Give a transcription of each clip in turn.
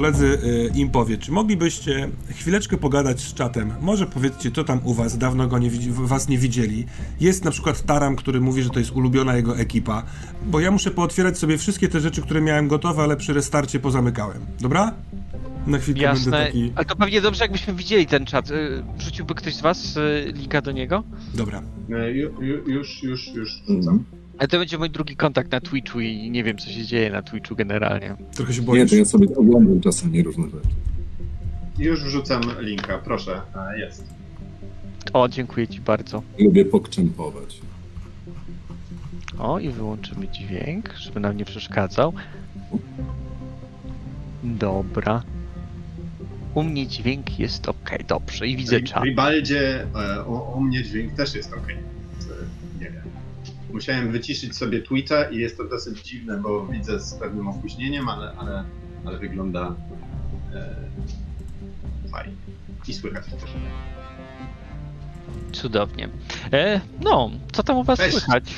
koledzy y, im powie, czy moglibyście chwileczkę pogadać z czatem? Może powiedzcie, co tam u was, dawno go nie, was nie widzieli. Jest na przykład Taram, który mówi, że to jest ulubiona jego ekipa, bo ja muszę pootwierać sobie wszystkie te rzeczy, które miałem gotowe, ale przy restarcie pozamykałem. Dobra? Na chwilkę będę Jasne. taki... Ale to pewnie dobrze, jakbyśmy widzieli ten czat. Y, Wrzuciłby ktoś z was y, linka do niego? Dobra. E, ju, ju, już, już, już Mhm. Ale to będzie mój drugi kontakt na Twitchu i nie wiem, co się dzieje na Twitchu generalnie. Trochę się Nie, boisz. to ja sobie oglądam czasami różne rzeczy. Już wrzucam linka, proszę. E, Jest. O, dziękuję ci bardzo. Lubię pokczępować. O, i wyłączymy dźwięk, żeby nam nie przeszkadzał. Dobra. U mnie dźwięk jest ok, dobrze, i widzę W czat. Ribaldzie e, u, u mnie dźwięk też jest ok. Musiałem wyciszyć sobie Twitcha i jest to dosyć dziwne, bo widzę z pewnym opóźnieniem, ale, ale, ale wygląda e, fajnie. I słychać też. Cudownie. E, no, co tam u was Cześć. słychać?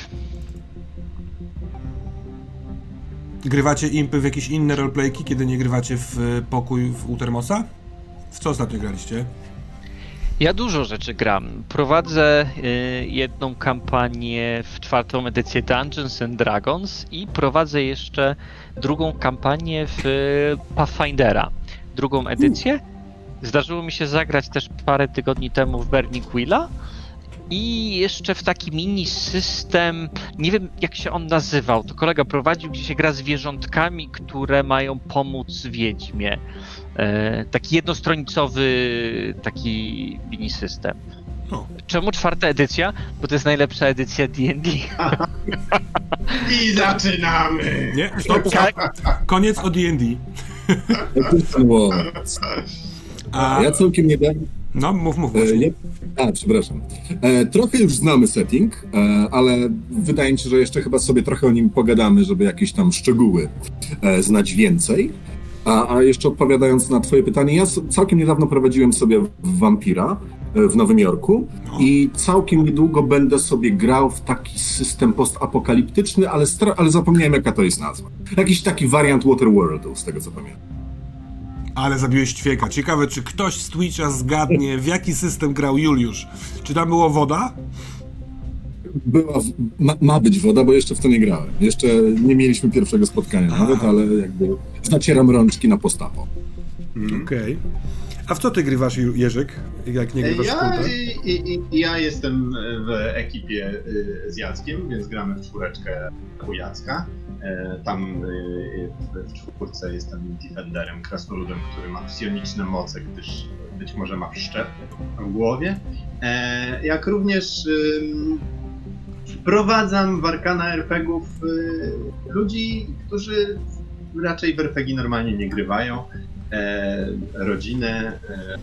Grywacie impy w jakieś inne roleplayki, kiedy nie grywacie w y, pokój w Utermosa? W co ostatnio graliście? Ja dużo rzeczy gram. Prowadzę y, jedną kampanię w czwartą edycję Dungeons and Dragons i prowadzę jeszcze drugą kampanię w y, Pathfindera. Drugą edycję. Zdarzyło mi się zagrać też parę tygodni temu w Burning Wheela i jeszcze w taki mini system, nie wiem jak się on nazywał, to kolega prowadził, gdzie się gra zwierzątkami, które mają pomóc Wiedźmie. E, taki jednostronicowy taki mini system. No. Czemu czwarta edycja? Bo to jest najlepsza edycja D&D. I zaczynamy! Nie? Stop, Tak. Koniec o D&D. A, Ja całkiem niedawno. no, mów, mów. E, nie, a, przepraszam. E, trochę już znamy setting, e, ale wydaje mi się, że jeszcze chyba sobie trochę o nim pogadamy, żeby jakieś tam szczegóły e, znać więcej. A, a jeszcze odpowiadając na Twoje pytanie, ja całkiem niedawno prowadziłem sobie Vampira e, w Nowym Jorku i całkiem niedługo będę sobie grał w taki system postapokaliptyczny, ale, ale zapomniałem jaka to jest nazwa. Jakiś taki wariant Waterworldu, z tego co pamiętam. Ale zabiłeś ćwieka. Ciekawe, czy ktoś z Twitcha zgadnie, w jaki system grał Juliusz. Czy tam było woda? Była, w- ma, ma być woda, bo jeszcze w to nie grałem. Jeszcze nie mieliśmy pierwszego spotkania nawet, ale jakby zacieram rączki na postapo. Okej. A w co ty grywasz, Jerzyk, jak nie grywasz w Ja, kultę? i, i, i, ja jestem w ekipie y, z Jackiem, więc gramy w czwóreczkę u Jacka. E, Tam y, w- w czwórce jestem defenderem, krasnoludem, który ma psioniczne moce, gdyż być może ma wszczep w głowie. E, Jak również wprowadzam w Arkana RPGów y, ludzi, którzy raczej w RPG normalnie nie grywają e, rodzinę,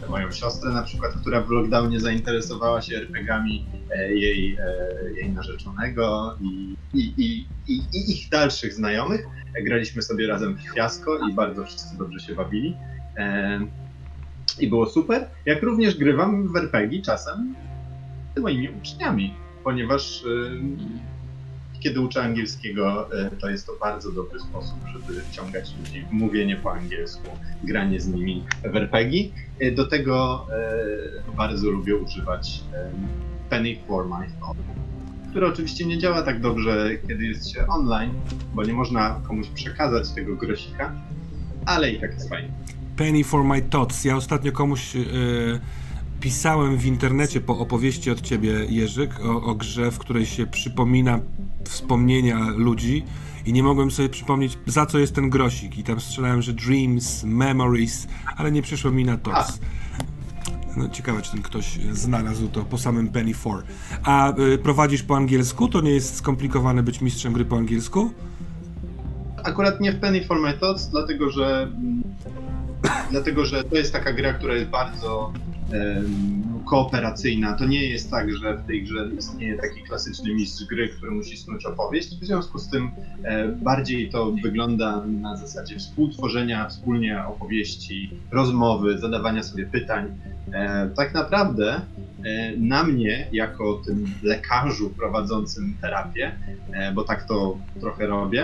e, moją siostrę na przykład, która w lockdownie zainteresowała się RPGami, e, jej, e, jej narzeczonego i, i, i, i, i ich dalszych znajomych. Graliśmy sobie razem w Fiasko i bardzo wszyscy dobrze się bawili. E, I było super. Jak również grywam w RPG czasem z moimi uczniami, ponieważ ym, kiedy uczę angielskiego, e, to jest to bardzo dobry sposób, żeby wciągać ludzi w mówienie po angielsku, granie z nimi w RPG. E, Do tego bardzo lubię używać Penny for My które oczywiście nie działa tak dobrze, kiedy jest się online, bo nie można komuś przekazać tego grosika, ale i tak jest fajnie. Penny for my thoughts. Ja ostatnio komuś e, pisałem w internecie po opowieści od ciebie, Jerzyk, o, o grze, w której się przypomina wspomnienia ludzi i nie mogłem sobie przypomnieć, za co jest ten grosik. I tam strzelałem, że dreams, memories, ale nie przyszło mi na thoughts. No, ciekawe, czy ten ktoś znalazł to po samym Penny 4. A y, prowadzisz po angielsku? To nie jest skomplikowane być mistrzem gry po angielsku? Akurat nie w Penny for My Thoughts, dlatego że, mm, dlatego że to jest taka gra, która jest bardzo kooperacyjna. To nie jest tak, że w tej grze istnieje taki klasyczny mistrz gry, który musi snuć opowieść. W związku z tym e, bardziej to wygląda na zasadzie współtworzenia wspólnie opowieści, rozmowy, zadawania sobie pytań. E, tak naprawdę na mnie, jako tym lekarzu prowadzącym terapię, e, bo tak to trochę robię,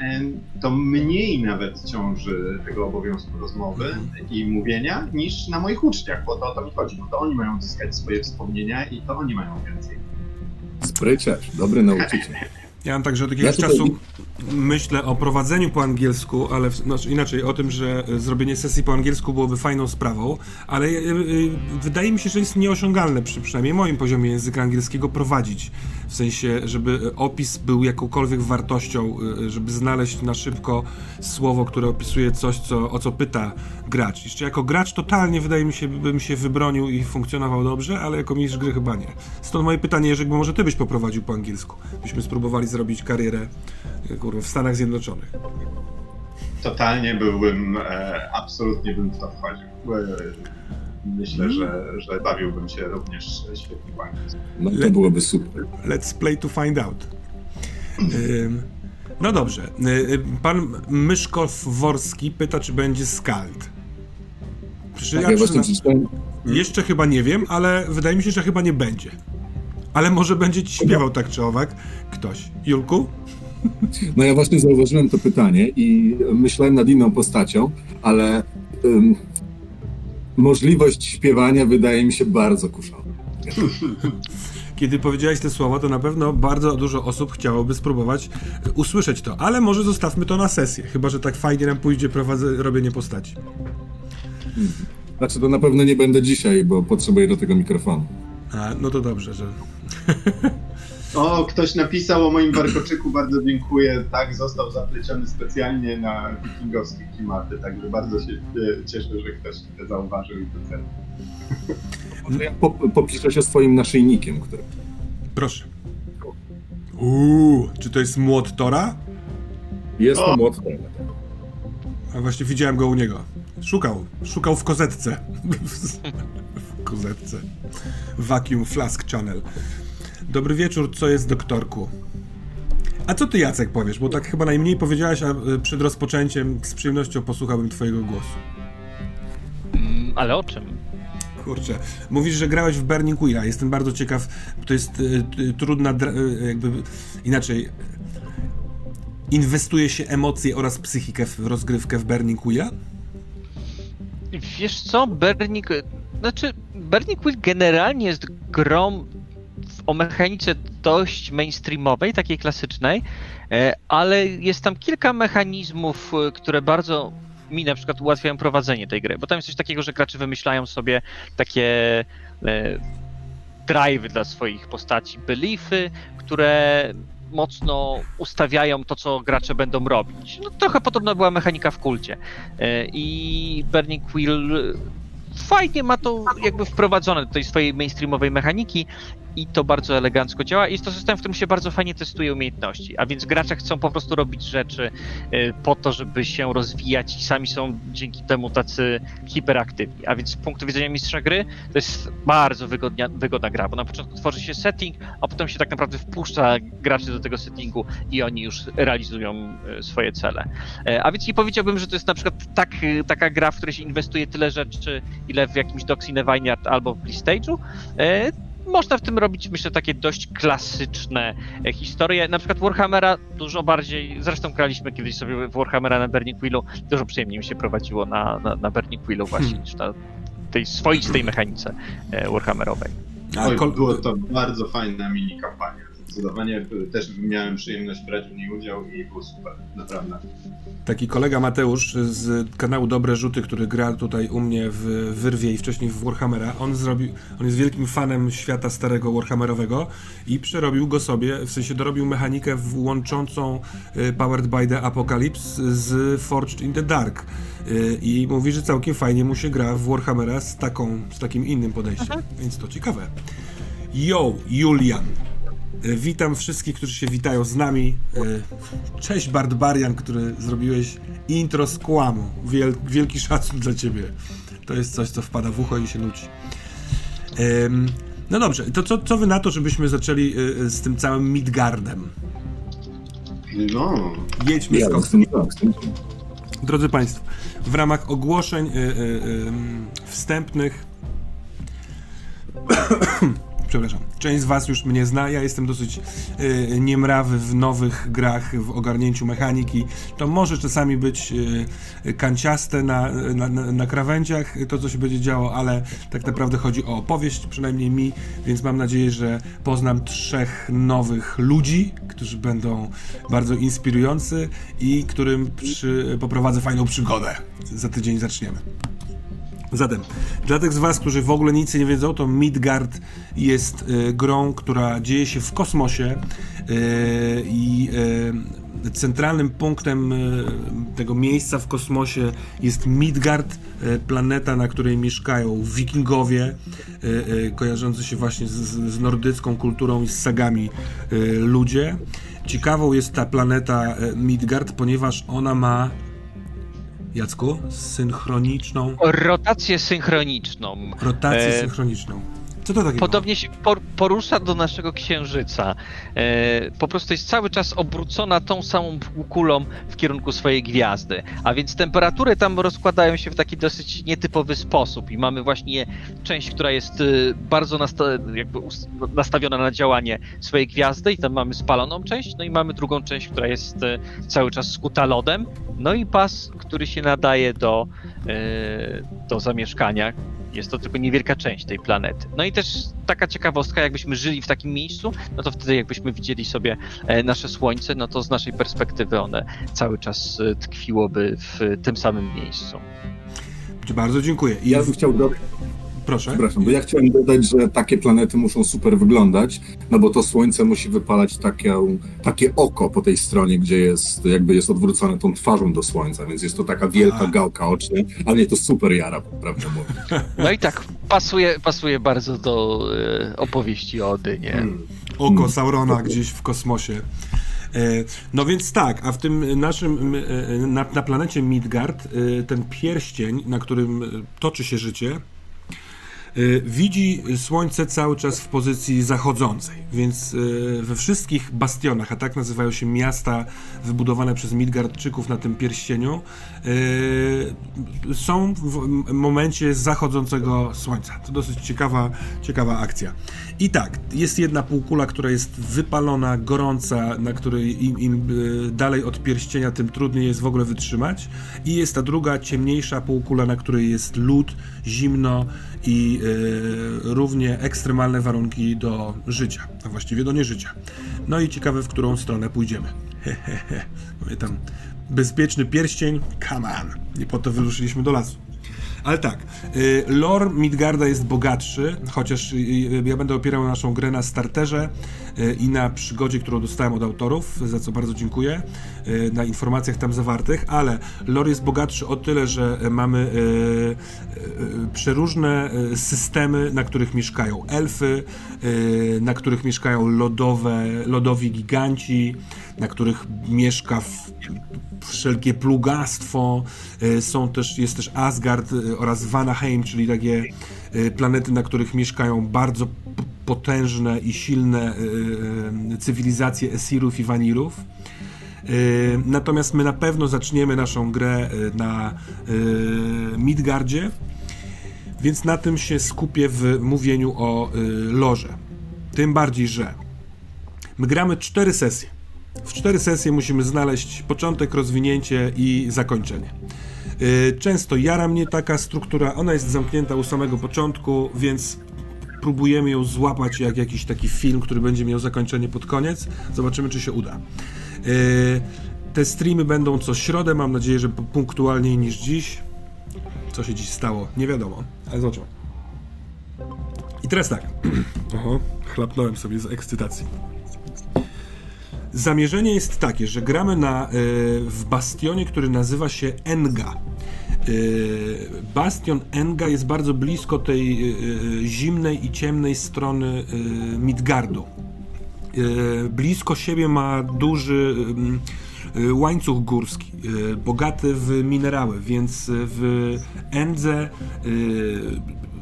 e, to mniej nawet ciąży tego obowiązku rozmowy i mówienia niż na moich uczniach, bo to o to mi chodzi, bo to oni mają zyskać swoje wspomnienia i to oni mają więcej. Spryciarz, dobry nauczyciel. Ja mam także od jakiegoś Ja tutaj- czasu myślę o prowadzeniu po angielsku, ale w, znaczy inaczej, o tym, że e, zrobienie sesji po angielsku byłoby fajną sprawą, ale e, e, wydaje mi się, że jest nieosiągalne przy przynajmniej moim poziomie języka angielskiego prowadzić. W sensie, żeby opis był jakąkolwiek wartością, żeby znaleźć na szybko słowo, które opisuje coś, co, o co pyta gracz. Jeszcze jako gracz totalnie wydaje mi się, bym się wybronił i funkcjonował dobrze, ale jako mistrz gry chyba nie. Stąd moje pytanie, Jerzy, bo może ty byś poprowadził po angielsku. Byśmy spróbowali zrobić karierę e, kurwa, w Stanach Zjednoczonych. Totalnie byłbym, e, absolutnie bym w to wchodził. E, Myślę, że, że bawiłbym się również świetnie angielsku. No to byłoby super. Let's play to find out. Ym, no dobrze. Y, y, Pan Myszkow-Worski pyta, czy będzie Skald. Czy Tak, ja przyznam- przeczytałem, Jeszcze chyba nie wiem, ale wydaje mi się, że chyba nie będzie. Ale może będzie ci śpiewał tak czy owak ktoś. Julku? No ja właśnie zauważyłem to pytanie i myślałem nad inną postacią, ale ym, możliwość śpiewania wydaje mi się bardzo kuszona. Kiedy powiedziałeś te słowa, to na pewno bardzo dużo osób chciałoby spróbować usłyszeć to, ale może zostawmy to na sesję, chyba że tak fajnie nam pójdzie prowadzę, robienie postaci. Znaczy to na pewno nie będę dzisiaj, bo potrzebuję do tego mikrofonu. A, no to dobrze, że O, ktoś napisał o moim warkoczyku, bardzo dziękuję. Tak, został zapleciony specjalnie na wikingowskie klimaty, także bardzo się e, cieszę, że ktoś to zauważył i docenił. Może ja po, popiszę się swoim naszyjnikiem, który... Proszę. Uuu, czy to jest młot Tora? Jest to młot. A właśnie widziałem go u niego. Szukał, szukał w kozetce. w kozetce. Vacuum Flask Channel. Dobry wieczór, co jest doktorku? A co ty Jacek powiesz? Bo tak chyba najmniej powiedziałeś, a y, przed rozpoczęciem z przyjemnością posłuchałbym twojego głosu. Mm, ale o czym? Kurczę, mówisz, że grałeś w Burning Wheel, jestem bardzo ciekaw, to jest y, y, trudna, dra- y, jakby inaczej, inwestuje się emocje oraz psychikę w rozgrywkę w Burning Wheel? Wiesz co, Burning... Znaczy, Burning Wheel generalnie jest grą w- o mechanice dość mainstreamowej, takiej klasycznej, e, ale jest tam kilka mechanizmów, e, które bardzo mi na przykład ułatwiają prowadzenie tej gry, bo tam jest coś takiego, że gracze wymyślają sobie takie e, drive'y dla swoich postaci, beliefy, które mocno ustawiają to, co gracze będą robić. No, trochę podobna była mechanika w kulcie. I Burning Wheel fajnie ma to jakby wprowadzone do tej swojej mainstreamowej mechaniki i to bardzo elegancko działa. Jest to system, w którym się bardzo fajnie testuje umiejętności, a więc gracze chcą po prostu robić rzeczy e, po to, żeby się rozwijać i sami są dzięki temu tacy hiperaktywni. A więc z punktu widzenia mistrza gry to jest bardzo wygodnia, wygodna gra, bo na początku tworzy się setting, a potem się tak naprawdę wpuszcza graczy do tego settingu i oni już realizują e, swoje cele. E, A więc nie powiedziałbym, że to jest na przykład tak, e, taka gra, w której się inwestuje tyle rzeczy, ile w jakimś Doxine Vineyard albo w Blistage'u. Można w tym robić, myślę, takie dość klasyczne e, historie. Na przykład Warhammera dużo bardziej, zresztą graliśmy kiedyś sobie Warhammera na Burning Wheelu, dużo przyjemniej mi się prowadziło na, na, na Burning Wheelu właśnie Hmm. niż na tej swoistej mechanice e, Warhammerowej. A, Oj, kol- było to bardzo fajna mini kampania. Zdecydowanie też miałem przyjemność brać w niej udział i było super, naprawdę. Taki kolega Mateusz z kanału Dobre Rzuty, który gra tutaj u mnie w Wyrwie i wcześniej w Warhammera, on zrobił, on jest wielkim fanem świata starego Warhammerowego i przerobił go sobie, w sensie dorobił mechanikę łączącą y, Powered by the Apocalypse z Forged in the Dark. Y, I mówi, że całkiem fajnie mu się gra w Warhammera z, taką, z takim innym podejściem, więc to ciekawe. Yo, Julian. Y, Witam wszystkich, którzy się witają z nami. Y, Cześć Barbarian, który zrobiłeś intro z kłamu. Wiel, wielki szacun dla ciebie. To jest coś, co wpada w ucho i się nuci. Ym, no dobrze, to co, co wy na to, żebyśmy zaczęli y, z tym całym Midgardem? No, Jedźmy Ja z tym. Drodzy Państwo, w ramach ogłoszeń wstępnych Przepraszam. Część z Was już mnie zna, ja jestem dosyć y, niemrawy w nowych grach, w ogarnięciu mechaniki. To może czasami być y, kanciaste na, na, na, na krawędziach, to co się będzie działo, ale tak naprawdę chodzi o opowieść, przynajmniej mi, więc mam nadzieję, że poznam trzech nowych ludzi, którzy będą bardzo inspirujący i którym przy, poprowadzę fajną przygodę. Za tydzień zaczniemy. Zatem, dla tych z Was, którzy w ogóle nic nie wiedzą, to Midgard jest y, grą, która dzieje się w kosmosie y, i y, centralnym punktem y, tego miejsca w kosmosie jest Midgard, y, planeta, na której mieszkają wikingowie, y, y, kojarzący się właśnie z, z nordycką kulturą i z sagami y, ludzie. Ciekawą jest ta planeta y, Midgard, ponieważ ona ma Jacku, synchroniczną Rotację synchroniczną. Rotację E, synchroniczną. Co to takiego? Podobnie się por- porusza do naszego księżyca. E, po prostu jest cały czas obrócona tą samą półkulą w kierunku swojej gwiazdy. A więc temperatury tam rozkładają się w taki dosyć nietypowy sposób. I mamy właśnie część, która jest e, bardzo nasta- nastawiona na działanie swojej gwiazdy, i tam mamy spaloną część, no i mamy drugą część, która jest e, cały czas skuta lodem. No i pas, który się nadaje do, e, do zamieszkania, jest to tylko niewielka część tej planety. No i też taka ciekawostka, jakbyśmy żyli w takim miejscu, no to wtedy jakbyśmy widzieli sobie e, nasze Słońce, no to z naszej perspektywy one cały czas e, tkwiłoby w tym samym miejscu. Bardzo dziękuję. I Ja bym chciał dodać, proszę. przepraszam, bo ja chciałem dodać, że takie planety muszą super wyglądać, no bo to Słońce musi wypalać takie, takie oko po tej stronie, gdzie jest, jakby jest odwrócone tą twarzą do Słońca, więc jest to taka wielka A. gałka oczna, ale mnie to super jara, mówiąc. No i tak, pasuje, pasuje bardzo do e, opowieści o Odynie. Hmm. Oko Saurona gdzieś w kosmosie. E, No więc tak, a w tym naszym, e, na, na planecie Midgard, ten pierścień, na którym toczy się życie, widzi słońce cały czas w pozycji zachodzącej, więc e, we wszystkich bastionach, a tak nazywają się miasta wybudowane przez Midgardczyków na tym pierścieniu, e, są w momencie zachodzącego słońca. To dosyć ciekawa, ciekawa akcja. I tak, jest jedna półkula, która jest wypalona, gorąca, na której im, im dalej od pierścienia, tym trudniej jest w ogóle wytrzymać. I jest ta druga, ciemniejsza półkula, na której jest lód, zimno i e, równie ekstremalne warunki do życia, a właściwie do nieżycia. No i ciekawe, w którą stronę pójdziemy. Hehehe. Mówię tam, bezpieczny pierścień, come on. Nie po to wyruszyliśmy do lasu. Ale tak, y, lore Midgarda jest bogatszy, chociaż y, y, ja będę opierał naszą grę na starterze y, i na przygodzie, którą dostałem od autorów, za co bardzo dziękuję, y, na informacjach tam zawartych, ale lore jest bogatszy o tyle, że mamy y, przeróżne systemy, na których mieszkają elfy, na których mieszkają lodowe, lodowi giganci, na których mieszka wszelkie plugastwo. Są też, jest też Asgard oraz Vanaheim, czyli takie planety, na których mieszkają bardzo potężne i silne y, y, cywilizacje Esirów i Vanirów. Y, Natomiast my na pewno zaczniemy naszą grę na Midgardzie, więc na tym się skupię w mówieniu o lorze. Tym bardziej, że my gramy cztery sesje. W cztery sesje musimy znaleźć początek, rozwinięcie i zakończenie. Często jara mnie taka struktura, ona jest zamknięta u samego początku, więc próbujemy ją złapać jak jakiś taki film, który będzie miał zakończenie pod koniec. Zobaczymy, czy się uda. Y, Te streamy będą co środę, mam nadzieję, że punktualniej niż dziś. Co się dziś stało, nie wiadomo, ale zobaczymy. I teraz tak. Oho, chlapnąłem sobie z ekscytacji. Zamierzenie jest takie, że gramy na, y, w bastionie, który nazywa się Enga. Y, Bastion Enga jest bardzo blisko tej y, y, zimnej i ciemnej strony Midgardu. Blisko siebie ma duży łańcuch górski, bogaty w minerały, więc w Endze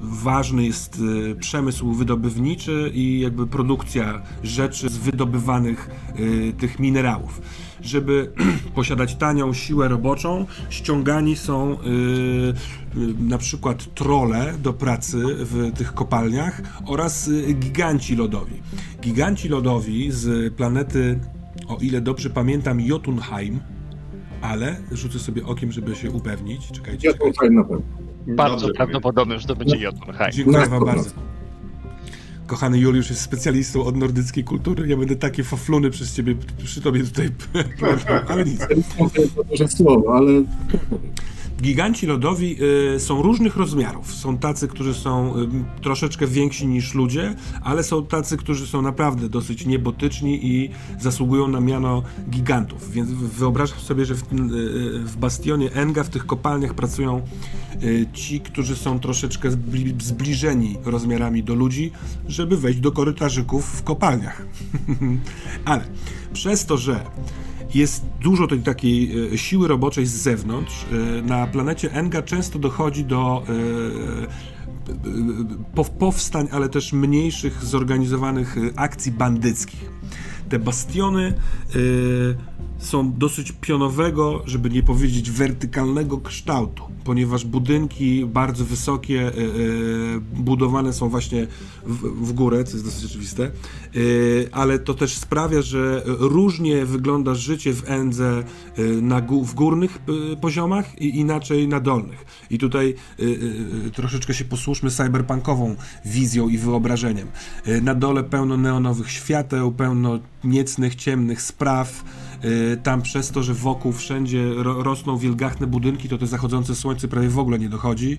ważny jest przemysł wydobywniczy i jakby produkcja rzeczy z wydobywanych tych minerałów. Żeby posiadać tanią siłę roboczą, ściągani są y, y, na przykład trole do pracy w tych kopalniach oraz y, giganci lodowi. Giganci lodowi z planety, o ile dobrze pamiętam, Jotunheim, ale rzucę sobie okiem, żeby się upewnić. Czekajcie. Fajnie na pewno. Bardzo Dobrze prawdopodobne, że to będzie Jotunheim. Dziękuję wam 100%. bardzo. Kochany Juliusz jest specjalistą od nordyckiej kultury. Ja będę takie fafluny przez ciebie, przy tobie tutaj ale nic. To duże słowo, ale Giganci lodowi y, są różnych rozmiarów. Są tacy, którzy są y, troszeczkę więksi niż ludzie, ale są tacy, którzy są naprawdę dosyć niebotyczni i zasługują na miano gigantów. Więc wyobrażam sobie, że w, y, w bastionie Enga, w tych kopalniach pracują ci, którzy są troszeczkę zbli, zbliżeni rozmiarami do ludzi, żeby wejść do korytarzyków w kopalniach. ale przez to, że jest dużo tej takiej e, siły roboczej z zewnątrz. E, Na planecie Enga często dochodzi do e, pow- powstań, ale też mniejszych zorganizowanych akcji bandyckich. Te bastiony są dosyć pionowego, żeby nie powiedzieć wertykalnego kształtu, ponieważ budynki bardzo wysokie, e, e, budowane są właśnie w, górę, co jest dosyć oczywiste, e, ale to też sprawia, że różnie wygląda życie w Endze na, w górnych poziomach i inaczej na dolnych. I tutaj troszeczkę się posłuszmy cyberpunkową wizją i wyobrażeniem. Na dole pełno neonowych świateł, pełno niecnych, ciemnych spraw, Tam przez to, że wokół wszędzie ro, rosną wielgachne budynki, to te zachodzące słońce prawie w ogóle nie dochodzi.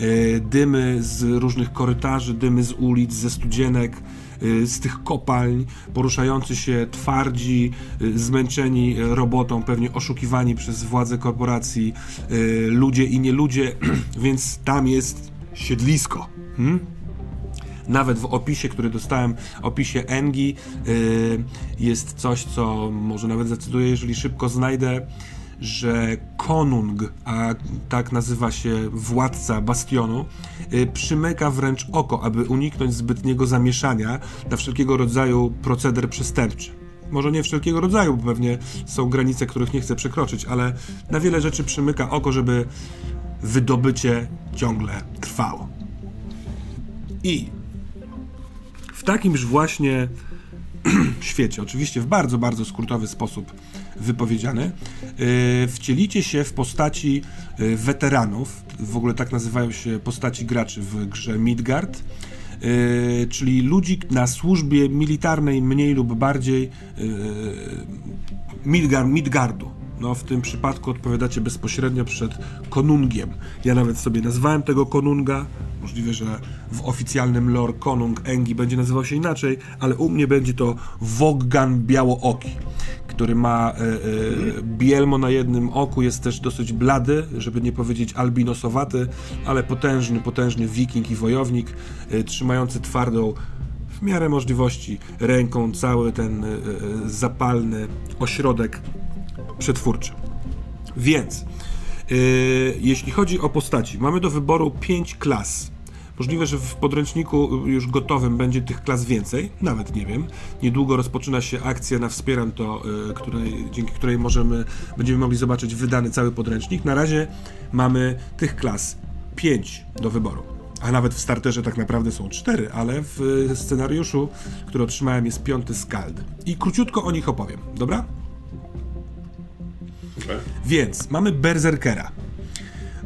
Y, Dymy z różnych korytarzy, dymy z ulic, ze studzienek, y, z tych kopalń, poruszający się twardzi, y, zmęczeni y, robotą, pewnie oszukiwani przez władze korporacji, y, ludzie i nie ludzie, więc tam jest siedlisko. Hmm? Nawet w opisie, który dostałem, opisie Engi, y, jest coś, co może nawet zacytuję, jeżeli szybko znajdę, że konung, a tak nazywa się władca bastionu, y, przymyka wręcz oko, aby uniknąć zbytniego zamieszania na wszelkiego rodzaju proceder przestępczy. Może nie wszelkiego rodzaju, bo pewnie są granice, których nie chce przekroczyć, ale na wiele rzeczy przymyka oko, żeby wydobycie ciągle trwało. I w takimż właśnie świecie, oczywiście w bardzo, bardzo skrótowy sposób wypowiedziany, yy, wcielicie się w postaci yy, weteranów, w ogóle tak nazywają się postaci graczy w grze Midgard, yy, czyli ludzi na służbie militarnej mniej lub bardziej Midgar, Midgardu. No, w tym przypadku odpowiadacie bezpośrednio przed konungiem. Ja nawet sobie nazwałem tego konunga. Możliwe, że w oficjalnym lore konung Engi będzie nazywał się inaczej, ale u mnie będzie to Woggan Białooki, który ma e, e, bielmo na jednym oku, jest też dosyć blady, żeby nie powiedzieć albinosowaty, ale potężny, potężny wiking i wojownik, e, trzymający twardą w miarę możliwości ręką cały ten zapalny ośrodek przetwórczy. Więc, yy, jeśli chodzi o postaci, mamy do wyboru 5 klas. Możliwe, że w podręczniku już gotowym będzie tych klas więcej, nawet nie wiem. Niedługo rozpoczyna się akcja na Wspieram to, yy, której, dzięki której możemy, będziemy mogli zobaczyć wydany cały podręcznik. Na razie mamy tych klas 5 do wyboru. A nawet w starterze tak naprawdę są cztery, ale w scenariuszu, który otrzymałem, jest piąty skald. I króciutko o nich opowiem, dobra? Więc mamy Berserkera.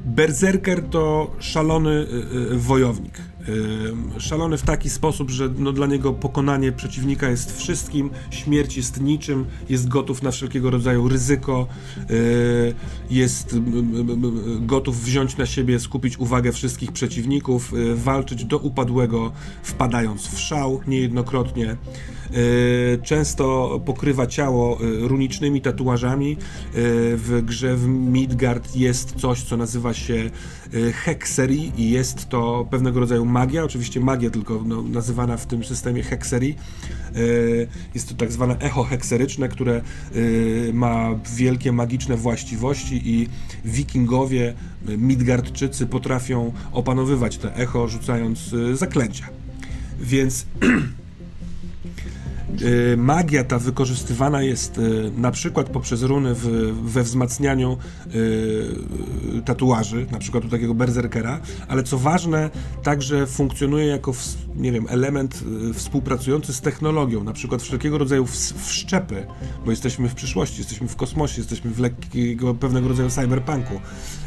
Berserker to szalony y, y, wojownik. Y, szalony w taki sposób, że no, dla niego pokonanie przeciwnika jest wszystkim, śmierć jest niczym, jest gotów na wszelkiego rodzaju ryzyko, jest gotów wziąć na siebie, skupić uwagę wszystkich przeciwników, walczyć do upadłego, wpadając w szał niejednokrotnie. Y, Często pokrywa ciało y, runicznymi tatuażami. Y, W grze w Midgard jest coś, co nazywa się hekserii i jest to pewnego rodzaju magia, oczywiście magia tylko no, nazywana w tym systemie hekserii. Jest to tak zwane echo hekseryczne, które ma wielkie magiczne właściwości i wikingowie, Midgardczycy potrafią opanowywać te echo, rzucając zaklęcia. Więc magia ta wykorzystywana jest y, na przykład poprzez runy w, we wzmacnianiu y, tatuaży, na przykład u takiego berserkera, ale co ważne, także funkcjonuje jako, ws- nie wiem, element y, współpracujący z technologią, na przykład wszelkiego rodzaju ws- wszczepy, bo jesteśmy w przyszłości, jesteśmy w kosmosie, jesteśmy w lekkiego pewnego rodzaju cyberpunku.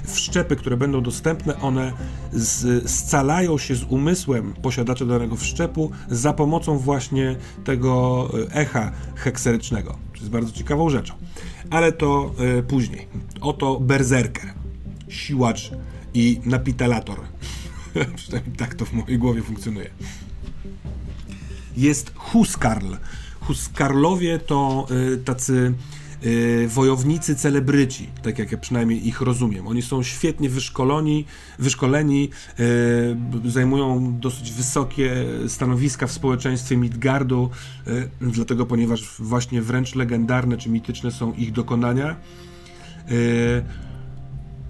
Wszczepy, które będą dostępne, one z, scalają się z umysłem posiadacza danego wszczepu za pomocą właśnie tego e, echa hekserycznego, co jest bardzo ciekawą rzeczą. Ale to e, później. Oto berserker, siłacz i napitalator. Przynajmniej tak to w mojej głowie funkcjonuje. Jest Huskarl. Huskarlowie to y, tacy y, wojownicy celebryci, tak jak ja przynajmniej ich rozumiem. Oni są świetnie wyszkoleni, wyszkoleni y, zajmują dosyć wysokie stanowiska w społeczeństwie Midgardu, y, dlatego ponieważ właśnie wręcz legendarne czy mityczne są ich dokonania. Y,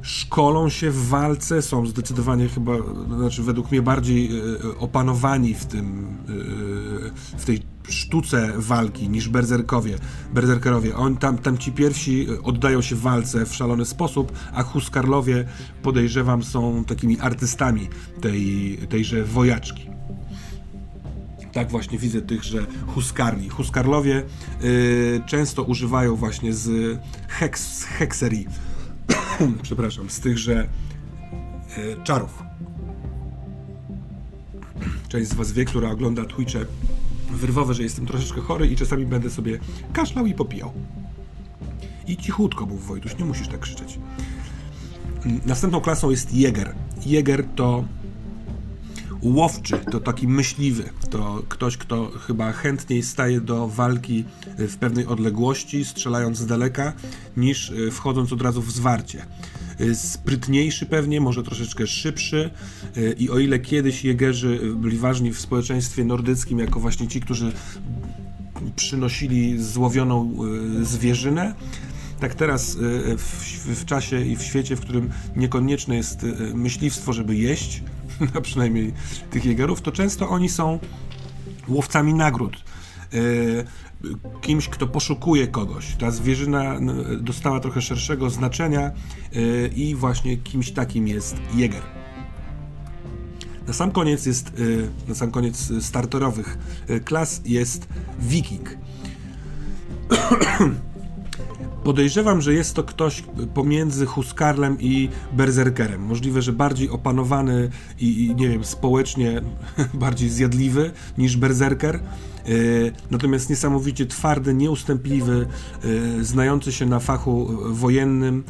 szkolą się w walce, są zdecydowanie chyba, znaczy według mnie bardziej e, opanowani w tym, e, w tej sztuce walki niż berserkowie, berserkerowie. On, tam, tam ci pierwsi oddają się walce w szalony sposób, a Huskarlowie podejrzewam są takimi artystami tej, tejże wojaczki. Tak właśnie widzę tychże Huskarli. Huskarlowie y, często używają właśnie z heks, z hekserii przepraszam, z tychże e, czarów. Część z Was wie, która ogląda Twitche wyrwowe, że jestem troszeczkę chory i czasami będę sobie kaszlał i popijał. I cichutko mów Wojtuś, nie musisz tak krzyczeć. Następną klasą jest Jäger. Jäger to łowczy, to taki myśliwy, to ktoś, kto chyba chętniej staje do walki w pewnej odległości, strzelając z daleka, niż y, wchodząc od razu w zwarcie. Y, Sprytniejszy pewnie, może troszeczkę szybszy y, i o ile kiedyś jegerzy byli ważni w społeczeństwie nordyckim jako właśnie ci, którzy przynosili złowioną zwierzynę, tak teraz w, w czasie i w świecie, w którym niekonieczne jest myśliwstwo, żeby jeść, a przynajmniej tych jegerów, to często oni są łowcami nagród. Y, Kimś, kto poszukuje kogoś. Ta zwierzyna dostała trochę szerszego znaczenia y, i właśnie kimś takim jest jeger. Na sam koniec jest, y, na sam koniec starterowych y, klas jest wiking. Podejrzewam, że jest to ktoś pomiędzy Huskarlem i Berserkerem. Możliwe, że bardziej opanowany i, i nie wiem, społecznie bardziej zjadliwy niż Berserker. Yy, natomiast niesamowicie twardy, nieustępliwy, yy, znający się na fachu wojennym.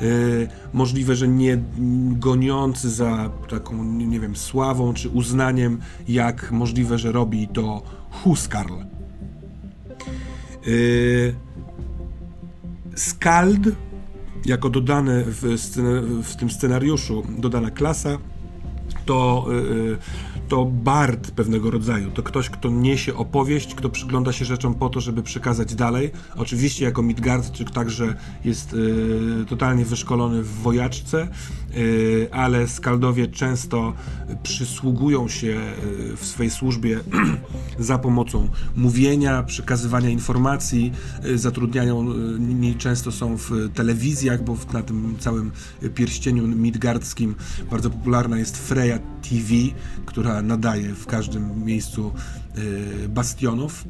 Yy, możliwe, że nie goniący za taką, nie wiem, sławą czy uznaniem, jak możliwe, że robi to Huskarl. Yy, Skald, jako dodane w, w tym scenariuszu, dodana klasa, to, y, to bard pewnego rodzaju. To ktoś, kto niesie opowieść, kto przygląda się rzeczom po to, żeby przekazać dalej. Oczywiście jako Midgardczyk także jest y, totalnie wyszkolony w wojaczce, y, ale skaldowie często przysługują się y, w swojej służbie za pomocą mówienia, przekazywania informacji, y, zatrudniają, y, niemniej często są w telewizjach, bo na tym całym pierścieniu midgardzkim bardzo popularna jest Freya TV, która nadaje w każdym miejscu y, bastionów.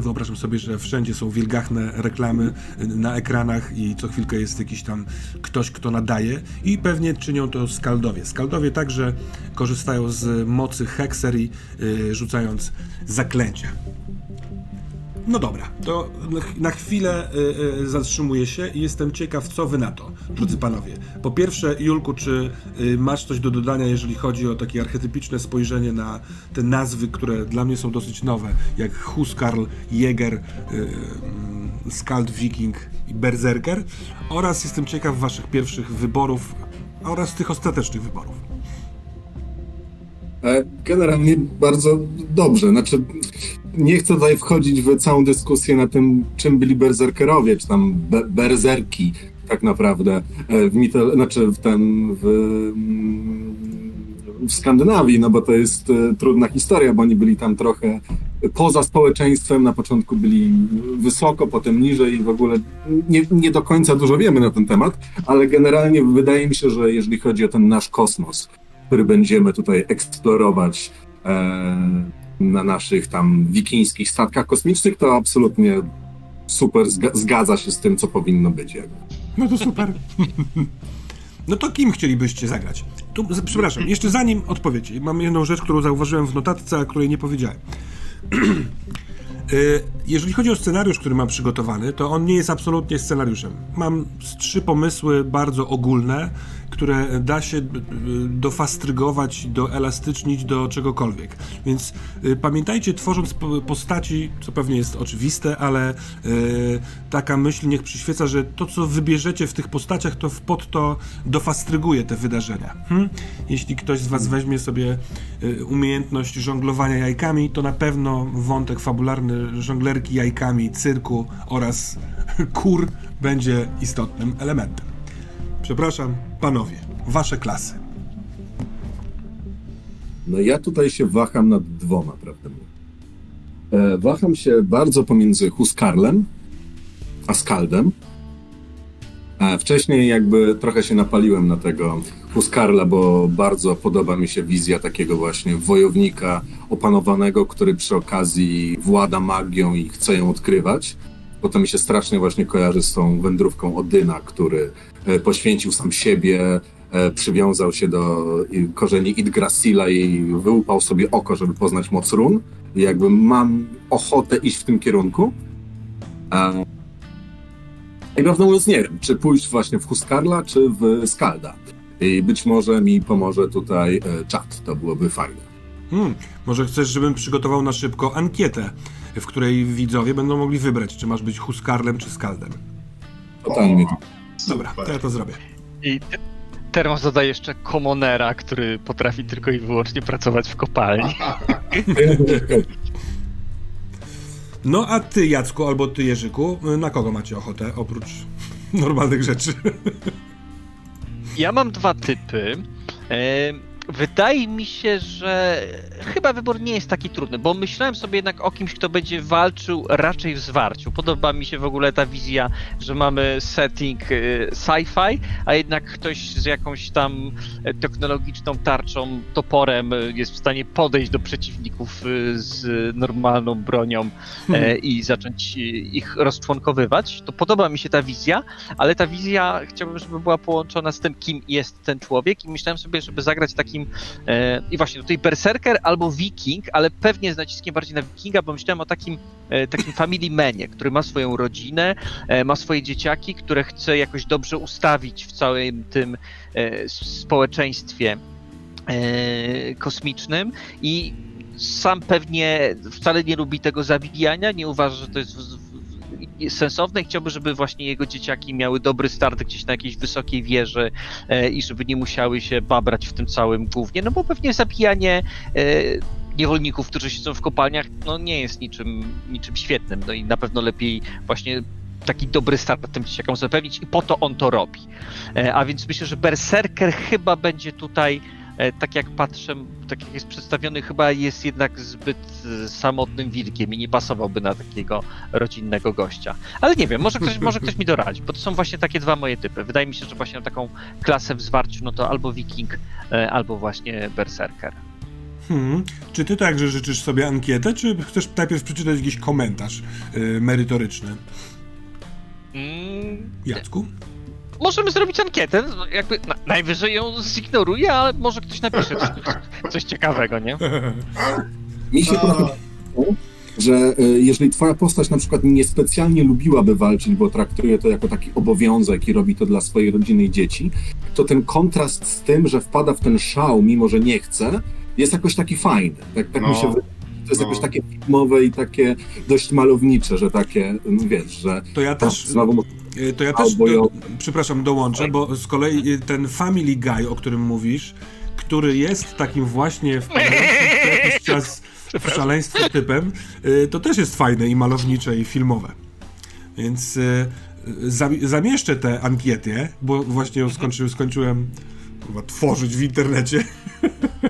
Wyobrażam sobie, że wszędzie są wielgachne reklamy na ekranach i co chwilkę jest jakiś tam ktoś, kto nadaje i pewnie czynią to skaldowie. Skaldowie także korzystają z mocy hekserii, y, rzucając zaklęcia. No dobra, to na- chwilę y, y, zatrzymuję się i jestem ciekaw, co wy na to, drodzy panowie. Po pierwsze, Julku, czy y, masz coś do dodania, jeżeli chodzi o takie archetypiczne spojrzenie na te nazwy, które dla mnie są dosyć nowe, jak Huskarl, Jäger, mm, Skald, Viking i Berserker, oraz jestem ciekaw waszych pierwszych wyborów oraz tych ostatecznych wyborów. E, Generalnie bardzo dobrze. Znaczy, nie chcę tutaj wchodzić w całą dyskusję na tym, czym byli berserkerowie, czy tam be berzerki tak naprawdę e, w mitol- znaczy w ten w, mm, w Skandynawii, no bo to jest e, trudna historia, bo oni byli tam trochę poza społeczeństwem. Na początku byli wysoko, potem niżej i w ogóle nie, nie do końca dużo wiemy na ten temat, ale generalnie wydaje mi się, że jeżeli chodzi o ten nasz kosmos, który będziemy tutaj eksplorować e, na naszych tam wikińskich statkach kosmicznych, to absolutnie super zga- zgadza się z tym, co powinno być. No to super. No to kim chcielibyście zagrać? Tu, przepraszam, jeszcze zanim odpowiedź, mam jedną rzecz, którą zauważyłem w notatce, a której nie powiedziałem. Y, Jeżeli chodzi o scenariusz, który mam przygotowany, to on nie jest absolutnie scenariuszem. Mam trzy pomysły bardzo ogólne, które da się y, dofastrygować, doelastycznić do czegokolwiek. Więc y, pamiętajcie, tworząc po- postaci, co pewnie jest oczywiste, ale y, taka myśl niech przyświeca, że to, co wybierzecie w tych postaciach, to pod to dofastryguje te wydarzenia. Hmm? Jeśli ktoś z was weźmie sobie y, umiejętność żonglowania jajkami, to na pewno wątek fabularny żonglerki jajkami, cyrku oraz kur będzie istotnym elementem. Przepraszam, panowie, wasze klasy. No ja tutaj się waham nad dwoma, prawdę mówiąc. E, waham się bardzo pomiędzy Huskarlem a Skaldem. E, wcześniej jakby trochę się napaliłem na tego Huskarla, bo bardzo podoba mi się wizja takiego właśnie wojownika opanowanego, który przy okazji włada magią i chce ją odkrywać. Bo to mi się strasznie właśnie kojarzy z tą wędrówką Odyna, który e, poświęcił sam siebie, e, przywiązał się do korzeni Idgrasila i wyłupał sobie oko, żeby poznać moc run. I jakby mam ochotę iść w tym kierunku. I prawdę mówiąc nie wiem, czy pójść właśnie w Huskarla, czy w Skalda. I być może mi pomoże tutaj e, czat, to byłoby fajne. Hmm, może chcesz, żebym przygotował na szybko ankietę, w której widzowie będą mogli wybrać, czy masz być Huskarlem czy Skaldem. Totalnie. Dobra, to ja to zrobię. I te- Termos dodaje jeszcze komonera, który potrafi tylko i wyłącznie pracować w kopalni. No a ty, Jacku, albo ty, Jerzyku, na kogo macie ochotę, oprócz normalnych rzeczy? Ja mam dwa typy. Wydaje mi się, że chyba wybór nie jest taki trudny, bo myślałem sobie jednak o kimś, kto będzie walczył raczej w zwarciu. Podoba mi się w ogóle ta wizja, że mamy setting e, sci-fi, a jednak ktoś z jakąś tam technologiczną tarczą, toporem jest w stanie podejść do przeciwników e, z normalną bronią e, i zacząć ich rozczłonkowywać. To podoba mi się ta wizja, ale ta wizja chciałbym, żeby była połączona z tym, kim jest ten człowiek i myślałem sobie, żeby zagrać takim e, i właśnie tutaj berserker albo wiking, ale pewnie z naciskiem bardziej na wikinga, bo myślałem o takim, e, takim family manie, który ma swoją rodzinę, e, ma swoje dzieciaki, które chce jakoś dobrze ustawić w całym tym e, społeczeństwie e, kosmicznym. I sam pewnie wcale nie lubi tego zabijania, nie uważa, że to jest w, sensowne. I chciałby, żeby właśnie jego dzieciaki miały dobry start gdzieś na jakiejś wysokiej wieży e, i żeby nie musiały się babrać w tym całym głównie, no bo pewnie zabijanie e, niewolników, którzy siedzą w kopalniach, no nie jest niczym, niczym świetnym, no i na pewno lepiej właśnie taki dobry start tym dzieciakom zapewnić i po to on to robi. E, a więc myślę, że Berserker chyba będzie tutaj tak jak patrzę, tak jak jest przedstawiony, chyba jest jednak zbyt e, samotnym wilkiem i nie pasowałby na takiego rodzinnego gościa. Ale nie wiem, może ktoś, może ktoś mi doradzi, bo to są właśnie takie dwa moje typy. Wydaje mi się, że właśnie na taką klasę w zwarciu, no to albo wiking, e, albo właśnie berserker. Hmm. Czy ty także życzysz sobie ankietę, czy chcesz najpierw przeczytać jakiś komentarz y, merytoryczny? Mm, Jacku? Możemy zrobić ankietę, no, jakby na, najwyżej ją zignoruję, ale może ktoś napisze coś, coś ciekawego, nie? Mi się trochę że e, jeżeli twoja postać na przykład niespecjalnie lubiłaby walczyć, bo traktuje to jako taki obowiązek i robi to dla swojej rodziny i dzieci, to ten kontrast z tym, że wpada w ten szał, mimo że nie chce, jest jakoś taki fajny. Tak, tak mi No, się wydaje. To jest no. jakoś takie filmowe i takie dość malownicze, że takie, no wiesz, że To ja to też, znowu y, to ja też do, przepraszam, dołączę, bo z kolei y, ten Family Guy, o którym mówisz, który jest takim właśnie co jakiś czas w szaleństwo typem, y, to też jest fajne i malownicze i filmowe. Więc zami- zamieszczę tę ankietę, bo właśnie ją skończy, skończyłem chyba, tworzyć w internecie.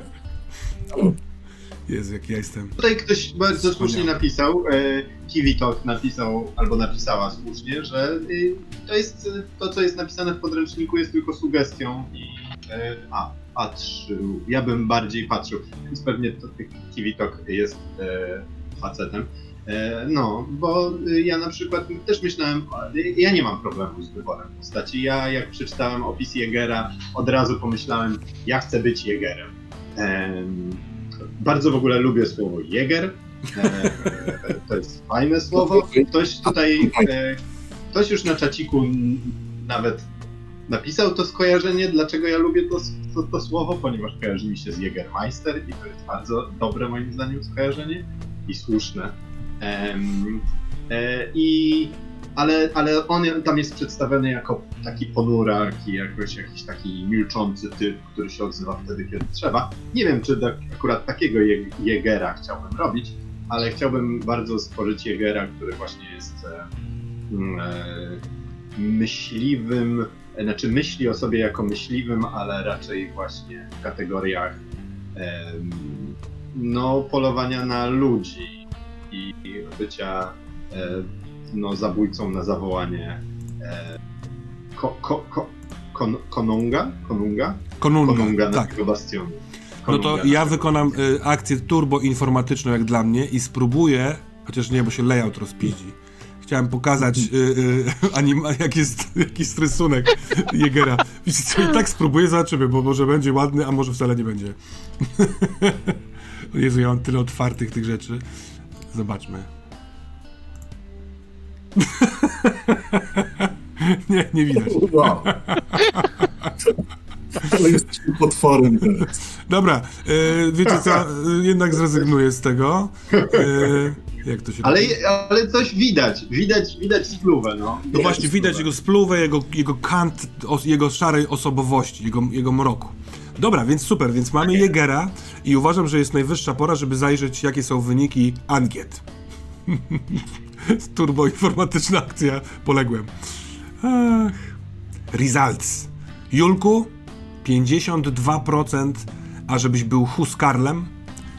Jezu, jak ja jestem. Tutaj ktoś bardzo słusznie napisał, e, Kiwitok napisał, albo napisała słusznie, że y, to jest, to co jest napisane w podręczniku jest tylko sugestią i e, a, patrzył, ja bym bardziej patrzył, więc pewnie to Kiwitok jest e, facetem. E, no, bo y, ja na przykład też myślałem, ja nie mam problemu z wyborem postaci. Ja jak przeczytałem opis Jegera, od razu pomyślałem, ja chcę być Jegerem. Em, bardzo w ogóle lubię słowo Jäger. E, to jest fajne słowo. Ktoś tutaj, e, ktoś już na czaciku nawet napisał to skojarzenie, dlaczego ja lubię to, to, to słowo, ponieważ kojarzy mi się z Jägermeister i to jest bardzo dobre moim zdaniem skojarzenie i słuszne. E, I ale, ale on tam jest przedstawiony jako taki ponurak i jakoś jakiś taki milczący typ, który się odzywa wtedy, kiedy trzeba. Nie wiem, czy tak, akurat takiego je- Jegera chciałbym robić, ale chciałbym bardzo stworzyć Jegera, który właśnie jest e, mm, e, myśliwym, e, znaczy myśli o sobie jako myśliwym, ale raczej właśnie w kategoriach em, no, polowania na ludzi i bycia e, no, zabójcą na zawołanie e, ko, ko, ko, kon, konunga? Konunga? Konunga, Konunga na tak. tego bastionu. No to Konunga ja na- wykonam y, akcję turbo informatyczną jak dla mnie i spróbuję, chociaż nie, bo się layout rozpiździ. Chciałem pokazać, y, y, anima, jak jest, jaki jest rysunek Jegera. Wiecie co, i tak spróbuję, zobaczymy, bo może będzie ładny, a może wcale nie będzie. Jezu, ja mam tyle otwartych tych rzeczy. Zobaczmy. nie, nie widać. Wow. Ale jesteśmy potworem teraz. Dobra, y, wiecie co, jednak zrezygnuję z tego. Y, jak to się Ale, ale coś widać, widać, widać spluwę, no. No właśnie, widać jego spluwę, jego, jego kant, os, jego szarej osobowości, jego, jego mroku. Dobra, więc super, więc mamy Jegera i uważam, że jest najwyższa pora, żeby zajrzeć, jakie są wyniki Angiet. Turbo informatyczna akcja, poległem. Ach. Results. Julku, 52%, a żebyś był Huskarlem,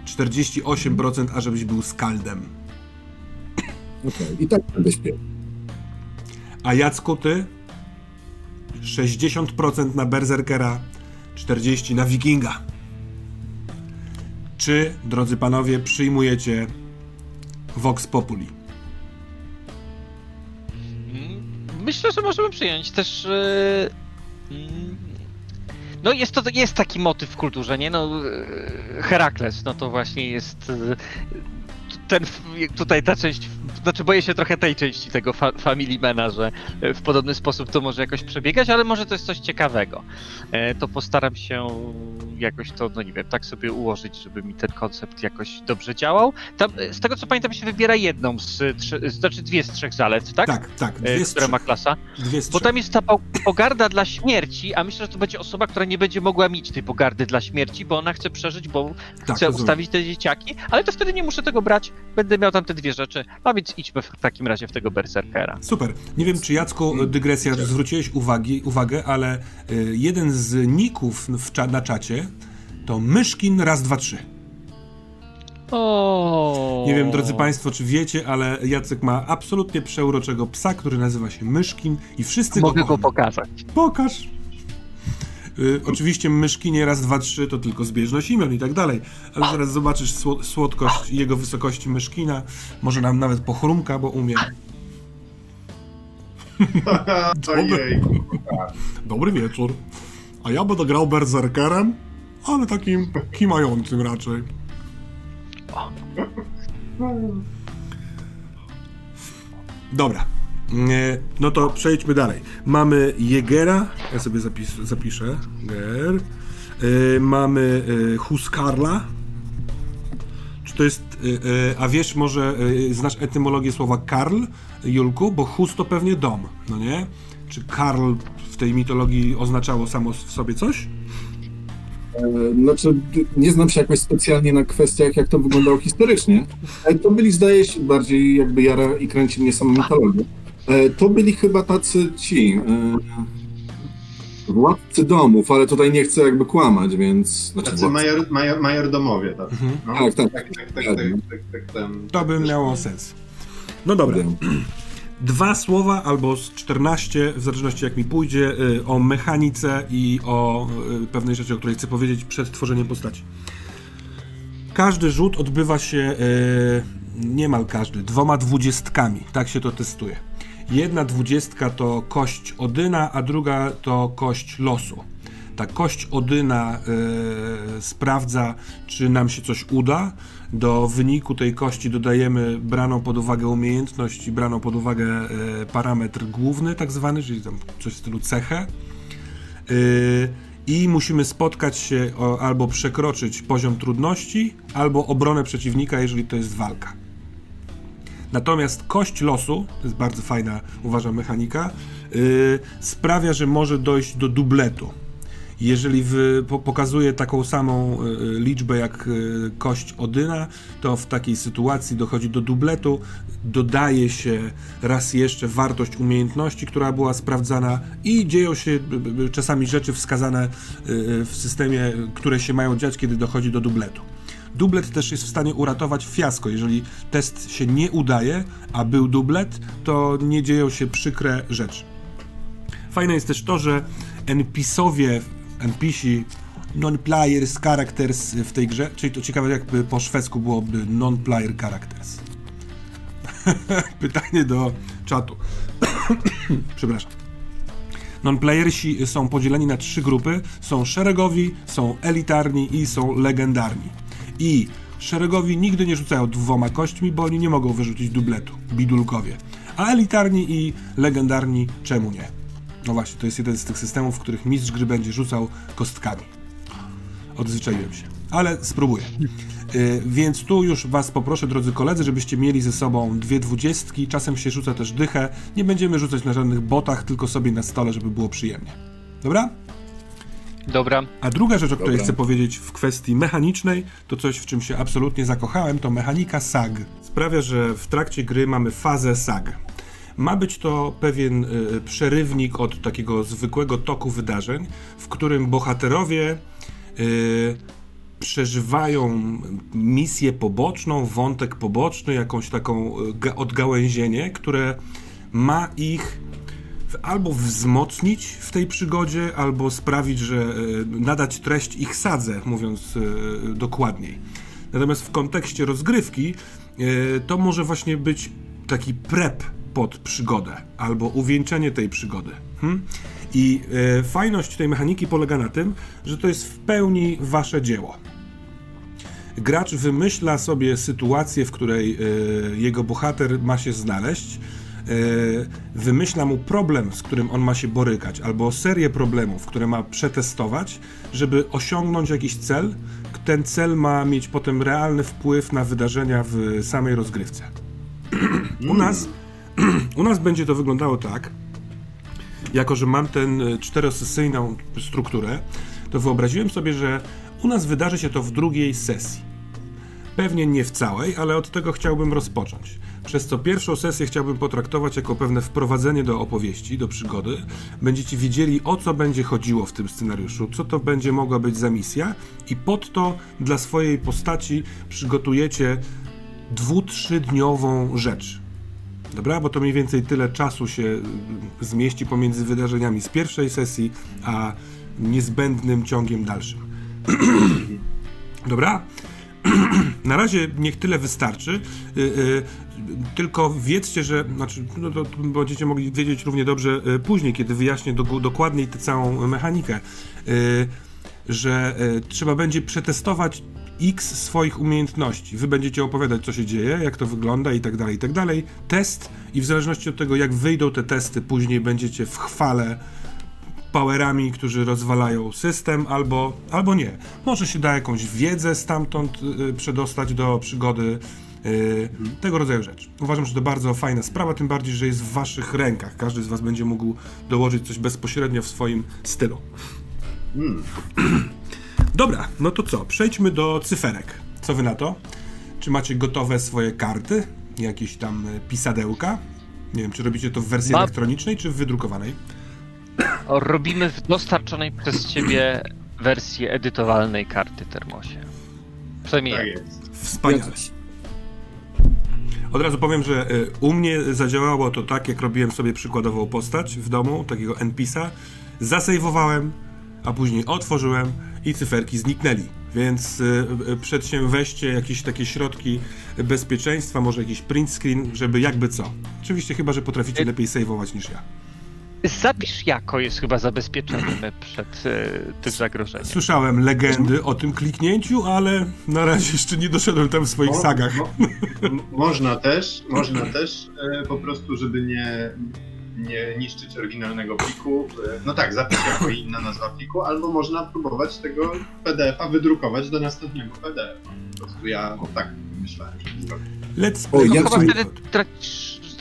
48%, a żebyś był Skaldem. Okej, I tak będę śpiewał. A Jacku, ty? 60% na Berserkera, 40% na Wikinga. Czy, drodzy panowie, przyjmujecie Vox Populi? Myślę, że możemy przyjąć też. mm, No jest to jest taki motyw w kulturze, nie? No Herakles, no to właśnie jest e, ten tutaj ta część, znaczy boję się trochę tej części tego fa Family Mana, że e, w podobny sposób to może jakoś przebiegać, ale może to jest coś ciekawego. E, To postaram się jakoś to, no nie wiem, tak sobie ułożyć, żeby mi ten koncept jakoś dobrze działał. Tam, e, z tego co pamiętam się wybiera jedną z, trzy, znaczy dwie z trzech zalet, tak? Tak, tak. Dwie z Która ma klasa. Dwie z Bo tam jest ta po- pogarda dla śmierci, a myślę, że to będzie osoba, która nie będzie mogła mieć tej pogardy dla śmierci, bo ona chce przeżyć, bo tak, chce rozumiem. ustawić te dzieciaki, ale to wtedy nie muszę tego brać, będę miał tam te dwie rzeczy, a więc idźmy w takim razie w tego berserkera. Super. Nie wiem, czy Jacku, dygresja, zwróciłeś uwagi, uwagę, ale y, jeden z ników cza na czacie to Myszkin raz, dwa, trzy. O. Nie wiem, drodzy Państwo, czy wiecie, ale Jacek ma absolutnie przeuroczego psa, który nazywa się Myszkin i wszyscy Mogę go go pokazać. Pokaż. Y, oczywiście myszkinie raz, dwa, trzy to tylko zbieżność imion i tak dalej, ale zaraz zobaczysz sło- słodkość i jego wysokości myszkina. Może nam nawet pochrumka, bo umie. Ojej. Dobry wieczór. A ja będę grał berserkerem, ale takim kimającym raczej. Dobra. No to przejdźmy dalej. Mamy Jegera, ja sobie zapis, zapiszę. Ger. E, mamy e, Huskarla. Czy to jest. e, a wiesz, może znasz etymologię słowa Karl, Julku? Bo Hus to pewnie dom, no nie? Czy Karl w tej mitologii oznaczało samo w sobie coś? Znaczy, nie znam się jakoś specjalnie na kwestiach, jak to wyglądało historycznie. To byli, zdaje się, bardziej jakby jara i kręci mnie sama mitologia. E, To byli chyba tacy ci. e, Władcy domów, ale tutaj nie chcę jakby kłamać, więc... Znaczy, Tacy major, major, majordomowie tacy. Mhm. No, Tak, tak. tak, tak, tak, tak, tak, tak, ten- To by miało sens. No dobra. Dwa słowa albo z 14, w zależności jak mi pójdzie, y, o mechanice i o y, pewnej rzeczy, o której chcę powiedzieć przed tworzeniem postaci. Każdy rzut odbywa się, y, niemal każdy, dwoma dwudziestkami. Tak się to testuje. Jedna dwudziestka to kość Odyna, a druga to kość losu. Ta kość Odyna y, sprawdza, czy nam się coś uda. Do wyniku tej kości dodajemy braną pod uwagę umiejętność i braną pod uwagę y, parametr główny, tak zwany, czyli tam coś w stylu cechę. Y, I musimy spotkać się albo przekroczyć poziom trudności, albo obronę przeciwnika, jeżeli to jest walka. Natomiast kość losu, to jest bardzo fajna, uważam, mechanika, yy, sprawia, że może dojść do dubletu. Jeżeli wy, po, pokazuje taką samą y, liczbę jak y, kość Odyna, to w takiej sytuacji dochodzi do dubletu, dodaje się raz jeszcze wartość umiejętności, która była sprawdzana i dzieją się y, y, czasami rzeczy wskazane y, y, w systemie, które się mają dziać, kiedy dochodzi do dubletu. Dublet też jest w stanie uratować fiasko. Jeżeli test się nie udaje, a był dublet, to nie dzieją się przykre rzeczy. Fajne jest też to, że NPC-owie, NPC, non-players characters w tej grze, czyli to ciekawe jakby po szwedzku byłoby non-player characters. Pytanie do czatu. Przepraszam. Non-playersi są podzieleni na trzy grupy. Są szeregowi, są elitarni i są legendarni. I szeregowi nigdy nie rzucają dwoma kośćmi, bo oni nie mogą wyrzucić dubletu. Bidulkowie. A elitarni i legendarni czemu nie? No właśnie, to jest jeden z tych systemów, w których mistrz gry będzie rzucał kostkami. Odzwyczaiłem się, ale spróbuję. Y, więc tu już Was poproszę, drodzy koledzy, żebyście mieli ze sobą dwie dwudziestki. Czasem się rzuca też dychę. Nie będziemy rzucać na żadnych botach, tylko sobie na stole, żeby było przyjemnie. Dobra? Dobra, A druga rzecz, o której Dobra. chcę powiedzieć w kwestii mechanicznej, to coś, w czym się absolutnie zakochałem, to mechanika SAG. Sprawia, że w trakcie gry mamy fazę SAG. Ma być to pewien y, przerywnik od takiego zwykłego toku wydarzeń, w którym bohaterowie y, przeżywają misję poboczną, wątek poboczny, jakąś taką y, ga- odgałęzienie, które ma ich albo wzmocnić w tej przygodzie, albo sprawić, że e, nadać treść ich sadze, mówiąc e, dokładniej. Natomiast w kontekście rozgrywki e, to może właśnie być taki prep pod przygodę, albo uwieńczenie tej przygody. Hmm? I fajność tej mechaniki polega na tym, że to jest w pełni wasze dzieło. Gracz wymyśla sobie sytuację, w której jego bohater ma się znaleźć, wymyśla mu problem, z którym on ma się borykać, albo serię problemów, które ma przetestować, żeby osiągnąć jakiś cel. Ten cel ma mieć potem realny wpływ na wydarzenia w samej rozgrywce. U nas, u nas będzie to wyglądało tak, jako że mam tę czterosesyjną strukturę, to wyobraziłem sobie, że u nas wydarzy się to w drugiej sesji. Pewnie nie w całej, ale od tego chciałbym rozpocząć. Przez co pierwszą sesję chciałbym potraktować jako pewne wprowadzenie do opowieści, do przygody. Będziecie wiedzieli o co będzie chodziło w tym scenariuszu, co to będzie mogła być za misja i pod to dla swojej postaci przygotujecie dwu, trzydniową rzecz. Dobra, bo to mniej więcej tyle czasu się y, zmieści pomiędzy wydarzeniami z pierwszej sesji, a niezbędnym ciągiem dalszym. Dobra? Na razie niech tyle wystarczy. Y, y, tylko wiedzcie, że. Znaczy, no to będziecie mogli wiedzieć równie dobrze y, później, kiedy wyjaśnię do, dokładniej tę całą mechanikę. Że trzeba będzie przetestować x swoich umiejętności. Wy będziecie opowiadać, co się dzieje, jak to wygląda i tak dalej, i tak dalej. Test i w zależności od tego, jak wyjdą te testy, później będziecie w chwale powerami, którzy rozwalają system, albo, albo nie. Może się da jakąś wiedzę stamtąd y, przedostać do przygody. y, Tego rodzaju rzeczy. Uważam, że to bardzo fajna sprawa, tym bardziej, że jest w waszych rękach. Każdy z was będzie mógł dołożyć coś bezpośrednio w swoim stylu. Mm. Dobra, no to co? Przejdźmy do cyferek. Co wy na to? Czy macie gotowe swoje karty? Jakieś tam y, pisadełka? Nie wiem, czy robicie to w wersji Ma- elektronicznej, czy w wydrukowanej? Robimy w dostarczonej przez ciebie wersji edytowalnej karty termosie. Przynajmniej Tak jest. Wspaniale. Od razu powiem, że y, u mnie zadziałało to tak, jak robiłem sobie przykładową postać w domu, takiego NPC-a. Zasejwowałem, a później otworzyłem i cyferki zniknęli. Więc y, y, przedsięweźcie jakieś takie środki bezpieczeństwa, może jakiś print screen, żeby jakby co. Oczywiście chyba, że potraficie lepiej sejwować niż ja. Zapisz jako jest chyba zabezpieczeniem przed e, tym zagrożeniem. Słyszałem legendy o tym kliknięciu, ale na razie jeszcze nie doszedłem tam w swoich Mo- sagach. mo- można też, można też e, po prostu, żeby nie, nie niszczyć oryginalnego pliku. E, no tak, zapisz jako inna nazwa pliku, albo można próbować tego PDF-a wydrukować do następnego PDF-a. Po prostu ja tak myślałem. Let's O, play. No ja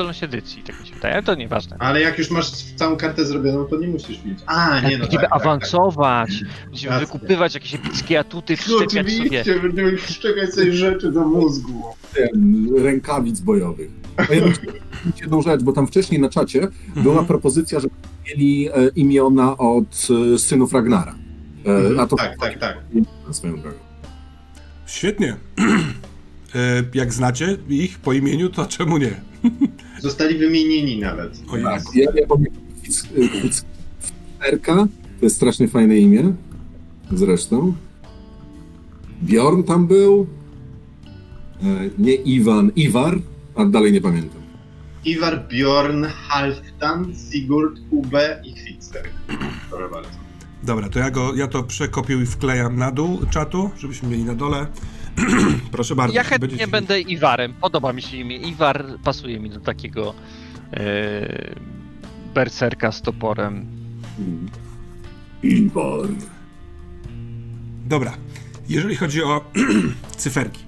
zdolność edycji, tak mi się wydaje, ale to nieważne. Ale jak już masz całą kartę zrobioną, to nie musisz mieć. A, nie no Będziemy tak, tak, tak. awansować, będziemy Jasne. wykupywać jakieś epickie atuty, No wszczepiać sobie. oczywiście, będziemy wszczekać sobie rzeczy do mózgu. Ten, rękawic bojowych. A ja jedną rzecz, bo tam wcześniej na czacie była Mhm. propozycja, żeby mieli e, imiona od e, synów Ragnara. E, a to Tak, tak, tak. swoją drogą. Świetnie. E, Jak znacie ich po imieniu, to czemu nie? Zostali wymienieni nawet. Tak, ja, ja powiem Erka, to jest strasznie fajne imię. Zresztą. Bjorn tam był. E, nie Iwan, Iwar, a dalej nie pamiętam. Ivar, Bjorn, Halfdan, Sigurd, Ube i Hvitster. Proszę bardzo. Dobra, to ja, go, ja to przekopiuję i wklejam na dół czatu, żebyśmy mieli na dole. Proszę bardzo. Ja chętnie będziecie- będę Iwarem, podoba mi się imię. Iwar pasuje mi do takiego e, berserka z toporem. Iwar. Dobra, jeżeli chodzi o cyferki.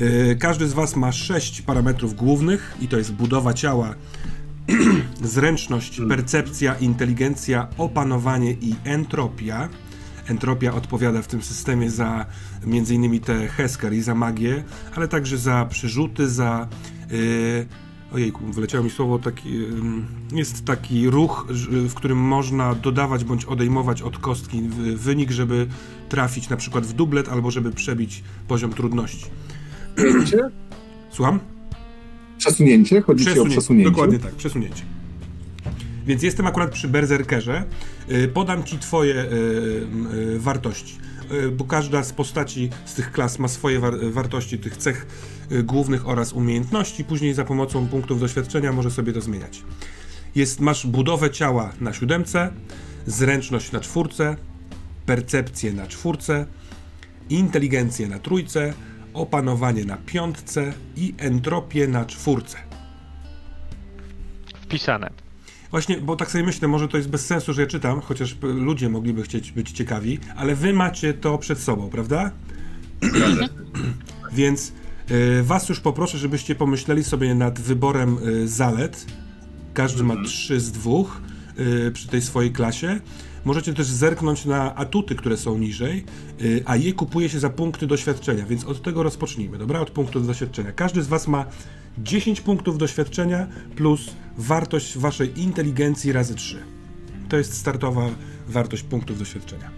Yy, Każdy z Was ma sześć parametrów głównych i to jest budowa ciała, zręczność, percepcja, inteligencja, opanowanie i entropia. Entropia odpowiada w tym systemie za m.in. te Hesker i za magię, ale także za przerzuty, za. Yy, ojejku, wyleciało mi słowo taki. Yy, jest taki ruch, ż- w którym można dodawać bądź odejmować od kostki wynik, żeby trafić na przykład w dublet albo żeby przebić poziom trudności. Przesunięcie? Słucham? Przesunięcie? Chodzi ci o przesunięcie? Dokładnie tak, przesunięcie. Więc jestem akurat przy Berserkerze. Y, Podam ci twoje y, y, wartości, bo każda z postaci z tych klas ma swoje war wartości, tych cech głównych oraz umiejętności. Później za pomocą punktów doświadczenia może sobie to zmieniać. Jest, masz budowę ciała na siódemce, zręczność na czwórce, percepcję na czwórce, inteligencję na trójce, opanowanie na piątce i entropię na czwórce. Wpisane. Właśnie, bo tak sobie myślę, może to jest bez sensu, że ja czytam, chociaż p- ludzie mogliby chcieć być ciekawi, ale wy macie to przed sobą, prawda? Więc y, was już poproszę, żebyście pomyśleli sobie nad wyborem y, zalet. Każdy ma trzy z dwóch y, przy tej swojej klasie. Możecie też zerknąć na atuty, które są niżej, a je kupuje się za punkty doświadczenia, więc od tego rozpocznijmy, dobra? Od punktów doświadczenia. Każdy z was ma 10 punktów doświadczenia plus wartość waszej inteligencji razy 3. To jest startowa wartość punktów doświadczenia.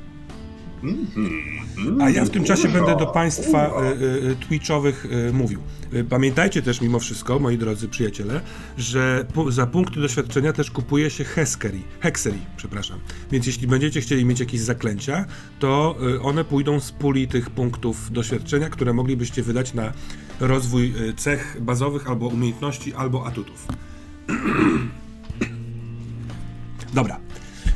A ja w tym czasie będę do Państwa y, y, Twitchowych y, mówił. Pamiętajcie też mimo wszystko, moi drodzy przyjaciele, że za punkty doświadczenia też kupuje się Heskery, Hexery, przepraszam. Więc jeśli będziecie chcieli mieć jakieś zaklęcia, to one pójdą z puli tych punktów doświadczenia, które moglibyście wydać na rozwój cech bazowych albo umiejętności, albo atutów. Dobra.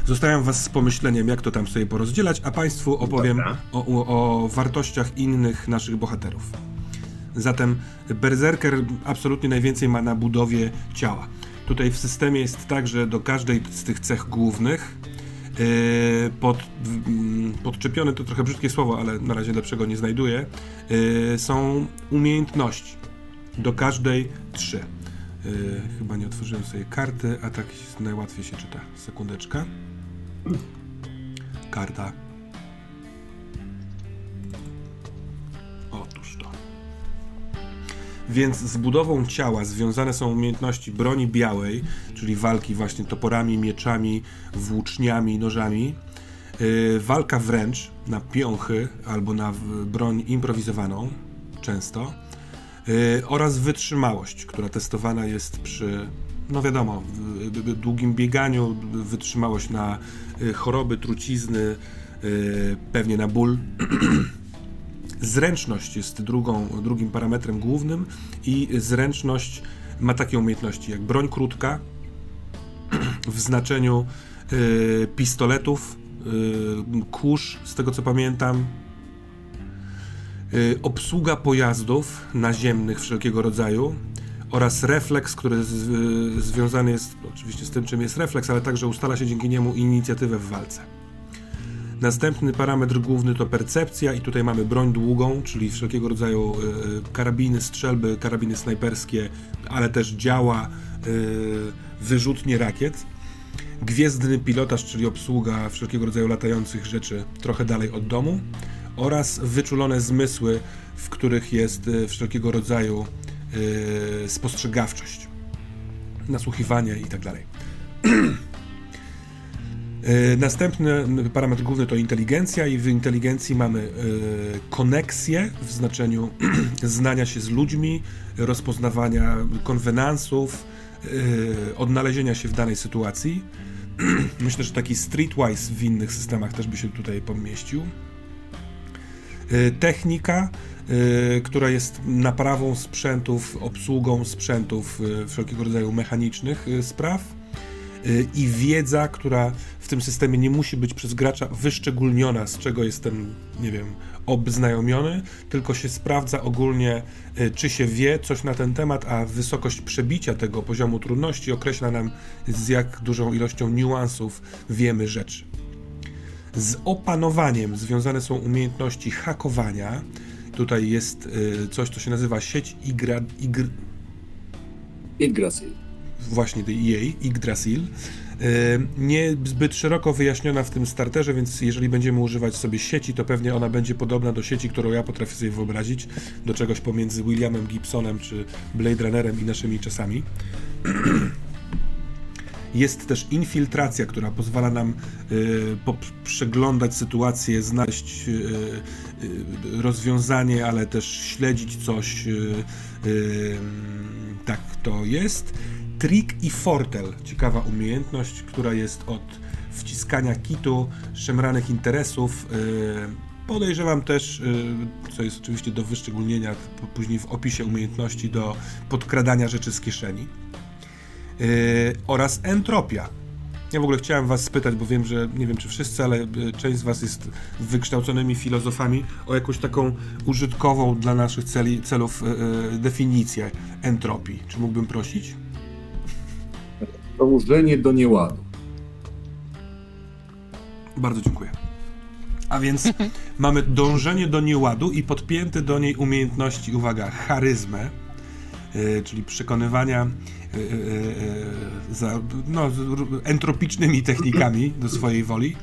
Zostawiam Was z pomyśleniem, jak to tam sobie porozdzielać, a Państwu opowiem o, o, o wartościach innych naszych bohaterów. Zatem Berserker absolutnie najwięcej ma na budowie ciała. Tutaj w systemie jest tak, że do każdej z tych cech głównych yy, pod, mm, podczepione to trochę brzydkie słowo, ale na razie lepszego nie znajduję, yy, są umiejętności. Do każdej trzy. Yy, chyba nie otworzyłem sobie karty, a tak najłatwiej się czyta. Sekundeczka. Karta. Otóż to. Więc z budową ciała związane są umiejętności broni białej, czyli walki właśnie toporami, mieczami, włóczniami, nożami. Yy, walka wręcz na piąchy albo na broń improwizowaną, często. Yy, oraz wytrzymałość, która testowana jest przy, no wiadomo, w- długim bieganiu, wytrzymałość na y, choroby, trucizny, y, pewnie na ból. Zręczność jest drugą, drugim parametrem głównym i zręczność ma takie umiejętności jak broń krótka w znaczeniu y, pistoletów, kurz, z tego co pamiętam, obsługa pojazdów naziemnych wszelkiego rodzaju oraz refleks, który z, y, związany jest oczywiście z tym, czym jest refleks, ale także ustala się dzięki niemu inicjatywę w walce. Następny parametr główny to percepcja i tutaj mamy broń długą, czyli wszelkiego rodzaju y, karabiny, strzelby, karabiny snajperskie, ale też działa, y, wyrzutnie rakiet. Gwiezdny pilotaż, czyli obsługa wszelkiego rodzaju latających rzeczy trochę dalej od domu oraz wyczulone zmysły, w których jest y, wszelkiego rodzaju spostrzegawczość, nasłuchiwanie i tak dalej. E, Następny parametr główny to inteligencja i w inteligencji mamy e, koneksję w znaczeniu znania się z ludźmi, rozpoznawania konwenansów, odnalezienia się w danej sytuacji. Myślę, że taki streetwise w innych systemach też by się tutaj pomieścił. E, Technika, e, która jest naprawą sprzętów, obsługą sprzętów e, wszelkiego rodzaju mechanicznych spraw i wiedza, która w tym systemie nie musi być przez gracza wyszczególniona, z czego jestem, nie wiem, obznajomiony, tylko się sprawdza ogólnie, czy się wie coś na ten temat, a wysokość przebicia tego poziomu trudności określa nam, z jak dużą ilością niuansów wiemy rzeczy. Z opanowaniem związane są umiejętności hakowania. Tutaj jest y, coś, co się nazywa sieć Igra, Igr, Yggdrasil. właśnie EA, Yggdrasil. E, Nie zbyt szeroko wyjaśniona w tym starterze, więc jeżeli będziemy używać sobie sieci, to pewnie ona będzie podobna do sieci, którą ja potrafię sobie wyobrazić, do czegoś pomiędzy Williamem Gibsonem czy Blade Runnerem i naszymi czasami. Jest też infiltracja, która pozwala nam y, przeglądać sytuację, znaleźć y, y, rozwiązanie, ale też śledzić coś. Tak to jest. Trick i fortel, ciekawa umiejętność, która jest od wciskania kitu, szemranych interesów. Podejrzewam też, co jest oczywiście do wyszczególnienia później w opisie umiejętności, do podkradania rzeczy z kieszeni. Yy, oraz entropia. Ja w ogóle chciałem was spytać, bo wiem, że nie wiem czy wszyscy, ale y, część z was jest wykształconymi filozofami, o jakąś taką użytkową dla naszych celi, celów y, y, definicję entropii. Czy mógłbym prosić? Dążenie do nieładu. Bardzo dziękuję. A więc mamy dążenie do nieładu i podpięte do niej umiejętności, uwaga, charyzmę, yy, czyli przekonywania za, no, z r- entropicznymi technikami do swojej woli,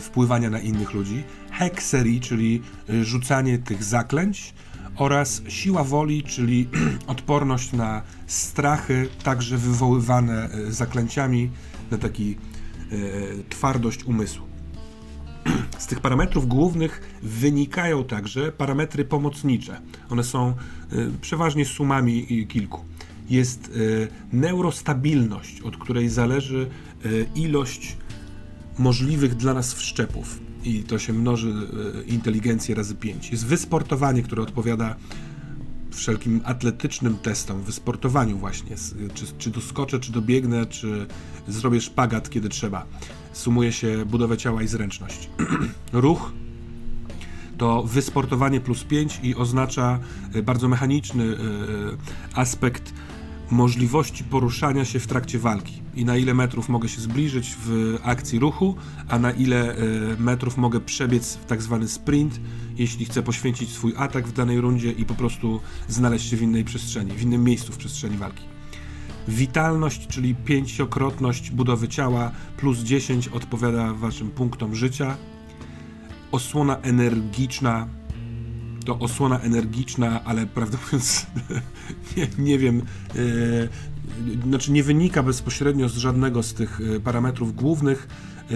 wpływania na innych ludzi, hekserii, czyli rzucanie tych zaklęć oraz siła woli, czyli odporność na strachy, także wywoływane zaklęciami, na taki twardość umysłu. Z tych parametrów głównych wynikają także parametry pomocnicze. One są przeważnie sumami kilku. Jest y, neurostabilność, od której zależy y, ilość możliwych dla nas wszczepów. I to się mnoży y, inteligencję razy 5. Jest wysportowanie, które odpowiada wszelkim atletycznym testom, wysportowaniu właśnie, czy, czy doskoczę, czy dobiegnę, czy zrobię szpagat, kiedy trzeba. Sumuje się budowę ciała i zręczność. Ruch to wysportowanie plus 5 i oznacza e, bardzo mechaniczny e, aspekt możliwości poruszania się w trakcie walki i na ile metrów mogę się zbliżyć w akcji ruchu, a na ile e, metrów mogę przebiec w tak zwany sprint, jeśli chcę poświęcić swój atak w danej rundzie i po prostu znaleźć się w innej przestrzeni, w innym miejscu w przestrzeni walki. Witalność, czyli pięciokrotność budowy ciała, plus 10 odpowiada waszym punktom życia. Osłona energiczna, to osłona energiczna, ale prawdę mówiąc, nie, nie wiem, e, znaczy nie wynika bezpośrednio z żadnego z tych e, parametrów głównych. E,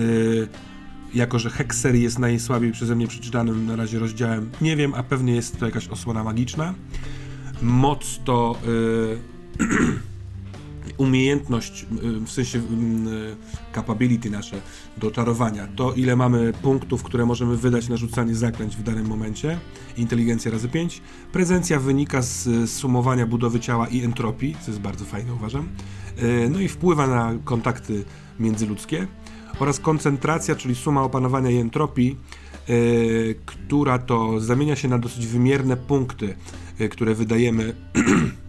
jako, że Hexery jest najsłabiej przeze mnie przeczytanym na razie rozdziałem, nie wiem, a pewnie jest to jakaś osłona magiczna. Moc to e, umiejętność, e, w sensie e, capability nasze do czarowania, to ile mamy punktów, które możemy wydać na rzucanie zaklęć w danym momencie, inteligencja razy 5. Prezencja wynika z sumowania budowy ciała i entropii, co jest bardzo fajne uważam. E, No i wpływa na kontakty międzyludzkie oraz koncentracja, czyli suma opanowania i entropii, która to zamienia się na dosyć wymierne punkty, które wydajemy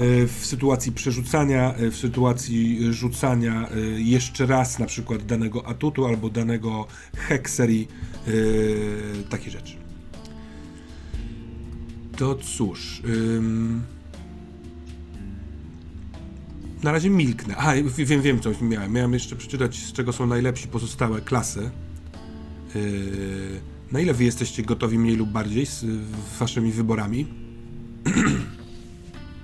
w sytuacji przerzucania, e, w sytuacji rzucania e, jeszcze raz na przykład danego atutu albo danego hekserii, e, takie rzeczy. To cóż... ym, na razie milknę. A, wiem, wiem, co miałem. Miałem jeszcze przeczytać, z czego są najlepsi pozostałe klasy. Yy, na ile wy jesteście gotowi mniej lub bardziej z waszymi wyborami?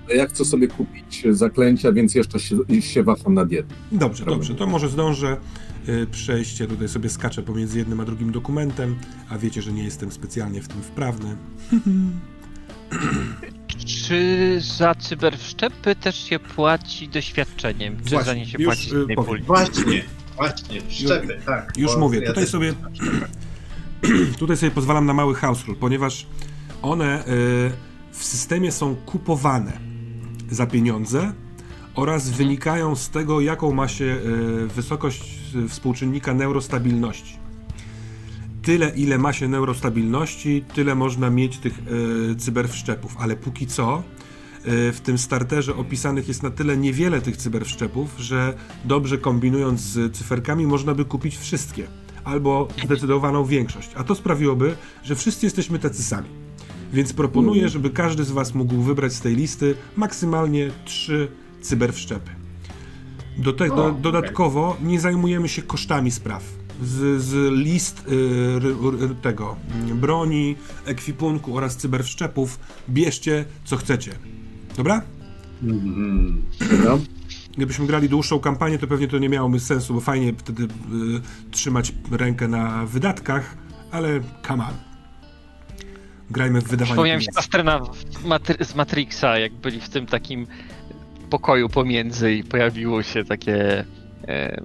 Ja chcę sobie kupić zaklęcia, więc jeszcze się, się waham nad jednym. Dobrze, dobrze. To może zdążę y, przejść. Ja tutaj sobie skaczę pomiędzy jednym a drugim dokumentem, a wiecie, że nie jestem specjalnie w tym wprawny. Czy za cyberwszczepy też się płaci doświadczeniem? Czy Właśnie, za nie się już, płaci z y, powiem. Właśnie, właśnie, szczepy, tak. Już mówię, ja tutaj sobie tutaj sobie pozwalam na mały house rule, ponieważ one y, w systemie są kupowane za pieniądze oraz wynikają z tego, jaką ma się y, wysokość y, współczynnika neurostabilności. Tyle, ile ma się neurostabilności, tyle można mieć tych y, cyberwszczepów, ale póki co w tym starterze opisanych jest na tyle niewiele tych cyberwszczepów, że dobrze kombinując z cyferkami można by kupić wszystkie albo zdecydowaną większość. A to sprawiłoby, że wszyscy jesteśmy tacy sami. Więc proponuję, żeby każdy z Was mógł wybrać z tej listy maksymalnie trzy cyberwszczepy. Do te, do, dodatkowo nie zajmujemy się kosztami spraw. Z, z list y, ry- ry- tego mm, broni, ekwipunku oraz cyberwszczepów bierzcie co chcecie. Dobra? Mhm. Dobra? Gdybyśmy grali dłuższą kampanię, to pewnie to nie miałoby sensu, bo fajnie wtedy y, trzymać rękę na wydatkach, ale come on. Grajmy w wydawanie Przypomniałem się w Matry- z Matrixa, jak byli w tym takim pokoju pomiędzy i pojawiło się takie e,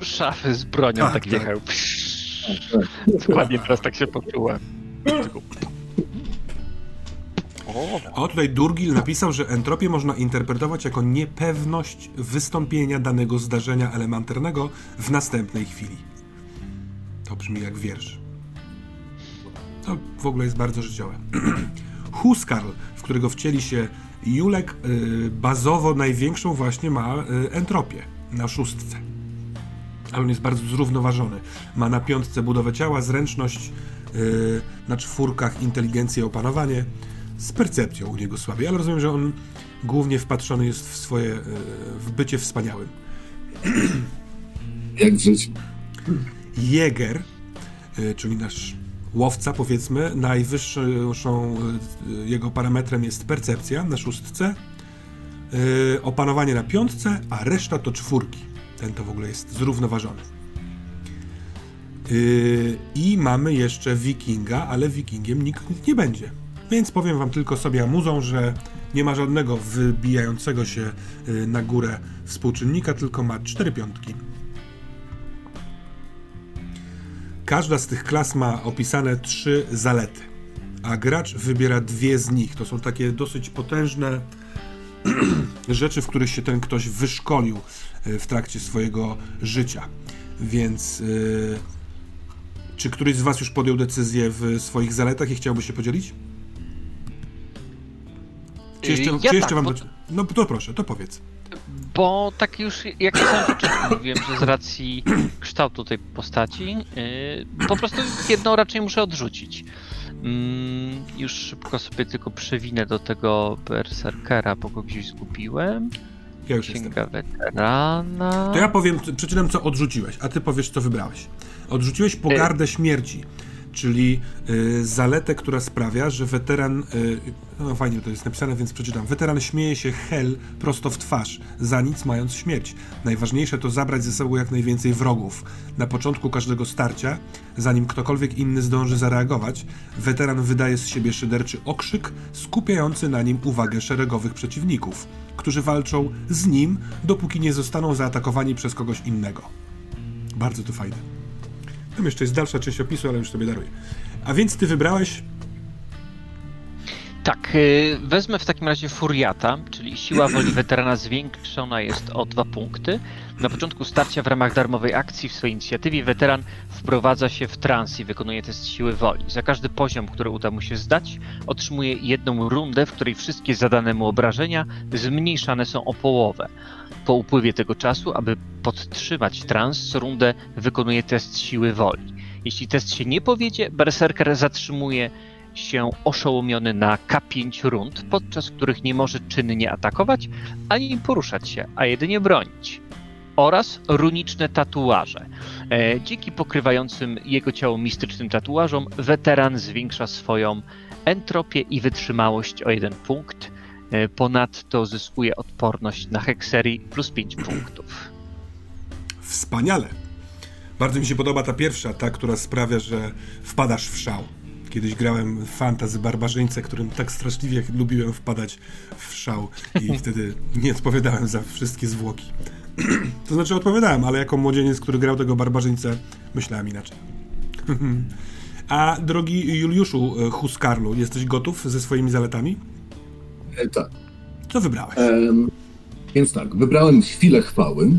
szafy z bronią, Tak, tak, tak. wjechały. Dokładnie teraz tak się poczułem. O, tutaj Durgil napisał, że entropię można interpretować jako niepewność wystąpienia danego zdarzenia elementarnego w następnej chwili. To brzmi jak wiersz. To w ogóle jest bardzo życiowe. Huskarl, w którego wcieli się Julek, y, bazowo największą właśnie ma y, entropię na szóstce. Ale on jest bardzo zrównoważony. Ma na piątce budowę ciała, zręczność, y, na czwórkach inteligencję, opanowanie. Z percepcją u niego słabiej, ale rozumiem, że on głównie wpatrzony jest w swoje, w bycie wspaniałym. Jak w życiu. Jäger, czyli nasz łowca, powiedzmy, najwyższą y, jego parametrem jest percepcja na szóstce, y, opanowanie na piątce, a reszta to czwórki. Ten to w ogóle jest zrównoważony. Y, I mamy jeszcze wikinga, ale wikingiem nikt nie będzie. Więc powiem wam tylko sobie amuzą, że nie ma żadnego wybijającego się na górę współczynnika, tylko ma cztery piątki. Każda z tych klas ma opisane trzy zalety, a gracz wybiera dwie z nich. To są takie dosyć potężne rzeczy, w których się ten ktoś wyszkolił e, w trakcie swojego życia. Więc e, czy któryś z Was już podjął decyzję w swoich zaletach i chciałby się podzielić? Czy jeszcze, Ja czy jeszcze tak, Wam. bo- do- No to proszę, to powiedz. Bo tak już, jak na samym początku mówiłem, że z racji kształtu tej postaci, yy, po prostu jedną raczej muszę odrzucić. Mm, już szybko sobie tylko przewinę do tego berserkera, bo go gdzieś zgubiłem. Ja już jestem. Księga weterana. To ja powiem, przeczytam co odrzuciłeś, a ty powiesz co wybrałeś. Odrzuciłeś pogardę śmierci, czyli y, zaletę, która sprawia, że weteran, y, no fajnie to jest napisane, więc przeczytam. Weteran śmieje się hel prosto w twarz, za nic mając śmierć. Najważniejsze to zabrać ze sobą jak najwięcej wrogów. Na początku każdego starcia, zanim ktokolwiek inny zdąży zareagować, weteran wydaje z siebie szyderczy okrzyk, skupiający na nim uwagę szeregowych przeciwników, którzy walczą z nim, dopóki nie zostaną zaatakowani przez kogoś innego. Bardzo to fajne. Tam jeszcze jest dalsza część opisu, ale już sobie daruję. A więc ty wybrałeś. Tak, y, wezmę w takim razie Furiata, czyli siła woli weterana zwiększona jest o dwa punkty. Na początku starcia w ramach darmowej akcji w swojej inicjatywie weteran wprowadza się w trans i wykonuje test siły woli. Za każdy poziom, który uda mu się zdać, otrzymuje jedną rundę, w której wszystkie zadane mu obrażenia zmniejszane są o połowę. Po upływie tego czasu, aby podtrzymać trans, rundę wykonuje test siły woli. Jeśli test się nie powiedzie, berserker zatrzymuje się oszołomiony na K5 rund, podczas których nie może czynnie atakować ani poruszać się, a jedynie bronić. Oraz runiczne tatuaże. E, dzięki pokrywającym jego ciało mistycznym tatuażom, weteran zwiększa swoją entropię i wytrzymałość o jeden punkt. E, ponadto zyskuje odporność na hekserii plus 5 punktów. Wspaniale. Bardzo mi się podoba ta pierwsza, ta, która sprawia, że wpadasz w szał. Kiedyś grałem w fantazy barbarzyńcę, którym tak straszliwie lubiłem wpadać w szał i wtedy nie odpowiadałem za wszystkie zwłoki. to znaczy odpowiadałem, ale jako młodzieniec, który grał tego barbarzyńcę, myślałem inaczej. A drogi Juliuszu e, Huskarlu, jesteś gotów ze swoimi zaletami? E, tak. Co wybrałeś? Więc tak, wybrałem chwilę chwały.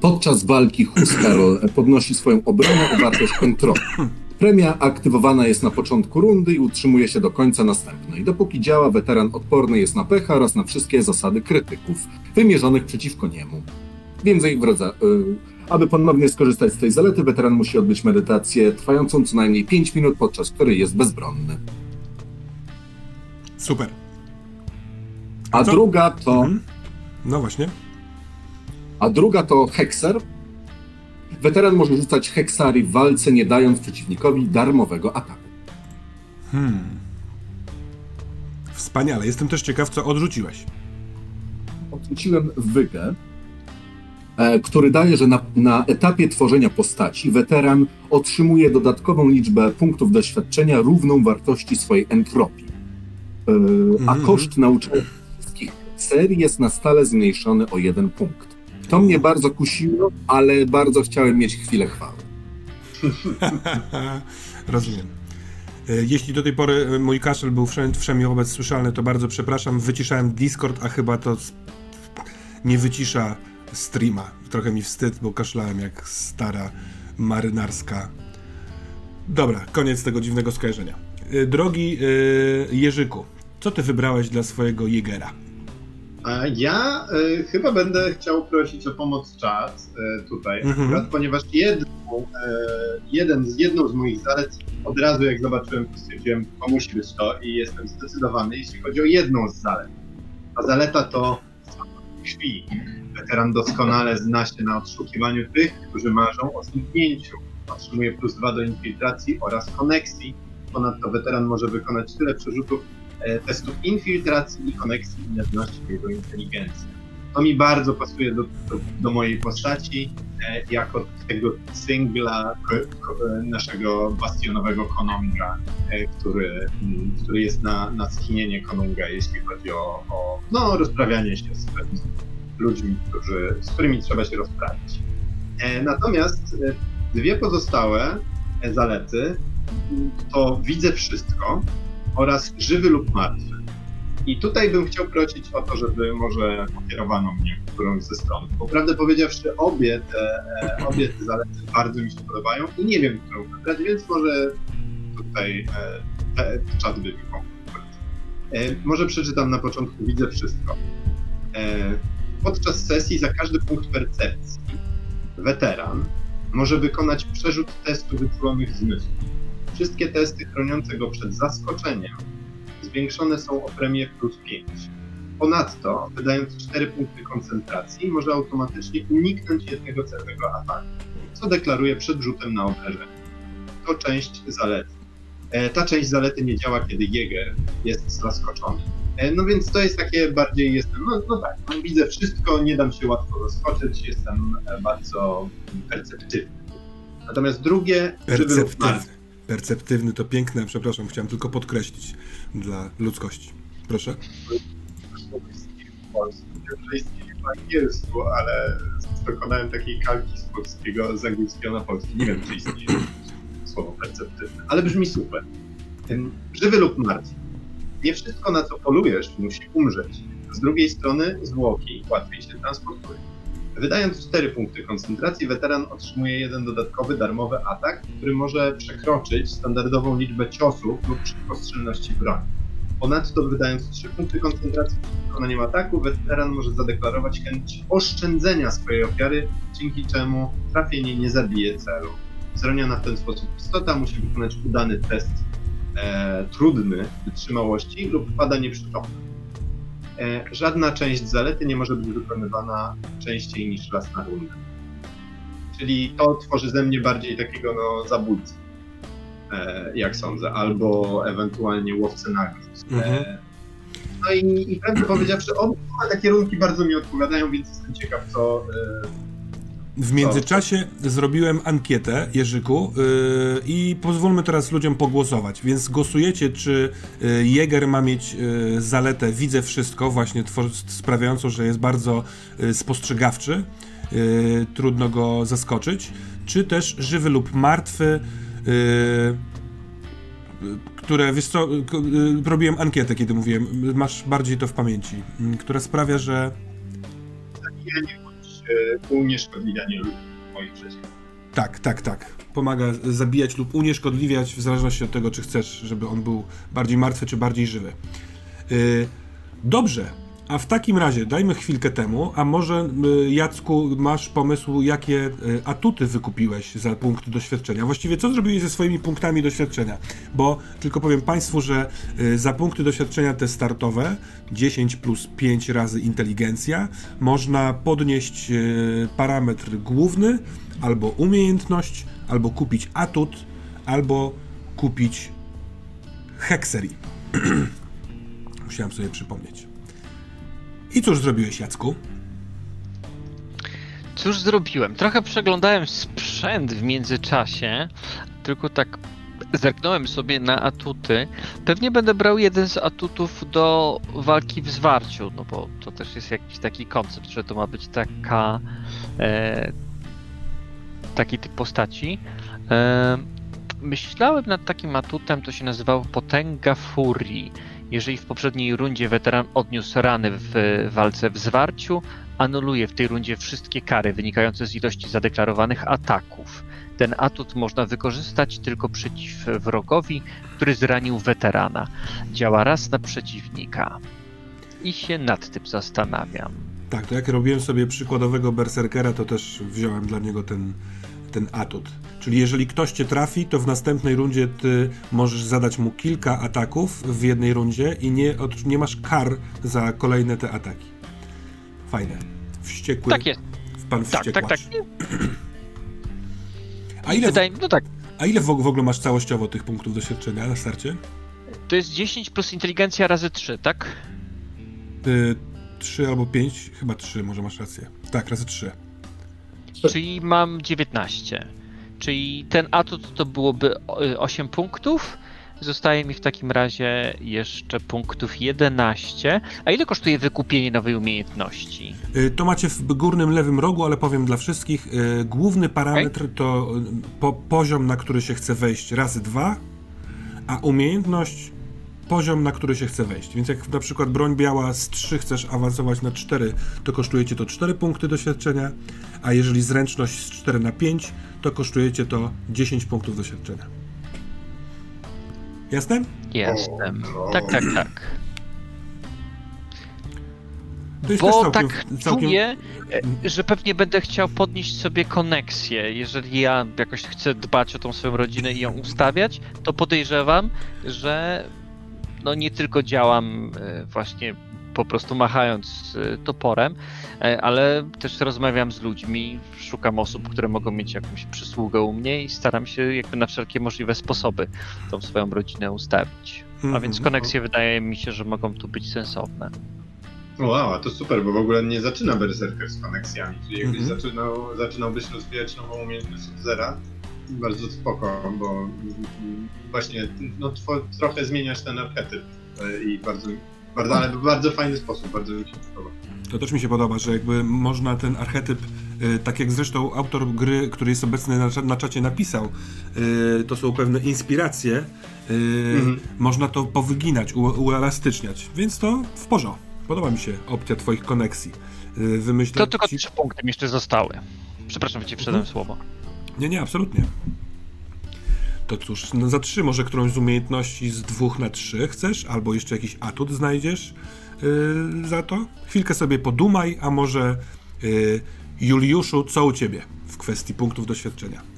Podczas walki Huskarl podnosi swoją obronę o wartość kontroli. Premia aktywowana jest na początku rundy i utrzymuje się do końca następnej. Dopóki działa, weteran odporny jest na pecha oraz na wszystkie zasady krytyków wymierzonych przeciwko niemu. Więcej w rodzaju. Aby ponownie skorzystać z tej zalety, weteran musi odbyć medytację trwającą co najmniej 5 minut, podczas której jest bezbronny. Super. A Co? druga to. Mhm. No właśnie. A druga to hekser. Weteran może rzucać heksari w walce, nie dając przeciwnikowi darmowego ataku. Hmm. Wspaniale. Jestem też ciekaw, co odrzuciłeś. Odrzuciłem wygę, e, który daje, że na, na etapie tworzenia postaci weteran otrzymuje dodatkową liczbę punktów doświadczenia równą wartości swojej entropii. E, a Mhm. koszt nauczania serii jest na stale zmniejszony o jeden punkt. To mnie bardzo kusiło, ale bardzo chciałem mieć chwilę chwały. Rozumiem. E, Jeśli do tej pory e, mój kaszel był wszędzie, wobec słyszalny, to bardzo przepraszam. Wyciszałem Discord, a chyba to nie wycisza streama. Trochę mi wstyd, bo kaszlałem jak stara marynarska. Dobra, koniec tego dziwnego skojarzenia. E, Drogi Jerzyku, co ty wybrałeś dla swojego Jegera? Ja y, chyba będę chciał prosić o pomoc czat y, tutaj Mhm. akurat, ponieważ jedną, y, jeden z, jedną z moich zalet od razu jak zobaczyłem, stwierdziłem, to musi być to i jestem zdecydowany, jeśli chodzi o jedną z zalet. A zaleta to krwi. Weteran doskonale zna się na odszukiwaniu tych, którzy marzą o zniknięciu. Otrzymuje plus 2 do infiltracji oraz koneksji. Ponadto weteran może wykonać tyle przerzutów testów infiltracji i koneksji i jedności jego inteligencji. To mi bardzo pasuje do, do, do mojej postaci, e, jako tego singla e, naszego bastionowego konunga, e, który, który jest na, na schinienie konunga, jeśli chodzi o, o no, rozprawianie się z ludźmi, którzy, z którymi trzeba się rozprawić. E, natomiast e, dwie pozostałe e, zalety to widzę wszystko, oraz żywy lub martwy. I tutaj bym chciał prosić o to, żeby może pokierowano mnie którąś ze stron. Bo prawdę powiedziawszy, obie te, e, obie te zalety bardzo mi się podobają i nie wiem, którą wybrać, więc może tutaj e, te, czat by mi pomógł. E, może przeczytam na początku, widzę wszystko. Podczas sesji za każdy punkt percepcji weteran może wykonać przerzut testu wyczulonych zmysłów. Wszystkie testy chroniące go przed zaskoczeniem zwiększone są o premię plus 5. Ponadto, wydając 4 punkty koncentracji, może automatycznie uniknąć jednego celnego ataku, co deklaruje przed rzutem na obrażenie. to część zalety. E, Ta część zalety nie działa, kiedy Jäger jest zaskoczony. E, No więc to jest takie bardziej jestem, no, no tak, no, widzę wszystko, nie dam się łatwo zaskoczyć, jestem e, bardzo perceptywny. Natomiast drugie, żywy lub Perceptywny. to piękne, przepraszam, chciałem tylko podkreślić dla ludzkości. Proszę. po angielsku, ale dokonałem takiej kalki z polskiego, z angielskiego na polski. Nie wiem, czy istnieje słowo perceptywne, ale brzmi super. Żywy lub martwy. Nie wszystko, na co polujesz, musi umrzeć. Z drugiej strony zwłoki łatwiej się transportują. Wydając 4 punkty koncentracji, weteran otrzymuje jeden dodatkowy darmowy atak, który może przekroczyć standardową liczbę ciosów lub szybkostrzelności broni. Ponadto wydając 3 punkty koncentracji przed wykonaniem ataku, weteran może zadeklarować chęć oszczędzenia swojej ofiary, dzięki czemu trafienie nie zabije celu. Zroniona w ten sposób istota musi wykonać udany test e, trudny wytrzymałości lub pada nieprzytomna. E, żadna część zalety nie może być wykonywana częściej niż raz na rundę. Czyli to tworzy ze mnie bardziej takiego no, zabójcę, e, jak sądzę, albo ewentualnie łowcę nagród. Mhm. E, No i, i prawdę powiedziawszy, obie te kierunki bardzo mi odpowiadają, więc jestem ciekaw, co. W międzyczasie zrobiłem ankietę, Jerzyku, yy, i pozwólmy teraz ludziom pogłosować. Więc głosujecie, czy yy, Jäger ma mieć yy, zaletę widzę wszystko, właśnie sprawiającą, że jest bardzo yy, spostrzegawczy, yy, trudno go zaskoczyć, czy też żywy lub martwy, yy, które, wiesz co, robiłem ankietę, kiedy mówiłem, masz bardziej to w pamięci, która sprawia, że unieszkodliwianie ludzi moich przeciwników. Tak, tak, tak. Pomaga zabijać lub unieszkodliwiać w zależności od tego, czy chcesz, żeby on był bardziej martwy, czy bardziej żywy. Yy, dobrze, a w takim razie dajmy chwilkę temu, a może yy, Jacku masz pomysł, jakie yy, atuty wykupiłeś za punkty doświadczenia? Właściwie co zrobiłeś ze swoimi punktami doświadczenia? Bo tylko powiem Państwu, że yy, za punkty doświadczenia te startowe, 10 plus 5 razy inteligencja, można podnieść parametr główny, albo umiejętność, albo kupić atut, albo kupić hekserii. Musiałem sobie przypomnieć. I cóż zrobiłeś, Jacku? Cóż zrobiłem? Trochę przeglądałem sprzęt w międzyczasie, tylko tak zerknąłem sobie na atuty. Pewnie będę brał jeden z atutów do walki w zwarciu, no bo to też jest jakiś taki koncept, że to ma być taka e, taki typ postaci. E, myślałem nad takim atutem, to się nazywało Potęga Furii. Jeżeli w poprzedniej rundzie weteran odniósł rany w walce w zwarciu, anuluje w tej rundzie wszystkie kary wynikające z ilości zadeklarowanych ataków. Ten atut można wykorzystać tylko przeciw wrogowi, który zranił weterana. Działa raz na przeciwnika. I się nad tym zastanawiam. Tak, to jak robiłem sobie przykładowego berserkera, to też wziąłem dla niego ten, ten atut. Czyli jeżeli ktoś cię trafi, to w następnej rundzie ty możesz zadać mu kilka ataków w jednej rundzie i nie, od, nie masz kar za kolejne te ataki. Fajne. Wściekły. Tak jest. Pan Tak, tak, tak. A ile, Wydaje mi, no tak. a ile w, w ogóle masz całościowo tych punktów doświadczenia na starcie? To jest 10 plus inteligencja razy 3, tak? Y, 3 albo 5, chyba 3, może masz rację. Tak, razy 3. Czyli mam 19. Czyli ten atut to byłoby o- 8 punktów. Zostaje mi w takim razie jeszcze punktów 11. A ile kosztuje wykupienie nowej umiejętności? Y, To macie w górnym lewym rogu, ale powiem dla wszystkich. y, Główny parametr to y, po, poziom, na który się chce wejść razy dwa, a umiejętność poziom, na który się chce wejść. Więc jak na przykład broń biała z 3 chcesz awansować na 4, to kosztuje cię to 4 punkty doświadczenia, a jeżeli zręczność z 4 na 5, to kosztuje cię to 10 punktów doświadczenia. Jasne? Jestem. Tak, tak, tak. Bo całkiem- tak czuję, e, że pewnie będę chciał podnieść sobie koneksję. Jeżeli ja jakoś chcę dbać o tą swoją rodzinę i ją ustawiać, to podejrzewam, że no nie tylko działam e, właśnie po prostu machając y, toporem, e, ale też rozmawiam z ludźmi, szukam osób, które mogą mieć jakąś przysługę u mnie i staram się jakby na wszelkie możliwe sposoby tą swoją rodzinę ustawić. A Mhm. więc koneksje wydaje mi się, że mogą tu być sensowne. Wow, a to super, bo w ogóle nie zaczyna Berserker z koneksjami. Czyli jakbyś Mhm. zaczynał, zaczynałbyś rozwijać nową umiejętność od zera, bardzo spoko, bo mm, właśnie no, two, trochę zmieniasz ten archetyp e, i bardzo, bardzo, ale w bardzo fajny sposób, bardzo mi się podoba. To też mi się podoba, że jakby można ten archetyp, y, tak jak zresztą autor gry, który jest obecny na, na czacie napisał, y, to są pewne inspiracje, y, Mhm. można to powyginać, uelastyczniać, więc to w porządku. Podoba mi się opcja twoich koneksji. Wymyślę To tylko ci... trzy punkty mi jeszcze zostały. Przepraszam, że ci wszedłem w słowo. Nie, nie, absolutnie. To cóż, no za trzy może którąś z umiejętności z dwóch na trzy chcesz, albo jeszcze jakiś atut znajdziesz yy, za to? Chwilkę sobie podumaj, a może yy, Juliuszu, co u ciebie w kwestii punktów doświadczenia?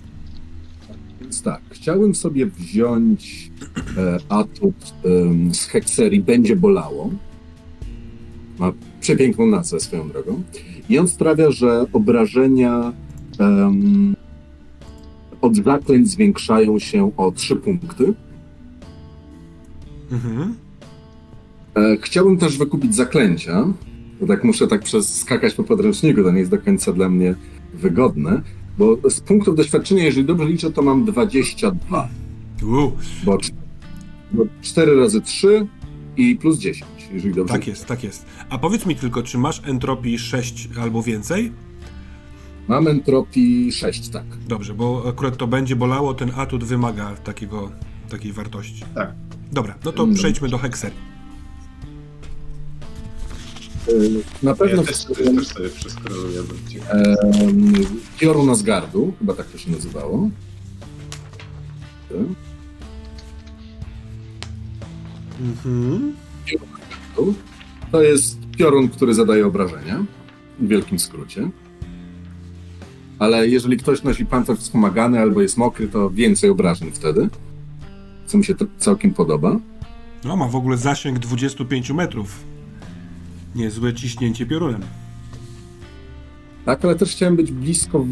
Więc tak, chciałbym sobie wziąć e, atut em, z hekserii Będzie bolało. Ma przepiękną nazwę swoją drogą. I on sprawia, że obrażenia od zaklęć zwiększają się o 3 punkty. Mhm. E, chciałbym też wykupić zaklęcia. Tak muszę tak przez skakać po podręczniku, to nie jest do końca dla mnie wygodne. Bo z punktów doświadczenia, jeżeli dobrze liczę, to mam 22. Uu, Bo, bo 4 razy 3 i plus 10, jeżeli dobrze. tak jest, tak jest. A powiedz mi tylko, czy masz entropii 6 albo więcej? Mam entropii 6, tak. Dobrze, bo akurat to będzie bolało, ten atut wymaga takiego, takiej wartości. Tak. Dobra, no to przejdźmy do hekserii. Y, Na pewno Ja też, też, też sobie przeskroluję, bo ciekawe. em, Piorun Asgardu, chyba tak to się nazywało. Mhm. To jest piorun, który zadaje obrażenia, w wielkim skrócie. Ale jeżeli ktoś nosi pancerz wspomagany albo jest mokry, to więcej obrażeń wtedy, co mi się to całkiem podoba. No, ma w ogóle zasięg 25 metrów. Niezłe ciśnięcie piorunem. Tak, ale też chciałem być blisko e,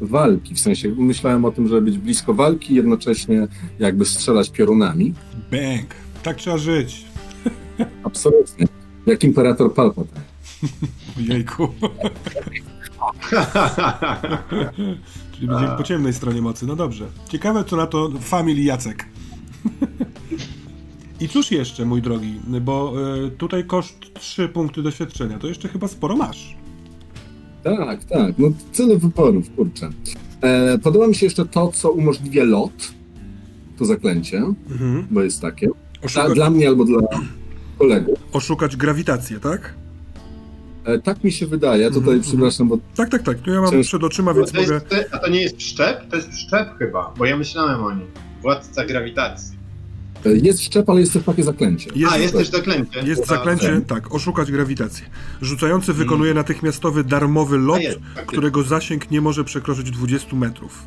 walki, w sensie myślałem o tym, żeby być blisko walki, jednocześnie jakby strzelać piorunami. Bang! Tak trzeba żyć. Absolutnie. Jak imperator Palpatine. Jejku. Czyli będziemy po ciemnej stronie mocy. No dobrze. Ciekawe, co na to family Jacek. I cóż jeszcze, mój drogi, bo y, tutaj koszt 3 punkty doświadczenia. To jeszcze chyba sporo masz. Tak, tak, no tyle wyborów, kurczę. E, podoba mi się jeszcze to, co umożliwia lot, to zaklęcie, Mhm. bo jest takie. Dla, Oszukać, dla mnie albo dla kolegów. oszukać grawitację, tak? E, tak mi się wydaje, ja tutaj, Mhm, przepraszam, bo Tak, tak, tak. To ja mam Cięż- przed oczyma, więc to mogę... jest, a to nie jest szczep? To jest szczep chyba, bo ja myślałem o nim. Władca grawitacji. e, jest szczep, ale jest też takie zaklęcie. Jest- a, jest też zaklęcie. Jest zaklęcie, tak, oszukać grawitację. Rzucający wykonuje natychmiastowy darmowy lot, jest, faktycznie. którego zasięg nie może przekroczyć 20 metrów.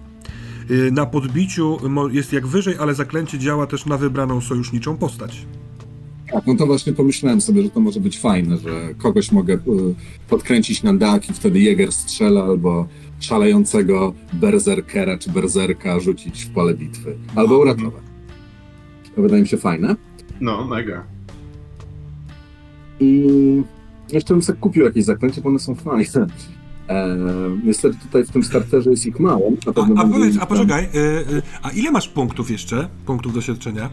Yy, Na podbiciu jest jak wyżej, ale zaklęcie działa też na wybraną sojuszniczą postać. Tak, no to właśnie pomyślałem sobie, że to może być fajne, że kogoś mogę e, podkręcić na dach i wtedy Jäger strzela, albo szalejącego berserkera czy berzerka rzucić w pole bitwy, albo uratować. To wydaje mi się fajne. No, mega. I jeszcze bym sobie kupił jakieś zaklęcie, bo one są fajne. E, niestety tutaj w tym starterze jest ich mało. A, a powiedz, a poczekaj, yy, yy, a ile masz punktów jeszcze, punktów doświadczenia?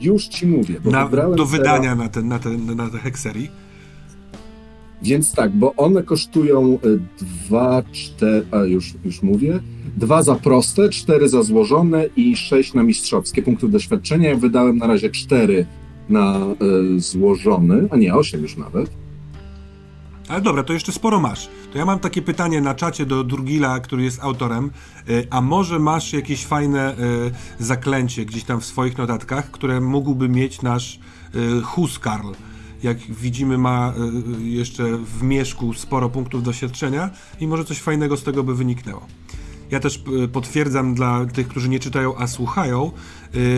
Już ci mówię. Na, do teraz- wydania na te, na na te hekserii? Więc tak, bo one kosztują y, dwa, cztery, a już, już mówię, dwa za proste, cztery za złożone i sześć na mistrzowskie punktów doświadczenia. Ja wydałem na razie cztery na y, złożony, a nie, osiem już nawet. Ale dobra, to jeszcze sporo masz. To ja mam takie pytanie na czacie do Durgila, który jest autorem. Y, A może masz jakieś fajne y, zaklęcie gdzieś tam w swoich notatkach, które mógłby mieć nasz y, Huskarl? Jak widzimy, ma jeszcze w mieszku sporo punktów doświadczenia i może coś fajnego z tego by wyniknęło. Ja też potwierdzam dla tych, którzy nie czytają, a słuchają,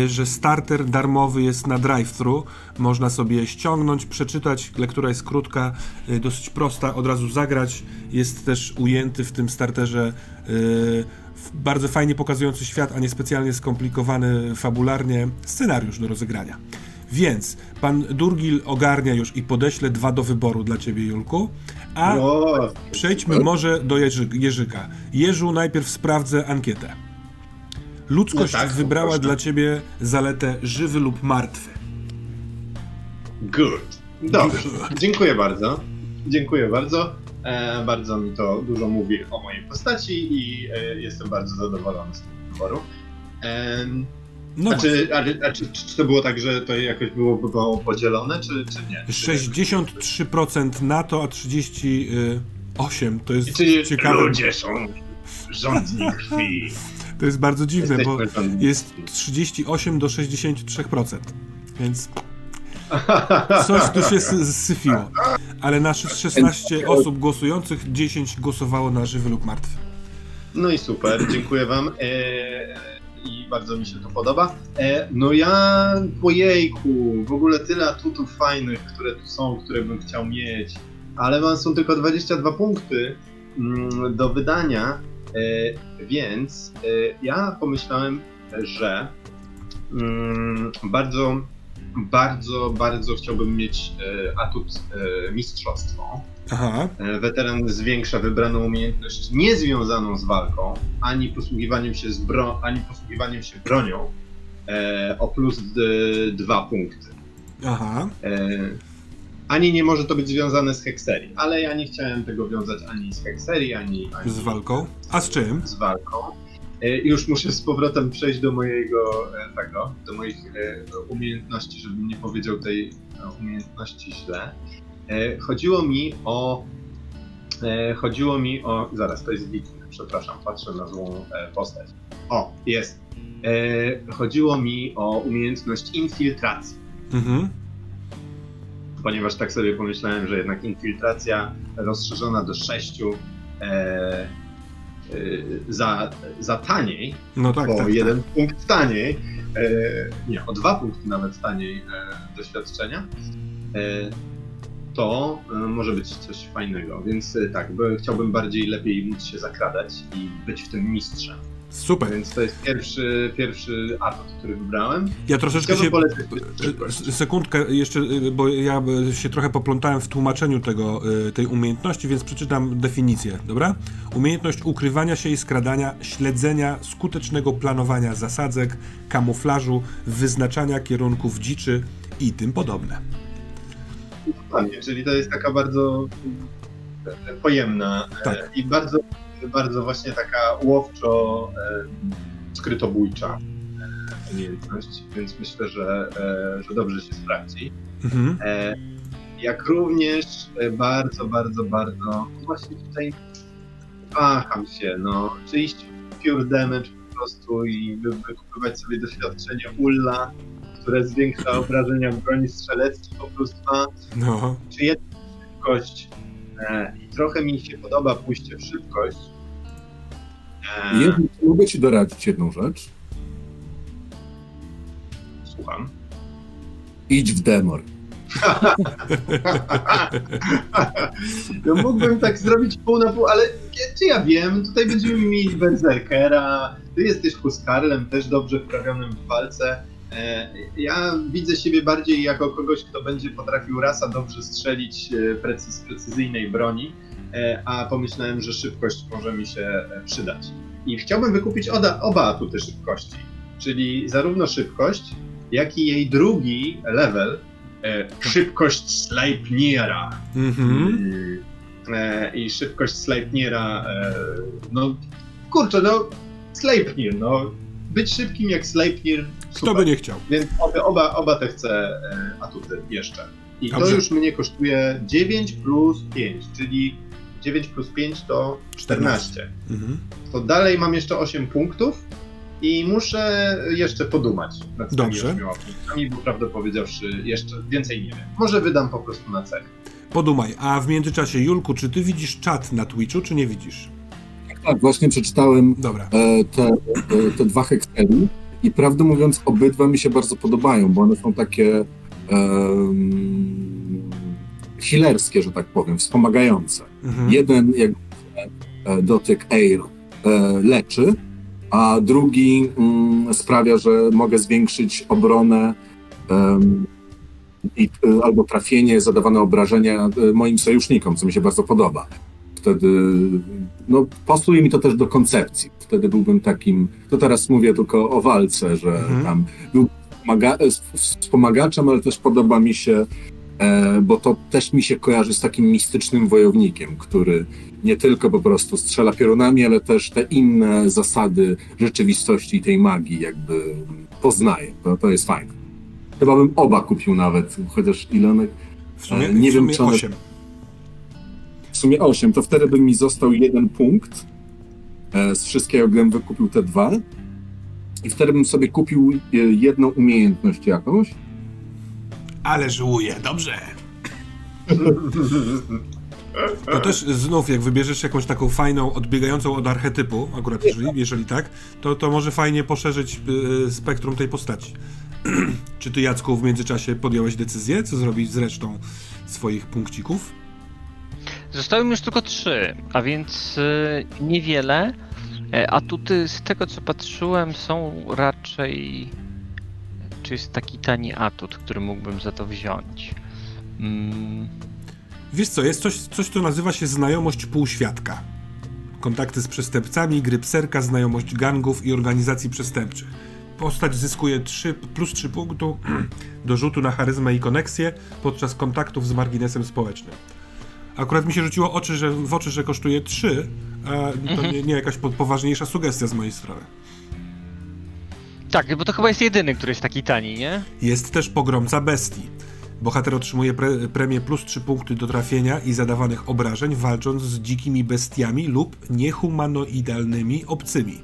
że starter darmowy jest na drive-thru. Można sobie ściągnąć, przeczytać. Lektura jest krótka, y, dosyć prosta, od razu zagrać. Jest też ujęty w tym starterze y, bardzo fajnie pokazujący świat, a nie specjalnie skomplikowany fabularnie scenariusz do rozegrania. Więc pan Durgil ogarnia już i podeślę dwa do wyboru dla ciebie, Julku. A Przejdźmy może do Jerzy, Jerzyka. Jerzu, najpierw sprawdzę ankietę. Ludzkość No tak, wybrała proszę. dla ciebie zaletę żywy lub martwy. Good. Dobrze, dziękuję bardzo. Dziękuję bardzo. E, bardzo mi to dużo mówi o mojej postaci i e, jestem bardzo zadowolony z tego wyboru. Em, No a czy, a, a czy, czy to było tak, że to jakoś było, było podzielone, czy, czy nie? właśnie. 63% na to, a 38% to jest Czyli ciekawe. ludzie są rządni krwi. To jest bardzo dziwne, bo rządni jest 38 do 63%. Więc coś tu się zsyfiło. Ale na 16 osób głosujących 10 głosowało na żywy lub martwy. No i super, dziękuję wam. E, I bardzo mi się to podoba. E, no ja, ojejku, w ogóle tyle atutów fajnych, które tu są, które bym chciał mieć, ale mam, są tylko 22 punkty mm, do wydania, więc e, ja pomyślałem, że mm, bardzo, bardzo, bardzo chciałbym mieć e, atut e, mistrzostwo. Aha, E, Weteran zwiększa wybraną umiejętność niezwiązaną z walką, ani posługiwaniem się, ani posługiwaniem się bronią e, o plus d- dwa punkty. aha. E, ani nie może to być związane z hekserii, ale ja nie chciałem tego wiązać ani z hekserii, ani, ani Z walką. A z czym? z walką. E, Już muszę z powrotem przejść do mojego e, tego, do moich e, umiejętności, żebym nie powiedział tej umiejętności źle. Chodziło mi o. Chodziło mi o. Zaraz, to jest Wiking, przepraszam, patrzę na złą postać. O, jest. Chodziło mi o umiejętność infiltracji Mhm. Ponieważ tak sobie pomyślałem, że jednak infiltracja rozszerzona do sześciu e, e, za, za taniej, No tak, o tak. jeden punkt taniej, e, nie, o dwa punkty nawet taniej e, doświadczenia, e, to e, może być coś fajnego. Więc tak, bo chciałbym bardziej lepiej móc się zakradać i być w tym mistrzem. Super. Więc to jest pierwszy, pierwszy atut, który wybrałem. Ja troszeczkę się. polecić Sekundkę jeszcze, y, bo ja y, się trochę poplątałem w tłumaczeniu tego, y, tej umiejętności, więc przeczytam definicję, dobra? Umiejętność ukrywania się i skradania, śledzenia, skutecznego planowania zasadzek, kamuflażu, wyznaczania kierunków dziczy i tym podobne. Dokładnie, czyli to jest taka bardzo e, pojemna e, Tak. i bardzo, bardzo właśnie taka łowczo e, skrytobójcza e, umiejętność, więc myślę, że, e, że dobrze się sprawdzi. Mhm. Jak również bardzo, bardzo, bardzo no właśnie tutaj waham się, no, czy iść w pure damage po prostu i wy- wykupywać sobie doświadczenie Ulla, które zwiększa obrażenia broni strzeleckiej po dwa, No, czy jednak szybkość. I trochę mi się podoba pójście w szybkość. E, Jezu, mogę ci doradzić jedną rzecz. Słucham. Idź w demor. No mógłbym tak zrobić pół na pół, ale czy ja wiem, tutaj będziemy mieli Berserkera, ty jesteś Huskarlem, też dobrze wprawionym w walce. E, Ja widzę siebie bardziej jako kogoś, kto będzie potrafił rasa dobrze strzelić e, precy- z precyzyjnej broni, a pomyślałem, że szybkość może mi się e, przydać. I chciałbym wykupić oda, oba atuty szybkości, czyli zarówno szybkość, jak i jej drugi level, e, szybkość Sleipnira. mhm. E, I szybkość Sleipnira, e, no kurczę, no Sleipnir, no być szybkim jak Sleipnir, Kto super. by nie chciał? Więc oba, oba, oba te chcę e, atuty jeszcze. I to Dobrze. już mnie kosztuje 9 plus 5, czyli 9 plus 5 to 14. Mhm. To dalej mam jeszcze 8 punktów i muszę jeszcze podumać nad tymi Dobrze. 8 punktami, bo prawdę powiedziawszy jeszcze więcej nie wiem. Może wydam po prostu na cech. Podumaj, a w międzyczasie, Julku, czy ty widzisz czat na Twitchu, czy nie widzisz? Tak, właśnie przeczytałem Dobra. e, te, e, te dwa heksery i prawdę mówiąc obydwa mi się bardzo podobają, bo one są takie um, healerskie, że tak powiem, wspomagające. Mhm. Jeden jak e, dotyk Air e, leczy, a drugi mm, sprawia, że mogę zwiększyć obronę i, e, albo trafienie, zadawane obrażenia moim sojusznikom, co mi się bardzo podoba. Wtedy no, pasuje mi to też do koncepcji. Wtedy byłbym takim, to teraz mówię tylko o walce, że Mhm. tam był wspomaga- wspomagaczem, ale też podoba mi się, bo to też mi się kojarzy z takim mistycznym wojownikiem, który nie tylko po prostu strzela piorunami, ale też te inne zasady rzeczywistości i tej magii jakby poznaje. To, to jest fajne. Chyba bym oba kupił nawet, chociaż Ilonek W sumie, E, nie w wiem, sumie czy one- 8. w sumie 8, to wtedy by mi został jeden punkt e, z wszystkiego, gdybym wykupił te dwa. I wtedy bym sobie kupił e, jedną umiejętność jakąś. Ale żałuję, dobrze. To też znów, jak wybierzesz jakąś taką fajną, odbiegającą od archetypu, akurat jeżeli, jeżeli tak, to, to może fajnie poszerzyć y, spektrum tej postaci. Czy ty, Jacku, w międzyczasie podjąłeś decyzję, co zrobić z resztą swoich punkcików? Zostały już tylko trzy, a więc y, niewiele. E, Atuty z tego co patrzyłem są raczej. Czy jest taki tani atut, który mógłbym za to wziąć? Mm, Wiesz co, jest coś, coś co nazywa się znajomość półświadka. Kontakty z przestępcami, gry pserka, znajomość gangów i organizacji przestępczych. Postać zyskuje 3, plus 3 punktu do rzutu na charyzmę i koneksję podczas kontaktów z marginesem społecznym. Akurat mi się rzuciło oczy, że, w oczy, że kosztuje 3, a to nie, nie jakaś po, poważniejsza sugestia z mojej strony. Tak, bo to chyba jest jedyny, który jest taki tani, nie? Jest też pogromca bestii. Bohater otrzymuje pre premię plus 3 punkty do trafienia i zadawanych obrażeń, walcząc z dzikimi bestiami lub niehumanoidalnymi obcymi.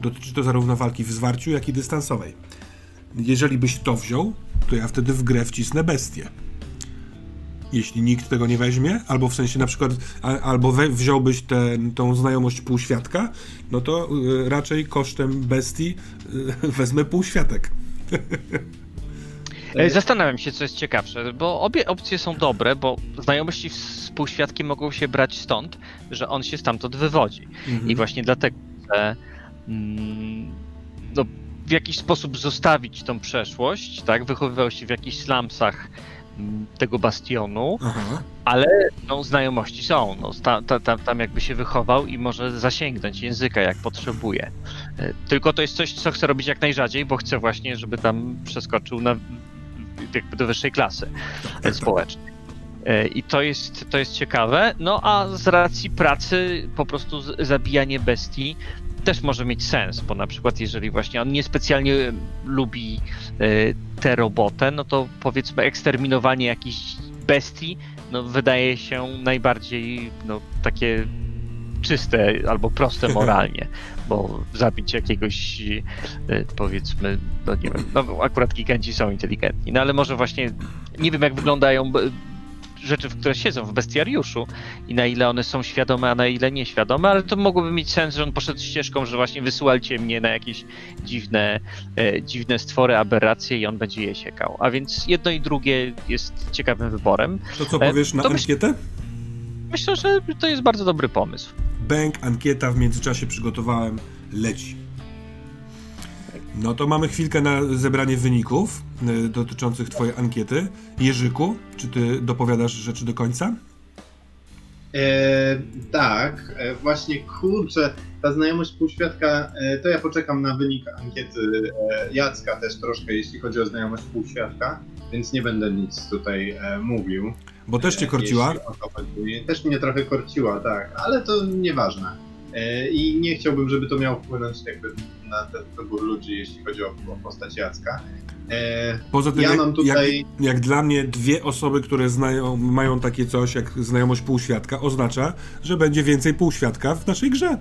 Dotyczy to zarówno walki w zwarciu, jak i dystansowej. Jeżeli byś to wziął, to ja wtedy w grę wcisnę bestię. Jeśli nikt tego nie weźmie, albo w sensie na przykład, a, albo we, wziąłbyś ten, tą znajomość półświadka, no to y, raczej kosztem bestii y, wezmę półświatek. E, Zastanawiam się, co jest ciekawsze, bo obie opcje są dobre, bo znajomości z półświadkiem mogą się brać stąd, że on się stamtąd wywodzi. Mhm. I właśnie dlatego, że mm, no, w jakiś sposób zostawić tą przeszłość, tak? Wychowywał się w jakichś slumsach tego bastionu, Aha. ale no, znajomości są. No, sta, ta, ta, tam jakby się wychował i może zasięgnąć języka jak potrzebuje. E, Tylko to jest coś, co chcę robić jak najrzadziej, bo chcę właśnie, żeby tam przeskoczył na, jakby do wyższej klasy tak. społecznej. E, I to jest, to jest ciekawe. No a z racji pracy po prostu zabijanie bestii też może mieć sens, bo na przykład jeżeli właśnie on niespecjalnie lubi e, tę robotę, no to powiedzmy eksterminowanie jakichś bestii no, wydaje się najbardziej no, takie czyste albo proste moralnie, bo zabić jakiegoś e, powiedzmy, no nie wiem, no akurat giganci są inteligentni, no ale może właśnie nie wiem jak wyglądają rzeczy, w które siedzą w bestiariuszu i na ile one są świadome, a na ile nieświadome, ale to mogłoby mieć sens, że on poszedł ścieżką, że właśnie wysyłajcie mnie na jakieś dziwne, e, dziwne stwory, aberracje i on będzie je siekał. A więc jedno i drugie jest ciekawym wyborem. To co E, powiesz na to myśl- ankietę? Myślę, że to jest bardzo dobry pomysł. Bęk, ankieta w międzyczasie przygotowałem, leci. No to mamy chwilkę na zebranie wyników y, dotyczących twojej ankiety. Jerzyku, czy ty dopowiadasz rzeczy do końca? E, tak, e, właśnie kurczę, ta znajomość półświadka, e, to ja poczekam na wynik ankiety e, Jacka też troszkę, jeśli chodzi o znajomość półświadka, więc nie będę nic tutaj e, mówił. Bo też cię E, korciła. Też mnie trochę korciła, tak, ale to nieważne. I nie chciałbym, żeby to miało wpłynąć jakby na ten wybór ludzi, jeśli chodzi o, o postać Jacka. E, Poza tym, ja jak, tutaj... jak, jak dla mnie dwie osoby, które znają, mają takie coś jak znajomość półświadka, oznacza, że będzie więcej półświadka w naszej grze.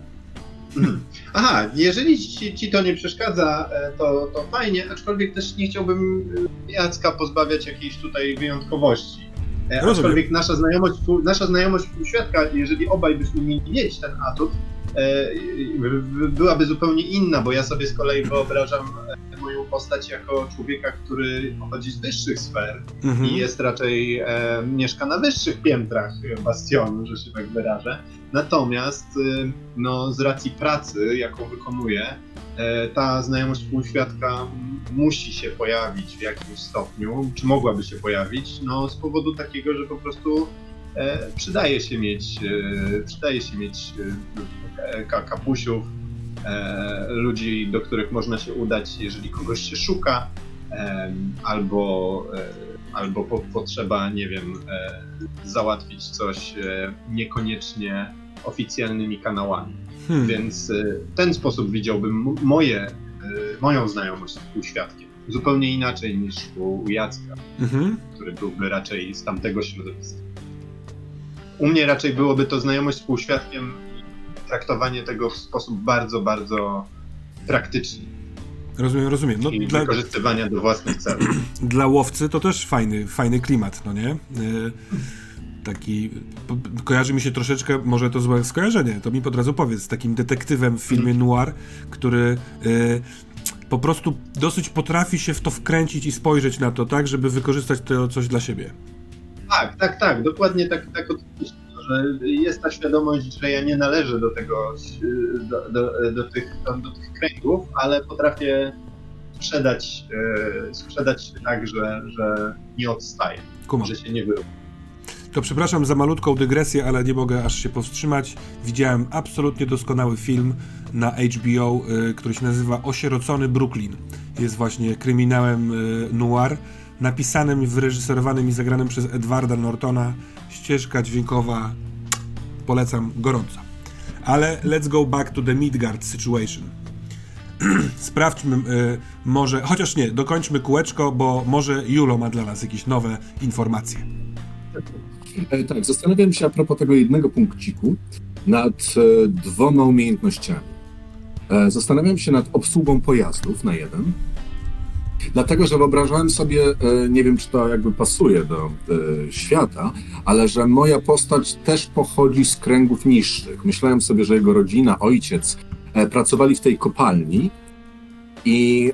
Aha, jeżeli ci, ci to nie przeszkadza, e, to, to fajnie, aczkolwiek też nie chciałbym e, Jacka pozbawiać jakiejś tutaj wyjątkowości. E, Rozumiem. Aczkolwiek nasza znajomość, nasza znajomość półświadka, jeżeli obaj byśmy mieli mieć ten atut, byłaby zupełnie inna, bo ja sobie z kolei wyobrażam e, moją postać jako człowieka, który pochodzi z wyższych sfer Mhm. i jest raczej e, mieszka na wyższych piętrach bastionu, że się tak wyrażę. Natomiast e, no, z racji pracy, jaką wykonuje, e, ta znajomość półświadka musi się pojawić w jakimś stopniu, czy mogłaby się pojawić, no z powodu takiego, że po prostu e, przydaje się mieć, e, przydaje się mieć e, ka- kapusiów, e, ludzi, do których można się udać, jeżeli kogoś się szuka, albo, e, albo po, potrzeba, nie wiem, e, załatwić coś e, niekoniecznie oficjalnymi kanałami. Hmm. Więc e, w ten sposób widziałbym moje, e, moją znajomość z półświadkiem. Zupełnie inaczej niż u, u Jacka, Mhm. który byłby raczej z tamtego środowiska. U mnie raczej byłoby to znajomość z półświadkiem i traktowanie tego w sposób bardzo, bardzo praktyczny Rozumiem, rozumiem. No, i dla, wykorzystywania do własnych celów. dla łowcy to też fajny, fajny klimat, no nie? Y, taki, kojarzy mi się troszeczkę, może to złe skojarzenie, to mi od razu powiedz, z takim detektywem w filmie noir, który y, po prostu dosyć potrafi się w to wkręcić i spojrzeć na to tak, żeby wykorzystać to coś dla siebie. Tak, tak, tak, dokładnie tak, tak o tym myślę, że jest ta świadomość, że ja nie należę do tego, do, do, do, tych, do, tych kręgów, ale potrafię sprzedać, e, sprzedać się tak, że, że nie odstaję, Kumam. że się nie wyrównam. To przepraszam za malutką dygresję, ale nie mogę aż się powstrzymać. Widziałem absolutnie doskonały film na HBO, y, który się nazywa Osierocony Brooklyn. Jest właśnie kryminałem y, noir, napisanym, wyreżyserowanym i zagranym przez Edwarda Nortona. Ścieżka dźwiękowa polecam gorąco. Ale let's go back to the Midgard situation. Sprawdźmy y, może, chociaż nie, dokończmy kółeczko, bo może Julo ma dla nas jakieś nowe informacje. E, tak, zastanawiam się a propos tego jednego punkciku nad e, dwoma umiejętnościami. E, zastanawiam się nad obsługą pojazdów na jeden. Dlatego, że wyobrażałem sobie, e, nie wiem czy to jakby pasuje do e, świata, ale że moja postać też pochodzi z kręgów niższych. Myślałem sobie, że jego rodzina, ojciec e, pracowali w tej kopalni i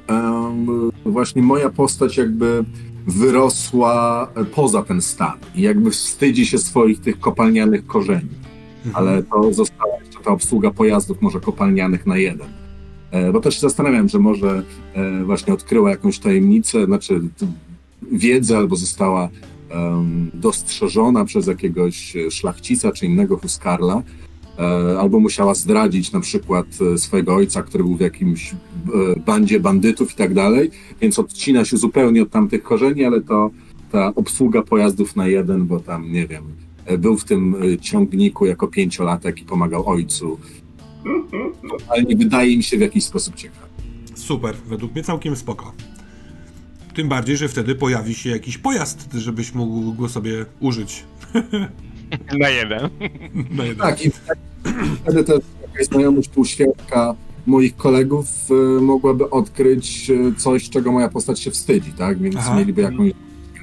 właśnie moja postać jakby wyrosła poza ten stan i jakby wstydzi się swoich tych kopalnianych korzeni. Ale to została jeszcze ta obsługa pojazdów może kopalnianych na jeden. E, Bo też się zastanawiam, że może e, właśnie odkryła jakąś tajemnicę, znaczy wiedzę albo została dostrzeżona przez jakiegoś e, szlachcica czy innego huskarla, albo musiała zdradzić na przykład swojego ojca, który był w jakimś bandzie bandytów i tak dalej, więc odcina się zupełnie od tamtych korzeni, ale to ta obsługa pojazdów na jeden, bo tam, nie wiem, był w tym ciągniku jako pięciolatek i pomagał ojcu. Ale nie wydaje mi się w jakiś sposób ciekawy. Super, według mnie całkiem spoko. Tym bardziej, że wtedy pojawi się jakiś pojazd, żebyś mógł go sobie użyć. Na jeden. Na jeden. Tak, i wtedy też jakaś znajomość półświadka moich kolegów e, mogłaby odkryć e, coś, czego moja postać się wstydzi, tak? Więc Aha. mieliby jakąś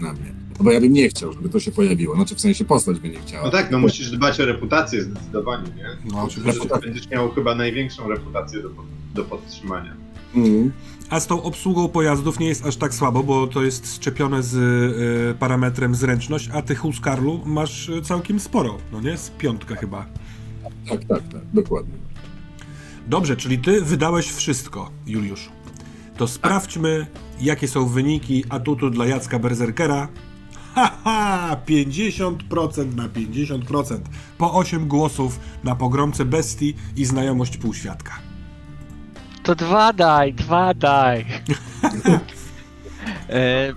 na mnie. No bo ja bym nie chciał, żeby to się pojawiło. Znaczy w sensie postać by nie chciała. No tak, no musisz dbać o reputację zdecydowanie, nie? No, oczywiście. Będziesz- Będziesz miał chyba największą reputację do, do podtrzymania. Mhm. A z tą obsługą pojazdów nie jest aż tak słabo, bo to jest szczepione z y, parametrem zręczność, a ty Huskarlu masz y, całkiem sporo, no nie? Z piątka chyba. Tak, tak, tak, dokładnie. Dobrze, czyli ty wydałeś wszystko, Juliuszu. To sprawdźmy, jakie są wyniki atutu dla Jacka Berserkera. Haha, 50% na 50%. Po 8 głosów na pogromce bestii i znajomość półświadka. To dwa daj, dwa daj. e,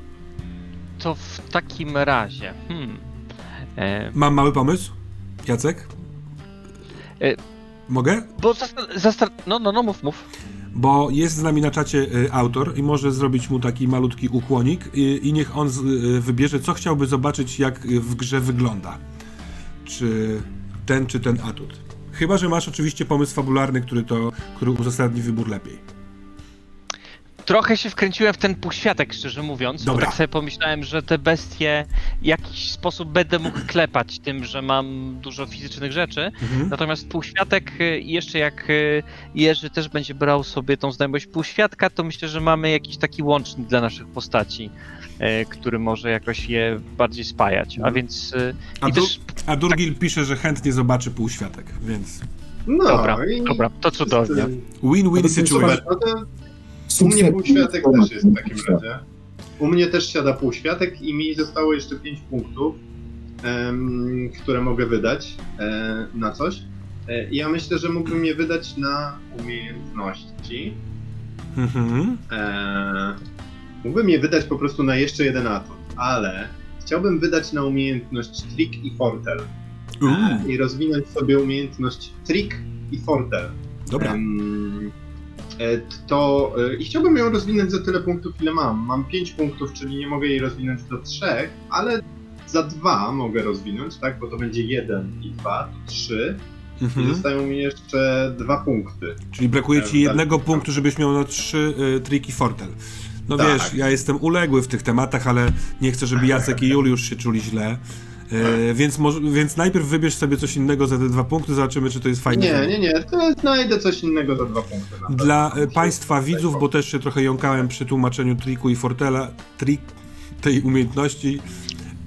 to w takim razie. Hmm. E, Mam mały pomysł? Jacek? E, Mogę? bo zastan- zastan- no, no, no, mów, mów. Bo jest z nami na czacie y, autor i może zrobić mu taki malutki ukłonik i, i niech on z, y, wybierze, co chciałby zobaczyć, jak w grze wygląda. Czy ten, czy ten atut. Chyba, że masz oczywiście pomysł fabularny, który to, który uzasadni wybór lepiej. Trochę się wkręciłem w ten półświatek, szczerze mówiąc, Dobra. bo tak sobie pomyślałem, że te bestie w jakiś sposób będę mógł klepać tym, że mam dużo fizycznych rzeczy. Mhm. Natomiast półświatek, y, i jeszcze jak y, Jerzy też będzie brał sobie tą znajomość półświadka, to myślę, że mamy jakiś taki łącznik dla naszych postaci, y, który może jakoś je bardziej spajać. A Mhm. więc. y, A, du- też. a Durgil pisze, że chętnie zobaczy półświatek, więc No, Dobra, i dobra, to cudownie. win-win situation. To u mnie półświatek też jest w takim razie. U mnie też siada półświatek i mi zostało jeszcze 5 punktów, em, które mogę wydać e, na coś. E, ja myślę, że mógłbym je wydać na umiejętności. Mhm. E, mógłbym je wydać po prostu na jeszcze jeden atut, ale chciałbym wydać na umiejętność Trick i Fortel. I rozwinąć sobie umiejętność Trick i Fortel. dobra. E, To e, i chciałbym ją rozwinąć za tyle punktów, ile mam. Mam 5 punktów, czyli nie mogę jej rozwinąć do 3, ale za 2 mogę rozwinąć, tak? Bo to będzie 1 i 2, to 3. I Mhm. zostają mi jeszcze 2 punkty. Czyli brakuje ci Tak, jednego punktu, żebyś miał na trzy y, triki Fortel. No Tak. wiesz, ja jestem uległy w tych tematach, ale nie chcę, żeby Jacek i Juliusz się czuli źle. Y, więc, może, więc najpierw wybierz sobie coś innego za te dwa punkty, zobaczymy, czy to jest fajne. Nie, nie, nie, to znajdę coś innego za 2 punkty. Dla Myślę, Państwa widzów, bo też się trochę jąkałem przy tłumaczeniu triku i Fortela, trik tej umiejętności,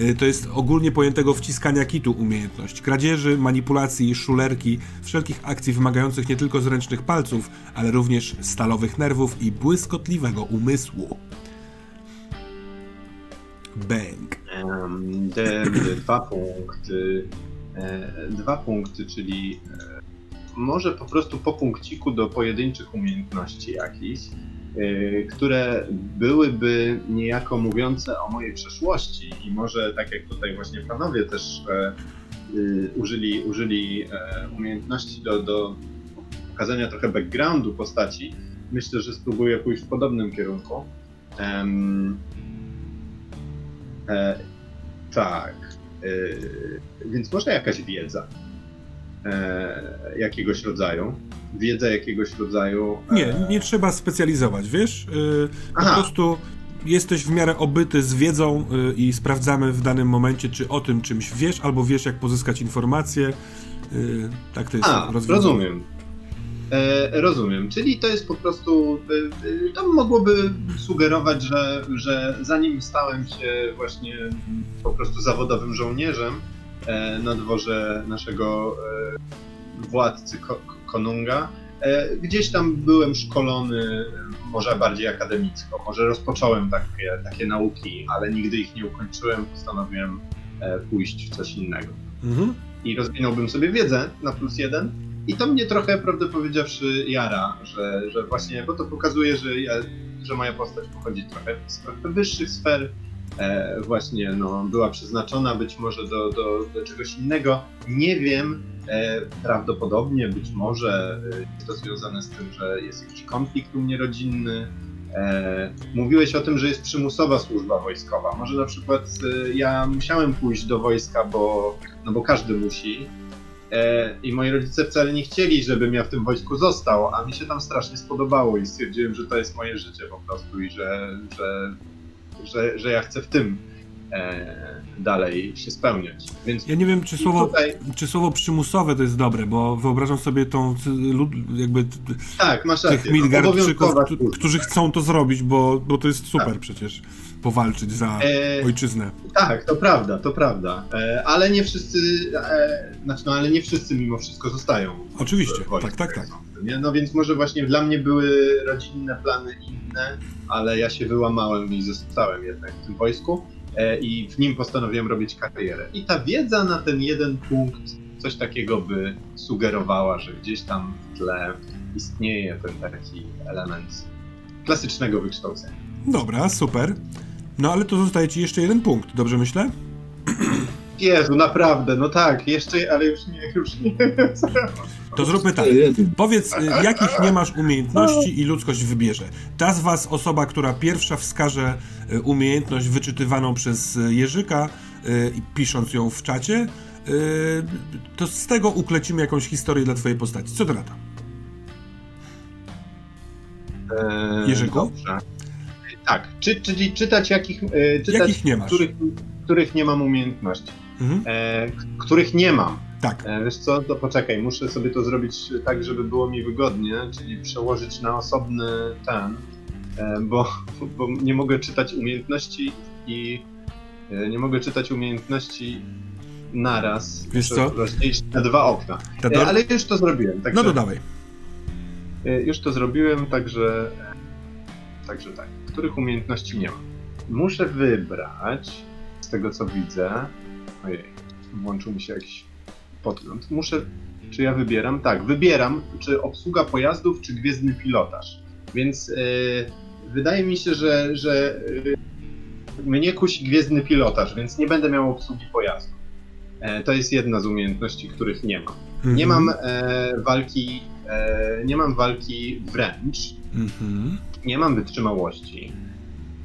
y, to jest ogólnie pojętego wciskania kitu umiejętność. Kradzieży, manipulacji, szulerki, wszelkich akcji wymagających nie tylko zręcznych palców, ale również stalowych nerwów i błyskotliwego umysłu. Bang. De- dwa punkty. E, dwa punkty, czyli e, może po prostu po punkciku do pojedynczych umiejętności jakichś, e, które byłyby niejako mówiące o mojej przeszłości i może tak jak tutaj właśnie panowie też e, y, użyli, użyli e, umiejętności do, do pokazania trochę backgroundu postaci, myślę, że spróbuję pójść w podobnym kierunku. E, tak. E, więc może jakaś wiedza e, jakiegoś rodzaju. Wiedza jakiegoś rodzaju. E, Nie, nie trzeba specjalizować, wiesz? Y, po prostu jesteś w miarę obyty z wiedzą y, i sprawdzamy w danym momencie, czy o tym czymś wiesz, albo wiesz, jak pozyskać informacje. Y, tak to jest A, rozwiązane. rozumiem. E, rozumiem. Czyli to jest po prostu. E, e, to mogłoby sugerować, że, że zanim stałem się właśnie po prostu zawodowym żołnierzem e, na dworze naszego e, władcy Ko- Konunga, e, gdzieś tam byłem szkolony może bardziej akademicko. Może rozpocząłem takie, takie nauki, ale nigdy ich nie ukończyłem. Postanowiłem pójść w coś innego Mhm. i rozwinąłbym sobie wiedzę na plus jeden. I to mnie trochę, prawdę powiedziawszy, jara, że, że właśnie, bo to pokazuje, że, ja, że moja postać pochodzi trochę z trochę wyższych sfer, e, właśnie no, była przeznaczona być może do, do, do czegoś innego. Nie wiem, e, prawdopodobnie, być może e, jest to związane z tym, że jest jakiś konflikt u mnie rodzinny. E, mówiłeś o tym, że jest przymusowa służba wojskowa. Może na przykład e, ja musiałem pójść do wojska, bo, no bo każdy musi. E, I moi rodzice wcale nie chcieli, żebym ja w tym wojsku został, a mi się tam strasznie spodobało i stwierdziłem, że to jest moje życie po prostu i że, że, że, że ja chcę w tym e, dalej się spełniać. Więc Ja nie wiem, czy słowo, tutaj, czy słowo przymusowe to jest dobre, bo wyobrażam sobie tą jakby tak, masz rację. tych no, Midgardczyków, którzy- chcą to zrobić, bo, bo to jest super przecież powalczyć za E, ojczyznę. Tak, to prawda, to prawda. E, ale nie wszyscy, e, znaczy, no, ale nie wszyscy mimo wszystko zostają. Oczywiście, wojsku, tak, tak, tak. Nie? No więc może właśnie dla mnie były rodzinne plany inne, ale ja się wyłamałem i zostałem jednak w tym wojsku e, i w nim postanowiłem robić karierę. I ta wiedza na ten jeden punkt coś takiego by sugerowała, że gdzieś tam w tle istnieje ten taki element klasycznego wykształcenia. Dobra, super. No ale to zostaje ci jeszcze jeden punkt, dobrze myślę? Jezu, naprawdę, no tak, jeszcze, ale już nie, już nie. To zróbmy tak. Powiedz, y, jakich nie masz umiejętności i ludzkość wybierze. Ta z was osoba, która pierwsza wskaże y, umiejętność wyczytywaną przez y, Jerzyka i pisząc ją w czacie, to z tego uklecimy jakąś historię dla twojej postaci. Co ty na to? E, Jerzyku? Dobrze. Tak, czy, czyli czytać jakich, e, czytać, Jakich nie masz? Których, których nie mam umiejętności. Mhm. E, których nie mam. Tak. E, wiesz co, to poczekaj, muszę sobie to zrobić tak, żeby było mi wygodnie, czyli przełożyć na osobny ten, e, bo, bo nie mogę czytać umiejętności i e, nie mogę czytać umiejętności naraz. Wiesz co? rozdzielić na dwa okna. E, do... ale już to zrobiłem, także, No to dawaj. już to zrobiłem, także, także tak. Których umiejętności nie mam? Muszę wybrać z tego co widzę. Ojej, włączył mi się jakiś podgląd. Muszę. Czy ja wybieram? Tak, wybieram, czy obsługa pojazdów, czy gwiezdny pilotaż. Więc e, wydaje mi się, że, że e, mnie kusi gwiezdny pilotaż, więc nie będę miał obsługi pojazdu. E, to jest jedna z umiejętności, których nie mam. Nie Mhm. mam e, walki, e, nie mam walki wręcz, Mhm. Nie mam wytrzymałości.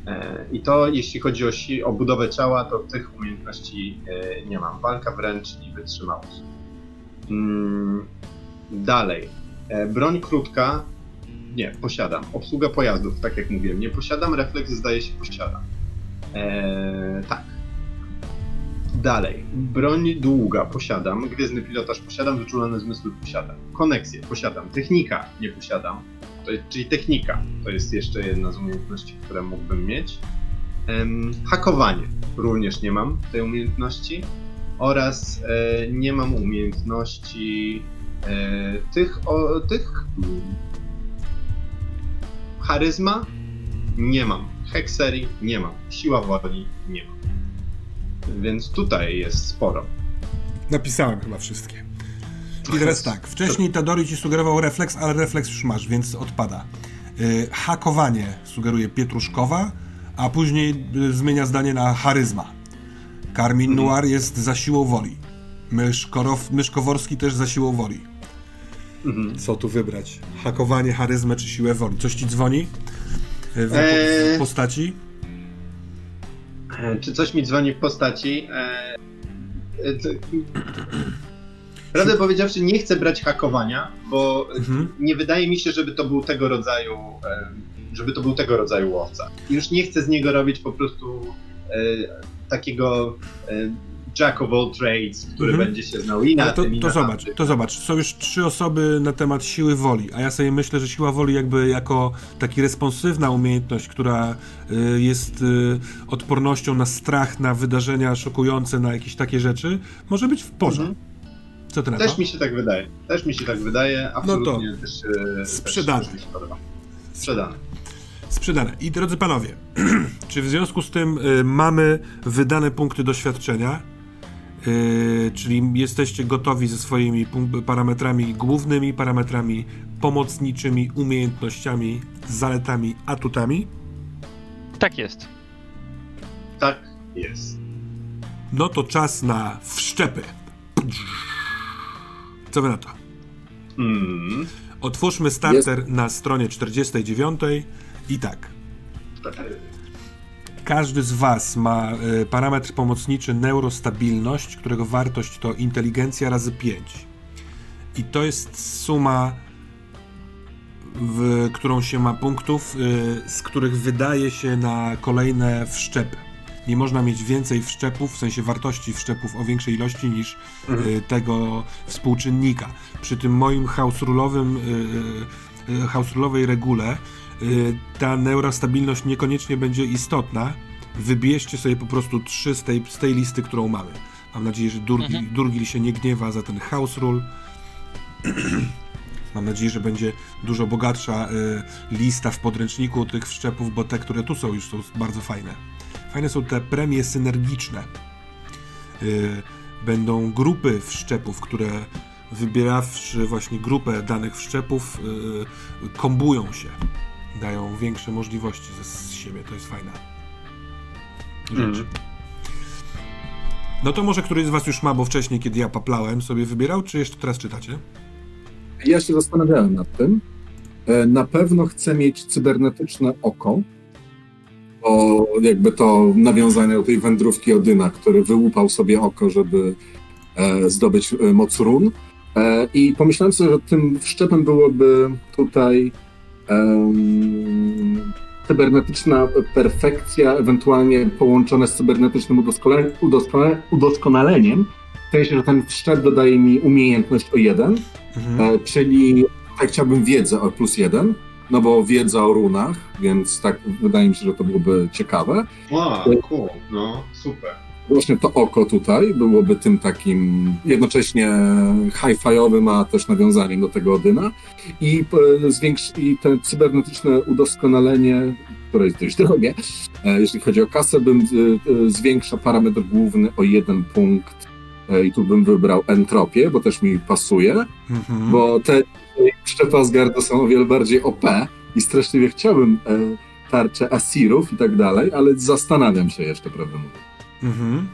E, I to jeśli chodzi o, si- o budowę ciała, to tych umiejętności e, nie mam. Walka wręcz i wytrzymałość. Mm, dalej. E, broń krótka. Nie, posiadam. Obsługa pojazdów, tak jak mówiłem. Nie posiadam, refleks zdaje się posiadam. E, tak. Dalej. Broń długa posiadam. Gwiezdny pilotaż posiadam. Wyczulone zmysły posiadam. Koneksję posiadam. Technika nie posiadam. To czyli technika. To jest jeszcze jedna z umiejętności, które mógłbym mieć. Em, hakowanie. Również nie mam tej umiejętności. Oraz e, nie mam umiejętności e, tych, o, tych charyzma nie mam. Hekserii nie mam. Siła woli nie mam. Więc tutaj jest sporo. Napisałem chyba wszystkie. I teraz tak, wcześniej Tadori ci sugerował refleks, ale refleks już masz, więc odpada. Y, hakowanie sugeruje Pietruszkowa, a później y, zmienia zdanie na charyzma. Karmin Mhm. Noir jest za siłą woli. Myszkorow, Myszkoworski też za siłą woli. Mhm. Co tu wybrać? Hakowanie, charyzmę czy siłę woli? Coś ci dzwoni? Y, W, Eee. w postaci? E, Czy coś mi dzwoni w postaci? E, e, to- Prawdę powiedziawszy, nie chcę brać hakowania, bo Mhm. nie wydaje mi się, żeby to był tego rodzaju, e, żeby to był tego rodzaju łowca. Już nie chcę z niego robić po prostu e, takiego e, jack of all trades, który Mhm. będzie się znał i na to, tym, to zobacz, to zobacz. Są już trzy osoby na temat siły woli, a ja sobie myślę, że siła woli jakby jako taki responsywna umiejętność, która y, jest y, odpornością na strach, na wydarzenia szokujące, na jakieś takie rzeczy, może być w porze. Mhm. Co ty Też to? mi się tak wydaje. Też mi się tak wydaje. Absolutnie też, e, sprzedane. Też mi się podoba. Sprzedane. Sprzedane. I drodzy panowie, czy w związku z tym y, mamy wydane punkty doświadczenia, y, czyli jesteście gotowi ze swoimi parametrami głównymi, parametrami pomocniczymi, umiejętnościami, zaletami, atutami? Tak jest. Tak jest. No to czas na wszczepy. Co wy na to? Mm. Otwórzmy starter na stronie 49 i tak. Każdy z Was ma y, parametr pomocniczy neurostabilność, którego wartość to inteligencja razy 5. I to jest suma, w którą się ma punktów, y, z których wydaje się na kolejne wszczepy. Nie można mieć więcej wszczepów, w sensie wartości wszczepów o większej ilości niż y, tego współczynnika. Przy tym moim house rulowym, y, y, house rulowej regule ta neurostabilność niekoniecznie będzie istotna. Wybierzcie sobie po prostu trzy z tej, z tej listy, którą mamy. Mam nadzieję, że Durgil, Mhm. Durgil się nie gniewa za ten house rule. Mam nadzieję, że będzie dużo bogatsza y, lista w podręczniku tych wszczepów, bo te, które tu są, już są bardzo fajne. Fajne są te premie synergiczne. Y, będą grupy wszczepów, które wybierawszy właśnie grupę danych wszczepów, y, kombują się. Dają większe możliwości ze, z siebie. To jest fajna rzecz. Mm. No to może któryś z was już ma, bo wcześniej, kiedy ja paplałem, sobie wybierał, czy jeszcze teraz czytacie? Ja się zastanawiałem nad tym. E, Na pewno chcę mieć cybernetyczne oko, bo jakby to nawiązanie do tej wędrówki Odyna, który wyłupał sobie oko, żeby e, zdobyć e, moc run. E, I pomyślałem sobie, że tym wszczepem byłoby tutaj cybernetyczna perfekcja, ewentualnie połączone z cybernetycznym udoskonale, udoskonale, udoskonaleniem, w sensie, że ten wszczep dodaje mi umiejętność o jeden, Mhm. czyli tak chciałbym wiedzę o plus jeden, no bo wiedza o runach, więc tak wydaje mi się, że to byłoby ciekawe. Wow, cool, no, super. Właśnie to oko tutaj byłoby tym takim jednocześnie hi-fiowym, a też nawiązaniem do tego Odyna. I, e, zwiększ, I te cybernetyczne udoskonalenie, które jest dość drogie, e, jeśli chodzi o kasę, bym e, zwiększa parametr główny o jeden punkt i tu bym wybrał entropię, bo też mi pasuje, Mhm. bo te szczepy Asgardu są o wiele bardziej OP i straszliwie chciałbym e, tarcze Asirów i tak dalej, ale zastanawiam się jeszcze, prawdę mówiąc. Mhm.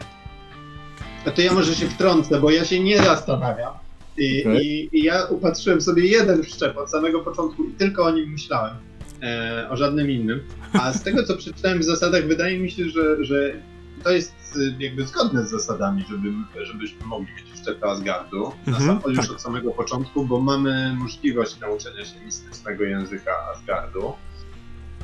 A to ja może się wtrącę, bo ja się nie zastanawiam. I, Okej. i, I ja upatrzyłem sobie jeden wszczep od samego początku i tylko o nim myślałem, e, o żadnym innym. A z tego, co przeczytałem w zasadach, wydaje mi się, że, że to jest e, jakby zgodne z zasadami, żeby, żebyśmy mogli mieć wszczepy Asgardu na Mhm, sam, już tak. od samego początku, bo mamy możliwość nauczenia się mistycznego języka Asgardu.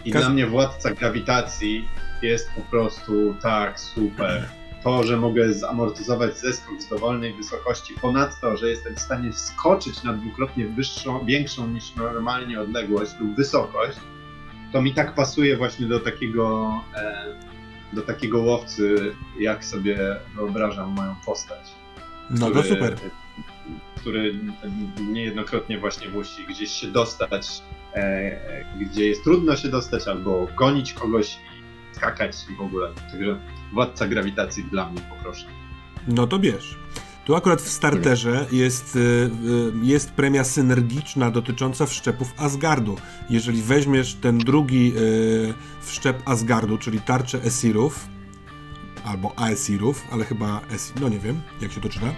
I Każ- dla mnie Władca Grawitacji jest po prostu tak super. To, że mogę zamortyzować zeskok z dowolnej wysokości, ponadto, że jestem w stanie wskoczyć na dwukrotnie wyższą, większą niż normalnie odległość lub wysokość, to mi tak pasuje właśnie do takiego, e, do takiego łowcy, jak sobie wyobrażam moją postać. No to super. Który niejednokrotnie właśnie musi gdzieś się dostać, e, gdzie jest trudno się dostać, albo gonić kogoś i skakać i w ogóle. Także władca grawitacji dla mnie poproszę. No to bierz. Tu akurat w starterze jest, y, y, jest premia synergiczna dotycząca wszczepów Asgardu. Jeżeli weźmiesz ten drugi y, wszczep Asgardu, czyli tarczę Esirów, albo Aesirów, ale chyba Esir, no nie wiem, jak się to czyta,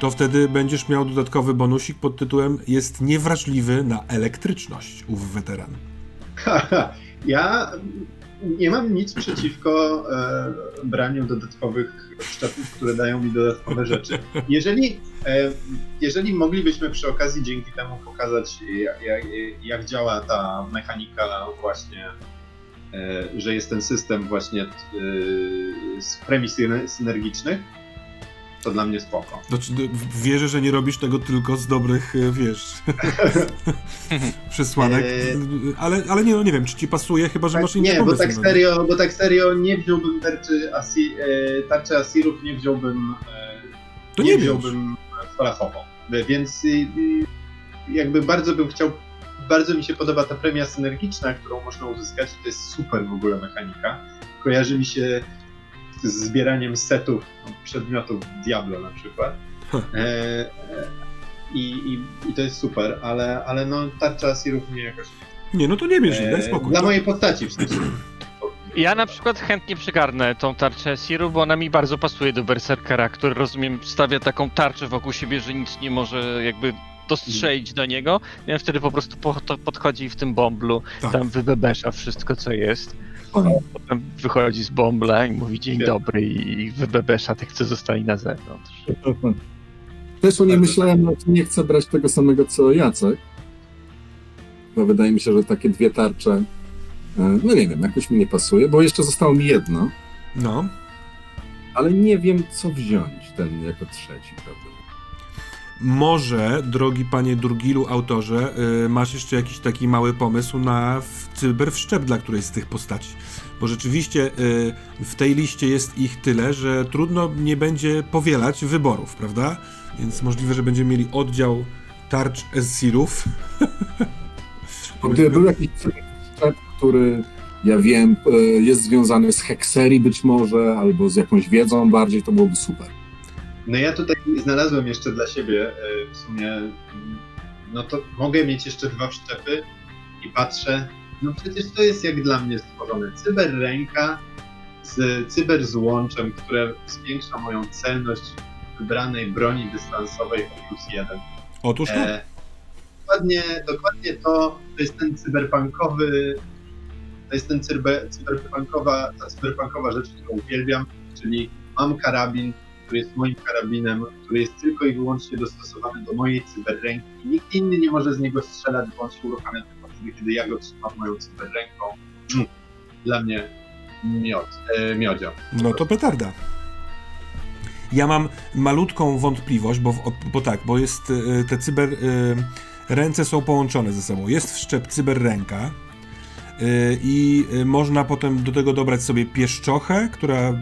to wtedy będziesz miał dodatkowy bonusik pod tytułem jest niewrażliwy na elektryczność, ów weteran. ja nie mam nic przeciwko e, braniu dodatkowych szczepów, które dają mi dodatkowe rzeczy. Jeżeli, e, jeżeli moglibyśmy przy okazji dzięki temu pokazać, jak, jak, jak działa ta mechanika właśnie, e, że jest ten system właśnie e, z premii syne- synergicznych, to dla mnie spoko. Znaczy, wierzę, że nie robisz tego tylko z dobrych, y, wiesz, przesłanek, y, ale, ale nie, no nie wiem, czy ci pasuje, chyba, że masz inny nie, bo tak, serio, bo tak serio nie wziąłbym tarczy, Asi, e, tarczy Asirów, nie wziąłbym e, To nie, nie wziąłbym falafową. Więc jakby bardzo bym chciał, bardzo mi się podoba ta premia synergiczna, którą można uzyskać. To jest super w ogóle mechanika. Kojarzy mi się zbieraniem setów przedmiotów Diablo na przykład. Huh. E, i, i, I to jest super, ale, ale no tarcza Asirów mnie jakoś... Nie, no to nie bierz, daj E, spokój. dla To- mojej postaci w sensie. Ja na przykład chętnie przygarnę tą tarczę Siru, bo ona mi bardzo pasuje do Berserkera, który rozumiem stawia taką tarczę wokół siebie, że nic nie może jakby dostrzelić do niego. I on wtedy po prostu po, to podchodzi w tym bomblu, Tak. tam wybebesza wszystko co jest. Potem wychodzi z bombla i mówi dzień Świetnie. dobry i wybebesza tych, co zostali na zewnątrz. Też o niej myślałem, no, nie chcę brać tego samego co Jacek. Bo wydaje mi się, że takie dwie tarcze, e, no nie wiem, jakoś mi nie pasuje, bo jeszcze zostało mi jedno, No, ale nie wiem co wziąć ten jako trzeci, prawda? Może, drogi panie Durgilu, autorze, y, masz jeszcze jakiś taki mały pomysł na cyberwszczep dla którejś z tych postaci. Bo rzeczywiście y, w tej liście jest ich tyle, że trudno nie będzie powielać wyborów, prawda? Więc możliwe, że będziemy mieli oddział tarcz Esirów. Gdyby był jakiś sklep, który ja wiem, e, jest związany z hekserii być może, albo z jakąś wiedzą bardziej, to byłoby super. No ja tutaj znalazłem jeszcze dla siebie e, w sumie, no to mogę mieć jeszcze dwa wszczepy i patrzę, no przecież to jest jak dla mnie stworzone. Cyberręka z cyberzłączem, które zwiększa moją celność wybranej broni dystansowej o plus jeden. Otóż to. E, dokładnie, dokładnie to, to jest ten cyberpunkowy, to jest ten cyber, cyberpunkowa, ta cyberpunkowa rzecz, którą uwielbiam, czyli mam karabin, który jest moim karabinem, który jest tylko i wyłącznie dostosowany do mojej cyberręki. Nikt inny nie może z niego strzelać, bo on się uruchamia tylko wtedy, kiedy ja go trzymam moją cyberręką. Mm, Dla mnie miod, e, miodzio. No to petarda. Ja mam malutką wątpliwość, bo, bo tak, bo jest y, te cyber... Y, ręce są połączone ze sobą. Jest wszczep cyberręka i y, można potem do tego dobrać sobie pieszczochę, która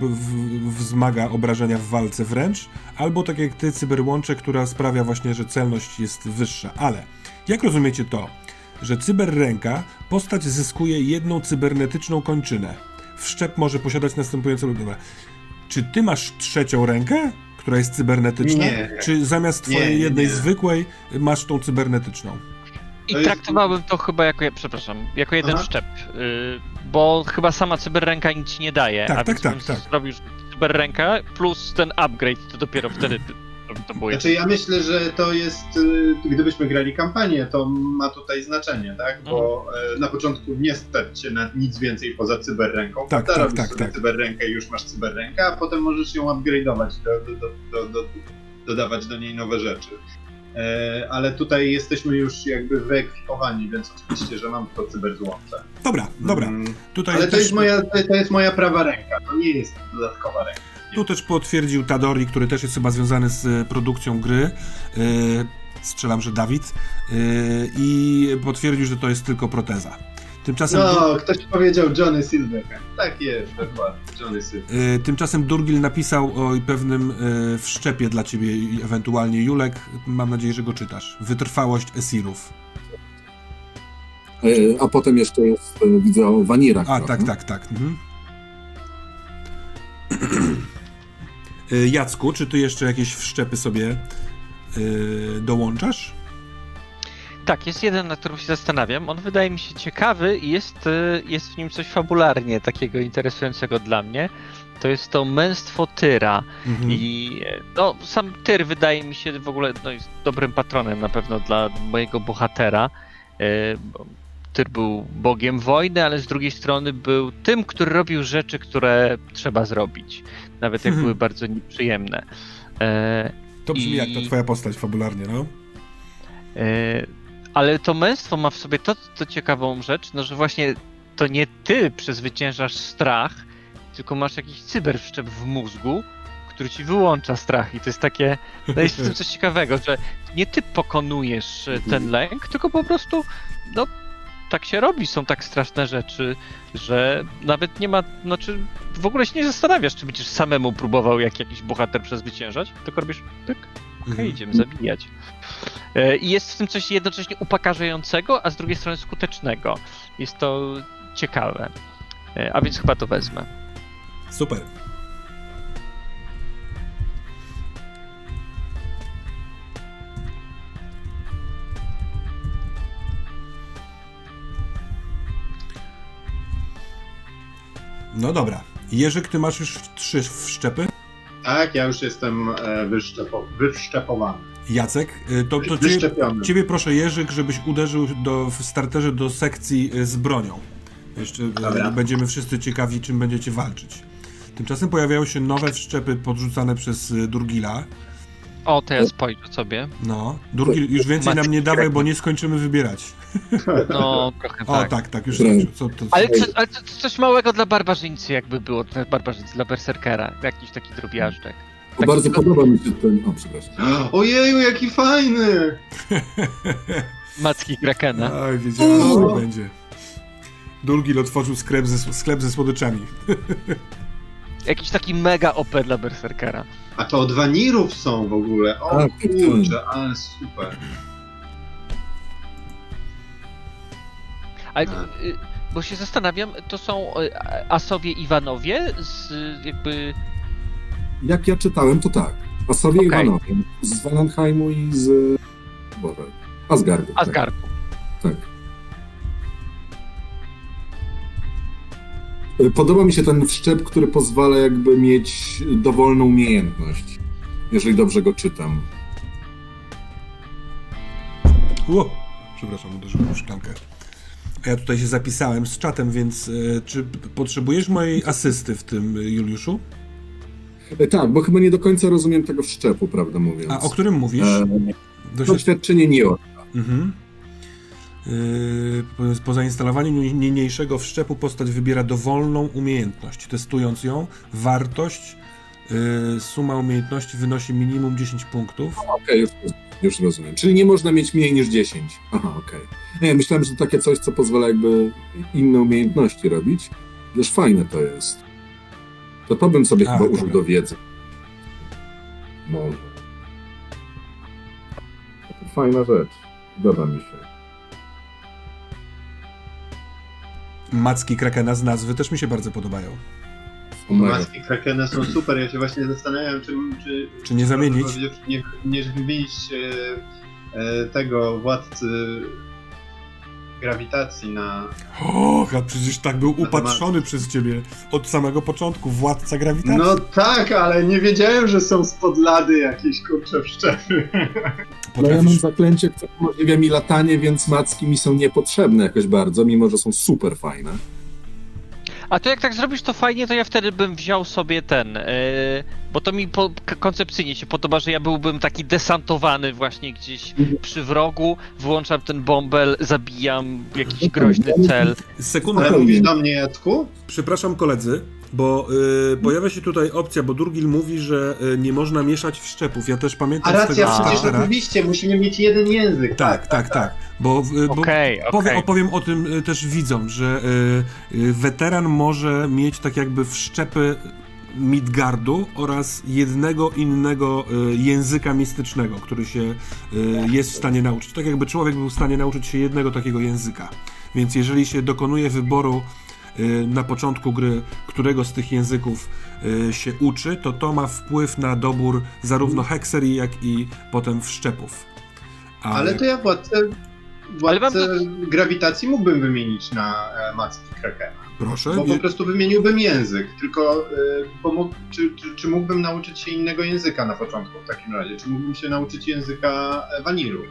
wzmaga obrażenia w walce wręcz, albo tak jak ty cyberłącze, która sprawia właśnie, że celność jest wyższa. Ale jak rozumiecie to, że cyberręka postać zyskuje jedną cybernetyczną kończynę. Wszczep może posiadać następujące lub dobra. Czy ty masz trzecią rękę, która jest cybernetyczna? Nie. Czy zamiast twojej nie, jednej nie. zwykłej masz tą cybernetyczną? I jest- traktowałbym to chyba jako, przepraszam, jako jeden Aha. szczep, y, bo chyba sama cyberręka nic nie daje, Tak, a tak, tak, tak. cyberręka plus ten upgrade, to dopiero wtedy to było Znaczy ja myślę, że to jest, y, gdybyśmy grali kampanię, to ma tutaj znaczenie, tak? Bo e, na początku nie stać się na nic więcej poza cyberręką. Tak, tak, robisz tak, sobie tak. cyberrękę i już masz cyberrękę, a potem możesz ją upgrade'ować, do, do, do, dodawać do niej nowe rzeczy. E, ale tutaj jesteśmy już jakby wyekwipowani, więc oczywiście, że mam to cyberzłącze. Dobra, dobra. Mm, Tutaj ale to też, jest, moja, to jest moja prawa ręka, to nie jest dodatkowa ręka. tu też potwierdził Tadori, który też jest chyba związany z e, produkcją gry. Yy, strzelam, że Dawid. I potwierdził, że to jest tylko proteza. Tymczasem, No, ktoś powiedział Johnny Silverhand. Tak jest, dokładnie, Johnny Silverhand. yy, tymczasem Durgil napisał o pewnym yy, wszczepie dla ciebie, i ewentualnie Julek. Mam nadzieję, że go czytasz. Wytrwałość Esirów. E, A potem jeszcze jest, e, widzę, o Wanirach. A, trochę. tak, tak, tak. Mhm. Y, Jacku, czy ty jeszcze jakieś wszczepy sobie y, dołączasz? Tak, jest jeden, na którym się zastanawiam. On wydaje mi się ciekawy i jest, y, jest w nim coś fabularnie takiego interesującego dla mnie. To jest to męstwo Tyra. Mhm. I e, no, sam Tyr wydaje mi się w ogóle no, jest dobrym patronem na pewno dla mojego bohatera. E, bo Tyr był bogiem wojny, ale z drugiej strony był tym, który robił rzeczy, które trzeba zrobić. Nawet jak Mhm. były bardzo nieprzyjemne. E, To brzmi i- jak ta twoja postać fabularnie, no. Ale to męstwo ma w sobie to, to ciekawą rzecz, no że właśnie to nie ty przezwyciężasz strach, tylko masz jakiś cyberwszczep w mózgu, który ci wyłącza strach. I to jest takie, no jest w tym coś ciekawego, że nie ty pokonujesz e, ten lęk, tylko po prostu, no tak się robi, są tak straszne rzeczy, że nawet nie ma, znaczy w ogóle się nie zastanawiasz, czy będziesz samemu próbował jak jakiś bohater przezwyciężać, tylko robisz tyk, okej, Mhm. idziemy zabijać. E, I jest w tym coś jednocześnie upokarzającego, a z drugiej strony skutecznego. Jest to ciekawe. E, A więc chyba to wezmę. Super. No dobra. Jerzyk, ty masz już trzy wszczepy? Tak, ja już jestem e, wyszczepo, wyszczepowany. Jacek, y, to, to ciebie, ciebie proszę Jerzyk, żebyś uderzył do, w starterze do sekcji y, z bronią. Jeszcze Dobra. będziemy wszyscy ciekawi, czym będziecie walczyć. Tymczasem pojawiają się nowe wszczepy podrzucane przez Durgila. O, to ja spojrzę sobie. No, Durgil, już więcej nam nie dawaj, bo nie skończymy wybierać. No, trochę O, tak. tak, tak, już co, to, Ale, co, ale co, coś małego dla barbarzyńcy jakby było, dla barbarzyńcy, dla berserkera. Jakiś taki drobiażdżek. O, bardzo podoba mi się ten... O, przepraszam. Ojeju, jaki fajny! Macki Krakena. Oj, wiedziałem, że tak będzie. Durgil otworzył sklep ze, sklep ze słodyczami. Jakiś taki mega OP dla berserkera. A to od wanirów są w ogóle. O Tak, tak, kurczę, ale super. Ale, Tak. y, bo się zastanawiam, to są y, Asowie Iwanowie z y, jakby... Jak ja czytałem, to tak. A sobie Okej. Iwanowie. Z Vanenheimu i z... Boże, Asgardu. tak. Asgardu. Tak. Podoba mi się ten wszczep, który pozwala jakby mieć dowolną umiejętność, jeżeli dobrze go czytam. Ło! Przepraszam, uderzyłem w szklankę. A ja tutaj się zapisałem z czatem, więc e, czy potrzebujesz mojej asysty w tym, e, Juliuszu? E, Tak, bo chyba nie do końca rozumiem tego wszczepu, prawdę mówiąc. A o którym mówisz? E, Doświad- doświadczenie nie. Mhm. Yy, po zainstalowaniu niniejszego wszczepu postać wybiera dowolną umiejętność. Testując ją, wartość, yy, suma umiejętności wynosi minimum 10 punktów. Okej, już, już rozumiem. Czyli nie można mieć mniej niż 10. Aha, okej. Nie, myślałem, że to takie coś, co pozwala jakby inne umiejętności robić. Wiesz, fajne to jest. To to bym sobie A, chyba dobra. użył do wiedzy. Może. Fajna rzecz. Podoba mi się. Macki Krakena z nazwy też mi się bardzo podobają. Mega. Maski Krakena są super, ja się właśnie zastanawiam, czy, czy, Czy nie zamienić? Nie, nie wymienić e, e, tego władcy grawitacji na... O, a przecież tak był temat. upatrzony przez ciebie od samego początku, władca grawitacji. No tak, ale nie wiedziałem, że są spod lady jakieś kurcze wszczepy. No ja mam Potrafisz, zaklęcie, które umożliwia mi latanie, więc macki mi są niepotrzebne jakoś bardzo, mimo że są super fajne. A to jak tak zrobisz to fajnie, to ja wtedy bym wziął sobie ten, yy, bo to mi po, koncepcyjnie się podoba, że ja byłbym taki desantowany właśnie gdzieś przy wrogu, włączam ten bąbel, zabijam jakiś groźny cel. Sekunda, Ale mówisz do mnie, Jacku? przepraszam koledzy, bo y, pojawia się tutaj opcja, bo Durgil mówi, że y, nie można mieszać wszczepów. Ja też A pamiętam z racja, tego A. przecież startera. oczywiście, musimy mieć jeden język. Tak, tak, tak. Bo, y, bo Okej, powie, okej. opowiem o tym y, też widzom, że y, y, weteran może mieć tak jakby wszczepy Midgardu oraz jednego innego y, języka mistycznego, który się y, jest w stanie nauczyć. Tak jakby człowiek był w stanie nauczyć się jednego takiego języka. Więc jeżeli się dokonuje wyboru na początku gry, którego z tych języków y, się uczy, to to ma wpływ na dobór zarówno hekserii, jak i potem wszczepów. Ale to ja władcę, Ale mam władcę grawitacji mógłbym wymienić na e, macki Krakena. Proszę, Bo nie, po prostu wymieniłbym język, tylko e, czy, czy, czy mógłbym nauczyć się innego języka na początku w takim razie? Czy mógłbym się nauczyć języka Wanilu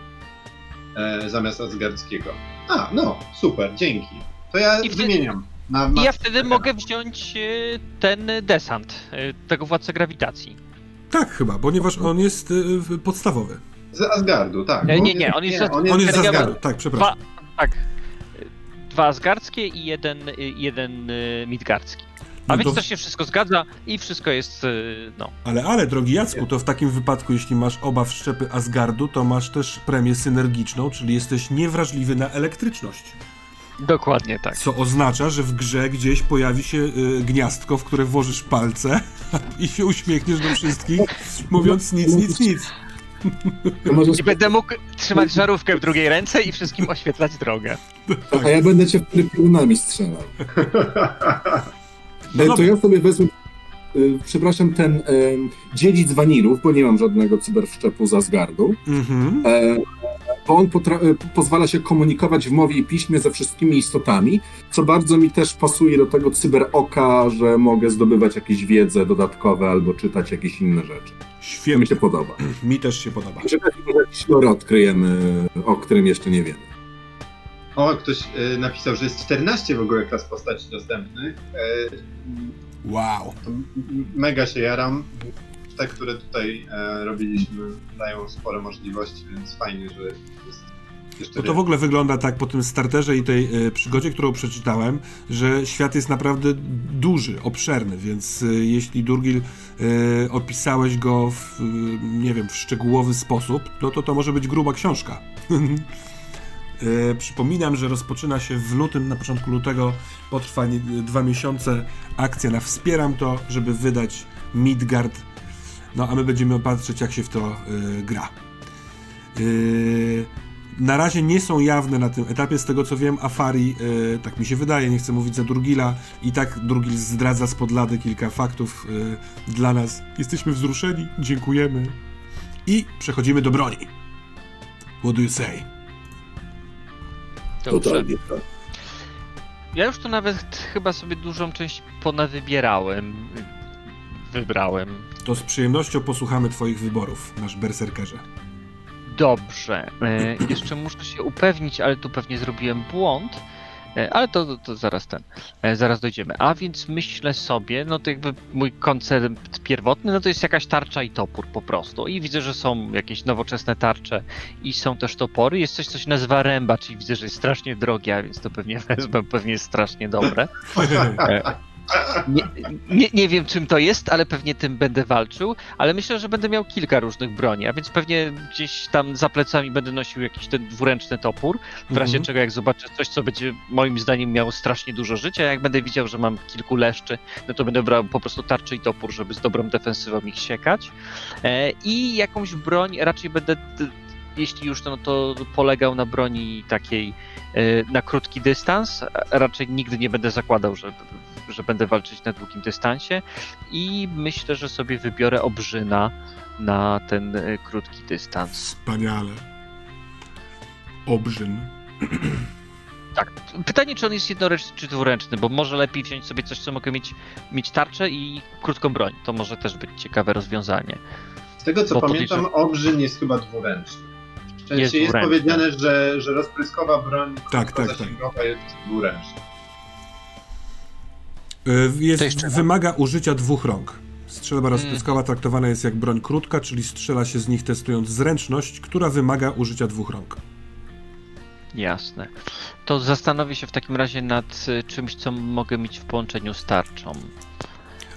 e, zamiast asgardzkiego? A, no, super, dzięki. To ja I wtedy- wymieniam. Na I ja wtedy mogę wziąć y, ten desant, y, tego władcę grawitacji. Tak, chyba, ponieważ on jest w- podstawowy. Z Asgardu, tak. Nie, nie, nie, on jest- on On jest z Ja mam- Asgardu, tak, przepraszam. Dwa, tak. Dwa asgardzkie i jeden, jeden midgardzki. A No więc to- to się wszystko zgadza i wszystko jest, no. Ale, ale, drogi Jacku, to w takim wypadku, jeśli masz oba wszczepy Asgardu, to masz też premię synergiczną, czyli jesteś niewrażliwy na elektryczność. Dokładnie tak. Co oznacza, że w grze gdzieś pojawi się y, gniazdko, w które włożysz palce i się uśmiechniesz do wszystkich, mówiąc nic, nic, nic. I będę mógł trzymać żarówkę w drugiej ręce i wszystkim oświetlać drogę. A ja będę cię wtedy piorunami strzelał. No E, to ja sobie wezmę, y, przepraszam, ten e, dziedzic wanilów, bo nie mam żadnego cyberwszczepu z Asgardu. Mhm. E, on potra- e, pozwala się komunikować w mowie i piśmie ze wszystkimi istotami, co bardzo mi też pasuje do tego cyberoka, że mogę zdobywać jakieś wiedzę dodatkowe albo czytać jakieś inne rzeczy. To mi Świetnie, się podoba. mi też się podoba. Może jakiś lore odkryjemy, o którym jeszcze nie wiemy. O, ktoś e, napisał, że jest 14 w ogóle klas postaci dostępnych. E, Wow. Mega się jaram. Te, które tutaj e, robiliśmy, dają spore możliwości, więc fajnie, że jest Bo to w ogóle wygląda tak po tym starterze i tej y, przygodzie, którą przeczytałem, że świat jest naprawdę duży, obszerny, więc y, jeśli Durgil y, opisałeś go w, nie wiem, w szczegółowy sposób, no to to może być gruba książka. Przypominam, że rozpoczyna się w lutym, na początku lutego, potrwa nie- dwa miesiące akcja na Wspieram to, żeby wydać Midgard. No a my będziemy patrzeć, jak się w to y, gra. Y, na razie nie są jawne na tym etapie, z tego co wiem, Afari, y, tak mi się wydaje, nie chcę mówić za Durgila, i tak Durgil zdradza spod lady kilka faktów y, dla nas. Jesteśmy wzruszeni, dziękujemy. I przechodzimy do broni. What do you say? Dobrze. Ja już tu nawet chyba sobie dużą część ponawybierałem. Wybrałem. To z przyjemnością posłuchamy twoich wyborów, nasz berserkerze. Dobrze. E, jeszcze muszę się upewnić, ale tu pewnie zrobiłem błąd, E, Ale to, to, to zaraz ten, e, zaraz dojdziemy. A więc myślę sobie, no to jakby mój koncept pierwotny, no to jest jakaś tarcza i topór po prostu. I widzę, że są jakieś nowoczesne tarcze i są też topory. Jest coś, co się nazywa ręba, czyli widzę, że jest strasznie drogie, a więc to pewnie wezmę, pewnie jest strasznie dobre. Nie, nie, nie wiem czym to jest, ale pewnie tym będę walczył, ale myślę, że będę miał kilka różnych broni, a więc pewnie gdzieś tam za plecami będę nosił jakiś ten dwuręczny topór, w razie Mhm. czego jak zobaczę coś, co będzie moim zdaniem miało strasznie dużo życia, jak będę widział, że mam kilku leszczy, no to będę brał po prostu tarczę i topór, żeby z dobrą defensywą ich siekać e, i jakąś broń raczej będę jeśli już, no to polegał na broni takiej e, na krótki dystans. a Raczej nigdy nie będę zakładał, że, że będę walczyć na długim dystansie i myślę, że sobie wybiorę obrzyna na ten e, krótki dystans. Wspaniale. Obrzyn. Tak. Pytanie, czy on jest jednoręczny czy dwuręczny, bo może lepiej wziąć sobie coś, co mogę mieć, mieć tarczę i krótką broń. To może też być ciekawe rozwiązanie. Z tego co Bo pamiętam, obrzyn jest chyba dwuręczny. W sensie Jest jest, powiedziane, że, że rozpryskowa broń Tak, tak, tak. jest dwuręczna. Y, Jest, wymaga użycia dwóch rąk. Strzelba rozpryskowa traktowana jest jak broń krótka, czyli strzela się z nich testując zręczność, która wymaga użycia dwóch rąk. Jasne. To zastanowię się w takim razie nad e, czymś, co mogę mieć w połączeniu z tarczą.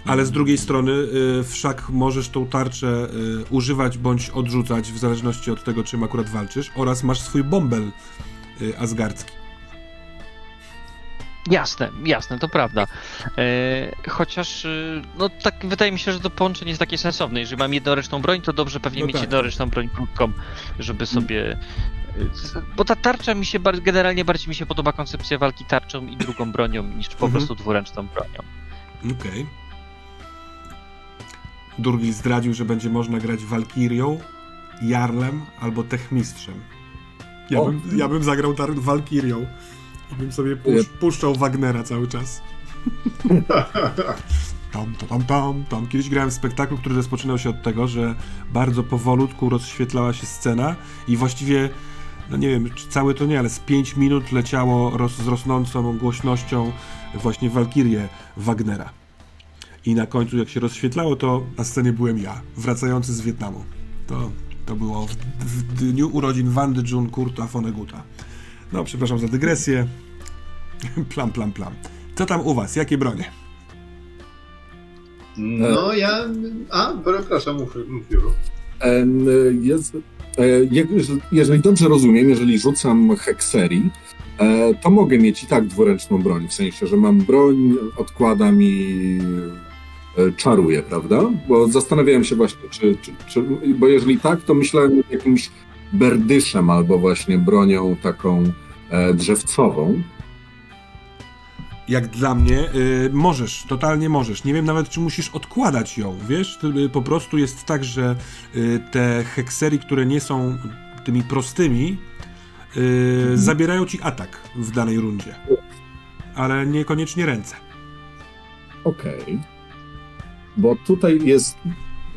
Ale z drugiej strony y, wszak możesz tą tarczę y, używać bądź odrzucać w zależności od tego, czym akurat walczysz oraz masz swój bąbel y, asgardzki. Jasne, jasne, to prawda. E, chociaż, e, no tak wydaje mi się, że to połączenie jest takie sensowne. Jeżeli mam jednoręczną broń, to dobrze pewnie No mieć tak. jednoręczną broń krótką, żeby sobie... e, Bo ta tarcza mi się, bar- generalnie bardziej mi się podoba koncepcja walki tarczą i drugą bronią niż po Mhm. prostu dwuręczną bronią. Okej. Durgil zdradził, że będzie można grać Walkirią, Jarlem albo Techmistrzem. Ja, bym, ja bym zagrał Walkirią bym sobie pusz- puszczał Wagnera cały czas. Tam, tam, tam, tam. Kiedyś grałem w spektaklu, który rozpoczynał się od tego, że bardzo powolutku rozświetlała się scena i właściwie, no nie wiem, czy całe to nie, ale z 5 minut leciało roz, z rosnącą głośnością właśnie Walkirię Wagnera. I na końcu, jak się rozświetlało, to na scenie byłem ja, wracający z Wietnamu. To, to było w, w dniu urodzin Wandy Jun Kurta Foneguta. No, przepraszam za dygresję. Plam, plam, plam. Co tam u was? Jakie bronie? No ja... A, pro- proszę, mów, mów Juru. Em, Jest, e, jeżeli dobrze rozumiem, jeżeli rzucam hekserii, e, to mogę mieć i tak dwuręczną broń, w sensie, że mam broń, odkładam i e, czaruję, prawda? Bo zastanawiałem się właśnie, czy, czy, czy bo jeżeli tak, to myślałem o jakimś berdyszem albo właśnie bronią taką e, drzewcową. Jak dla mnie, y, możesz, totalnie możesz. Nie wiem nawet, czy musisz odkładać ją, wiesz? Y, po prostu jest tak, że y, te heksery, które nie są tymi prostymi, y, zabierają ci atak w danej rundzie. Ale niekoniecznie ręce. Okej. Bo tutaj jest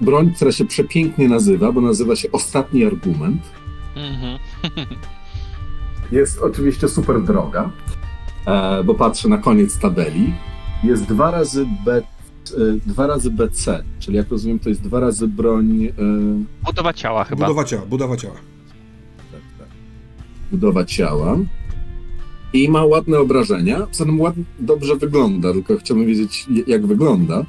broń, która się przepięknie nazywa, bo nazywa się Ostatni Argument. Mhm. Jest oczywiście super droga, e, bo patrzę na koniec tabeli. Jest dwa razy, B, e, dwa razy BC, czyli jak rozumiem, to jest dwa razy broń. E, Budowa ciała chyba. Budowa ciała, budowa ciała. tak, tak, budowa ciała. I ma ładne obrażenia. Zatem ładnie, dobrze wygląda, tylko chciałbym wiedzieć, jak wygląda.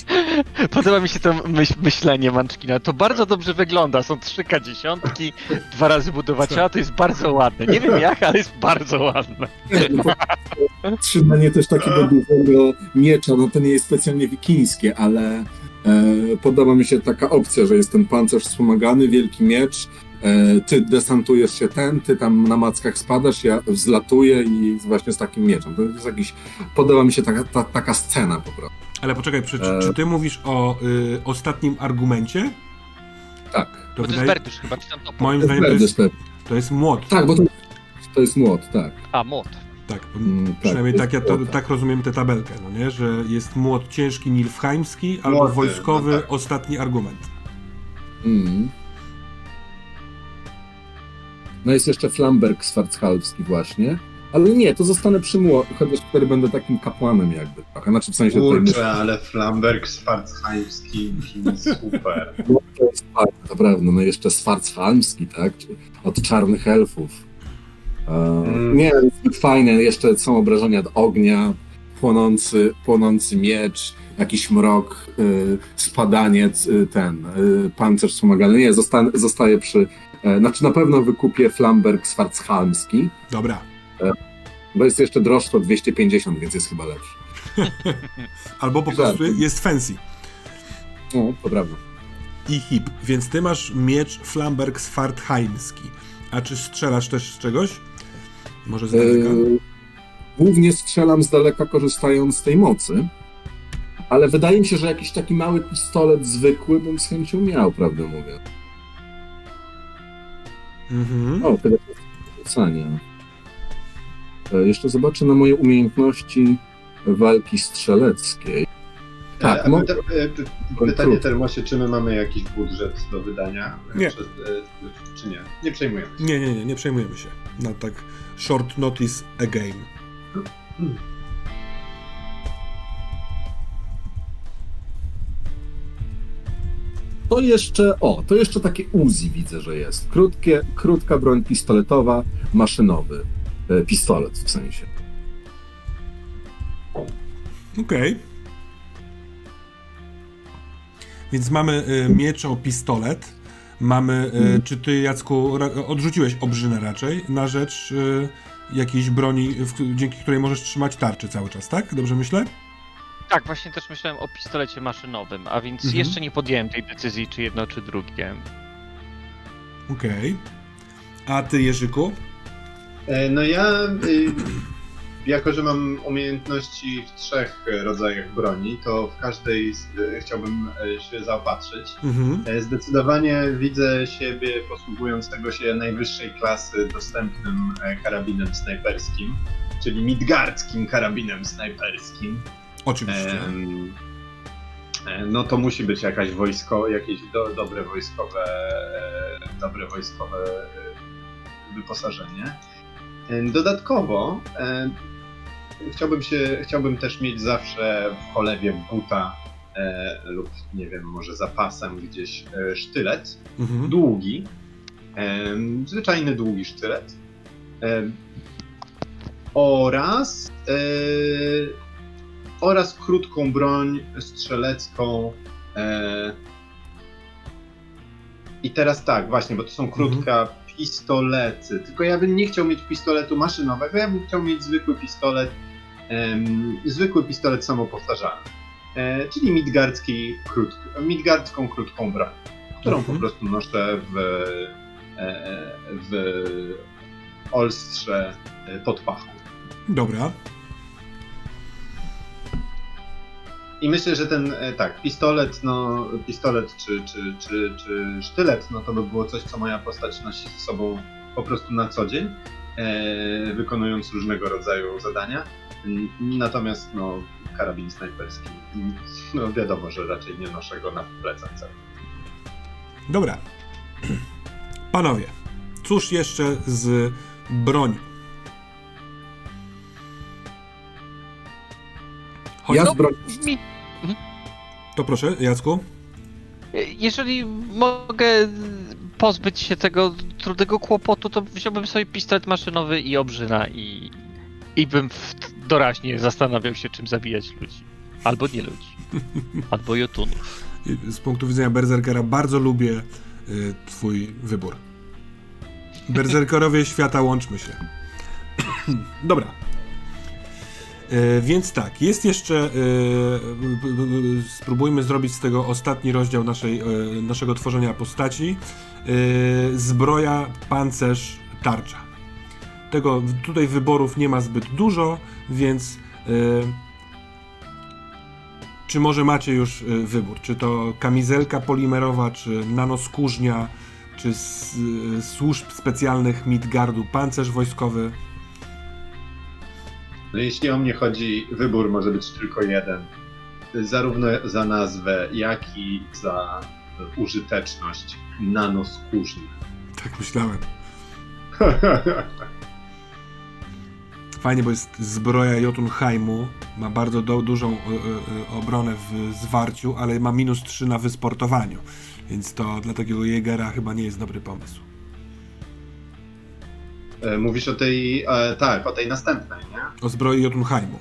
Podoba mi się to myśl, myślenie Manczkina. To bardzo dobrze wygląda. Są trzy dziesiątki, dwa razy budowa ciała, to jest bardzo ładne. Nie wiem jak, ale jest bardzo ładne. Trzymanie też takiego dużego miecza, no to nie jest specjalnie wikińskie, ale e, podoba mi się taka opcja, że jest ten pancerz wspomagany, wielki miecz, e, ty desantujesz się ten, ty tam na mackach spadasz, ja wzlatuję i właśnie z takim mieczem. To jest jakiś, podoba mi się taka, ta, taka scena po prostu. Ale poczekaj, czy, E. czy ty mówisz o y, ostatnim argumencie? Tak. To Bo to jest wydaje, Berdysz chyba, czy tam to moim zdaniem to jest, pewnie. to jest młot. Tak, bo to, to jest młot, tak. A, młot. Tak, Mm, tak, przynajmniej to tak, ja to, tak rozumiem tę tabelkę, no nie? Że jest młot ciężki nilfheimski albo Młoty, wojskowy no tak. ostatni argument. Mm. No jest jeszcze Flamberg Schwarzhalbski właśnie. Ale nie, to zostanę przy mło, chociaż wtedy będę takim kapłanem jakby trochę. Znaczy w sensie Kurczę, ale Flamberg Schwarzheimski brzmi super. No, to jest naprawdę. No jeszcze Schwarzhalmski, tak? Od czarnych elfów. E, Mm. Nie, zbyt fajne. Jeszcze są obrażenia od ognia, płonący, płonący miecz, jakiś mrok, y, spadaniec, y, ten, y, pancerz wspomagany. Nie, zosta, zostaję przy... E, znaczy na pewno wykupię Flamberg Schwarzhalmski, Dobra. Bo jest jeszcze droższy o 250, więc jest chyba lepszy. Albo po prostu jest fancy No, to prawda. i hip. Więc ty masz miecz Flamberg Svartheimski. A czy strzelasz też z czegoś? Może z daleka? Yy, Głównie strzelam z daleka, korzystając z tej mocy. Ale wydaje mi się, że jakiś taki mały pistolet zwykły bym z chęcią miał, prawdę mówiąc. Mhm. O, tyle rzucania. E, Jeszcze zobaczę na moje umiejętności walki strzeleckiej. Tak, E, no, e, py- Pytanie Termosie, czy my mamy jakiś budżet do wydania? Nie. Przez, e, czy nie? Nie przejmujemy się. Nie, nie, nie, nie przejmujemy się. Na tak short notice again. to jeszcze, o, to jeszcze takie Uzi widzę, że jest. Krótkie, krótka broń pistoletowa, maszynowy. E, Pistolet w sensie. Okej. Więc mamy y, miecz o pistolet. Mamy, y, czy ty Jacku ra, odrzuciłeś obrzynę raczej na rzecz y, jakiejś broni, w, dzięki której możesz trzymać tarczę cały czas, tak? Dobrze myślę? Tak, właśnie też myślałem o pistolecie maszynowym, a więc Mhm. jeszcze nie podjąłem tej decyzji, czy jedno, czy drugie. Okej. A ty Jerzyku? E, No ja, y, jako że mam umiejętności w trzech rodzajach broni, to w każdej z, e, chciałbym e, się zaopatrzyć. Mhm. E, Zdecydowanie widzę siebie posługującego się najwyższej klasy dostępnym e, karabinem snajperskim, czyli midgardzkim karabinem snajperskim. Oczywiście. Em, e, No to musi być jakaś wojsko, jakieś do, dobre wojskowe, e, dobre wojskowe e, wyposażenie. E, Dodatkowo e, chciałbym się, chciałbym też mieć zawsze w cholewie buta e, lub nie wiem, może zapasem gdzieś e, sztylet. Mhm. długi, em, zwyczajny długi sztylet. Em, oraz e, oraz krótką broń strzelecką e, i teraz tak, właśnie, bo to są krótka pistolety, tylko ja bym nie chciał mieć pistoletu maszynowego, ja bym chciał mieć zwykły pistolet em, zwykły pistolet samopowtarzalny, e, czyli midgardzki krótki, midgardzką krótką broń którą Mhm. po prostu noszę w, e, w olstrze e, pod pachą. Dobra. I myślę, że ten, e, tak, pistolet, no, pistolet czy, czy, czy, czy sztylet, no to by było coś, co moja postać nosi ze sobą po prostu na co dzień, e, wykonując różnego rodzaju zadania. Natomiast, no, karabin snajperski, no wiadomo, że raczej nie noszę go na plecach cały. Dobra. Panowie, cóż jeszcze z broni? Ja No, z broni Mi, To proszę, Jacku. jeżeli mogę pozbyć się tego trudnego kłopotu, to wziąłbym sobie pistolet maszynowy i obrzyna i, i bym w, doraźnie zastanawiał się, czym zabijać ludzi. Albo nie ludzi. Albo jotunów. Z punktu widzenia berserkera bardzo lubię y, twój wybór. Berserkerowie świata, łączmy się. Dobra. E, więc tak, jest jeszcze. e, spróbujmy zrobić z tego ostatni rozdział naszej, e, naszego tworzenia postaci. Zbroja, pancerz, tarcza. Tego tutaj wyborów nie ma zbyt dużo, więc. czy może macie już wybór? Czy to kamizelka polimerowa, czy nanoskórznia, czy y, służb specjalnych Midgardu, pancerz wojskowy? No jeśli o mnie chodzi, wybór może być tylko jeden. Zarówno za nazwę, jak i za użyteczność nanoskórznia. Tak myślałem. fajnie, bo jest zbroja Jotunheimu, ma bardzo do, dużą y, y, obronę w zwarciu, ale ma minus 3 na wysportowaniu. Więc to dla takiego Jägera chyba nie jest dobry pomysł. E, Mówisz o tej, e, tak, o tej następnej, nie? O zbroi Jotunheimu.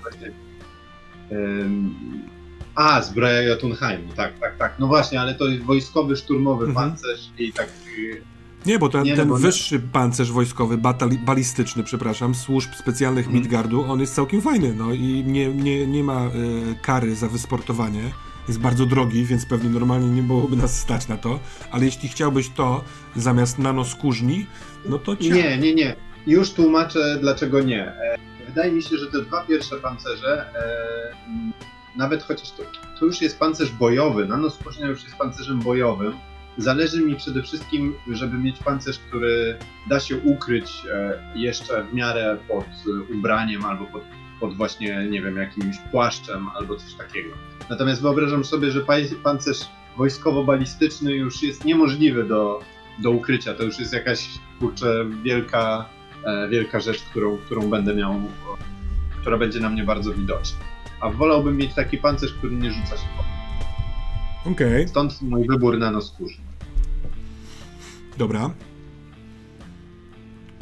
A, zbroja Jotunheimu, tak, tak, tak. No właśnie, ale to jest wojskowy, szturmowy Mhm. pancerz i tak... y, Nie, bo ten, Nie, no ten bo nie- wyższy pancerz wojskowy, batali, balistyczny, przepraszam, służb specjalnych Mhm. Midgardu, on jest całkiem fajny, no i nie, nie, nie ma y, kary za wysportowanie. Jest bardzo drogi, więc pewnie normalnie nie byłoby nas stać na to, ale jeśli chciałbyś to zamiast nanoskórzni, no to cię... Nie, nie, nie. Już tłumaczę, dlaczego nie. E, Wydaje mi się, że te dwa pierwsze pancerze, e, m, nawet chociaż to, to już jest pancerz bojowy, nanoskórznia już jest pancerzem bojowym, zależy mi przede wszystkim, żeby mieć pancerz, który da się ukryć e, jeszcze w miarę pod ubraniem albo pod, pod właśnie, nie wiem, jakimś płaszczem albo coś takiego. Natomiast wyobrażam sobie, że pancerz wojskowo-balistyczny już jest niemożliwy do, do ukrycia. To już jest jakaś, kurczę, wielka, wielka rzecz, którą, którą będę miał, e, która będzie na mnie bardzo widoczna. A wolałbym mieć taki pancerz, który nie rzuca się po. Okej, Stąd mój wybór nanoskórzny. dobra.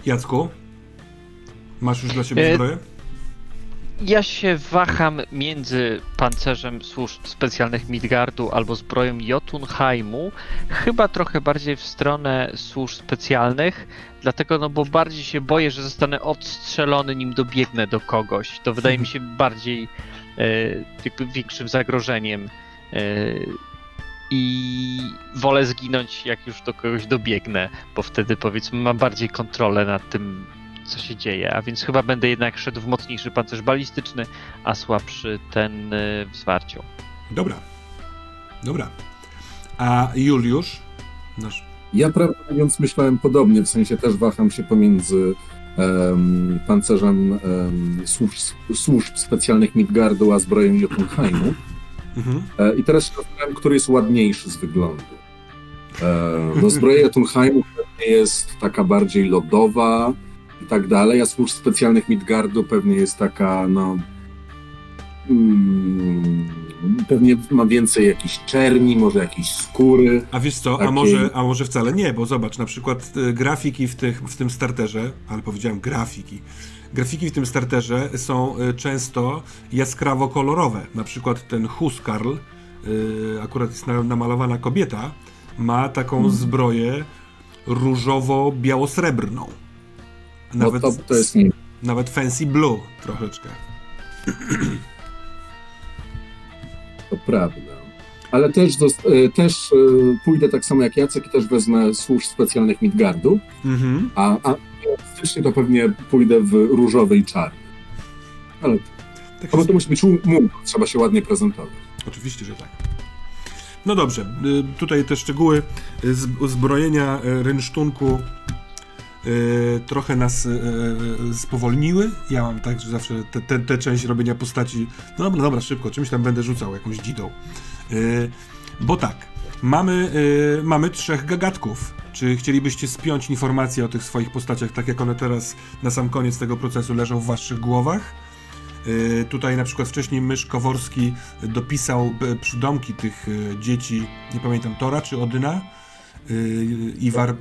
Jacku, masz już dla siebie E, zbroję? Ja się waham między pancerzem służb specjalnych Midgardu albo zbroją Jotunheimu. Chyba trochę bardziej w stronę służb specjalnych, dlatego no bo bardziej się boję, że zostanę odstrzelony nim dobiegnę do kogoś. To wydaje mi się bardziej e, większym zagrożeniem. E, I wolę zginąć, jak już do kogoś dobiegnę, bo wtedy powiedzmy mam bardziej kontrolę nad tym, co się dzieje, a więc chyba będę jednak szedł w mocniejszy pancerz balistyczny, a słabszy ten y, w zwarciu. Dobra. Dobra. A Juliusz, nasz Ja prawdę mówiąc myślałem podobnie, w sensie też waham się pomiędzy em, pancerzem em, służb, służb specjalnych Midgardu a zbroją Jotunheimu. Mhm. E, I teraz się zastanawiam, który jest ładniejszy z wyglądu. E, no zbroja Jotunheimu jest taka bardziej lodowa i tak dalej, a służb specjalnych Midgardu pewnie jest taka, no... Mm, pewnie ma więcej jakiejś czerni, może jakiejś skóry. A wiesz co, a może, a może wcale nie, bo zobacz, na przykład y, grafiki w, tych, w tym starterze, ale powiedziałem grafiki, grafiki w tym starterze są y, często jaskrawo kolorowe. Na przykład ten Huskarl, y, akurat jest na, namalowana kobieta, ma taką Mhm. zbroję różowo-biało-srebrną. No Nawet, to, to jest nawet fancy blue troszeczkę. To prawda. Ale też, e, też e, pójdę tak samo jak Jacek i też wezmę służb specjalnych Midgardu, Mhm. a, a faktycznie to pewnie pójdę w różowy i czarny. Ale Tak no bo to musi być mógł, trzeba się ładnie prezentować. Oczywiście, że tak. No dobrze, y, tutaj te szczegóły z- uzbrojenia y, rynsztunku y, trochę nas y, y, spowolniły. Ja mam tak, że zawsze tę te, te część robienia postaci. No dobra, dobra, szybko, czymś tam będę rzucał, jakąś dzidą. Bo tak, mamy, mamy trzech gagatków. Czy chcielibyście spiąć informacje o tych swoich postaciach, tak jak one teraz na sam koniec tego procesu leżą w waszych głowach? Tutaj na przykład wcześniej Mysz Koworski dopisał przydomki tych dzieci, nie pamiętam, Tora czy Odyna. Iwar,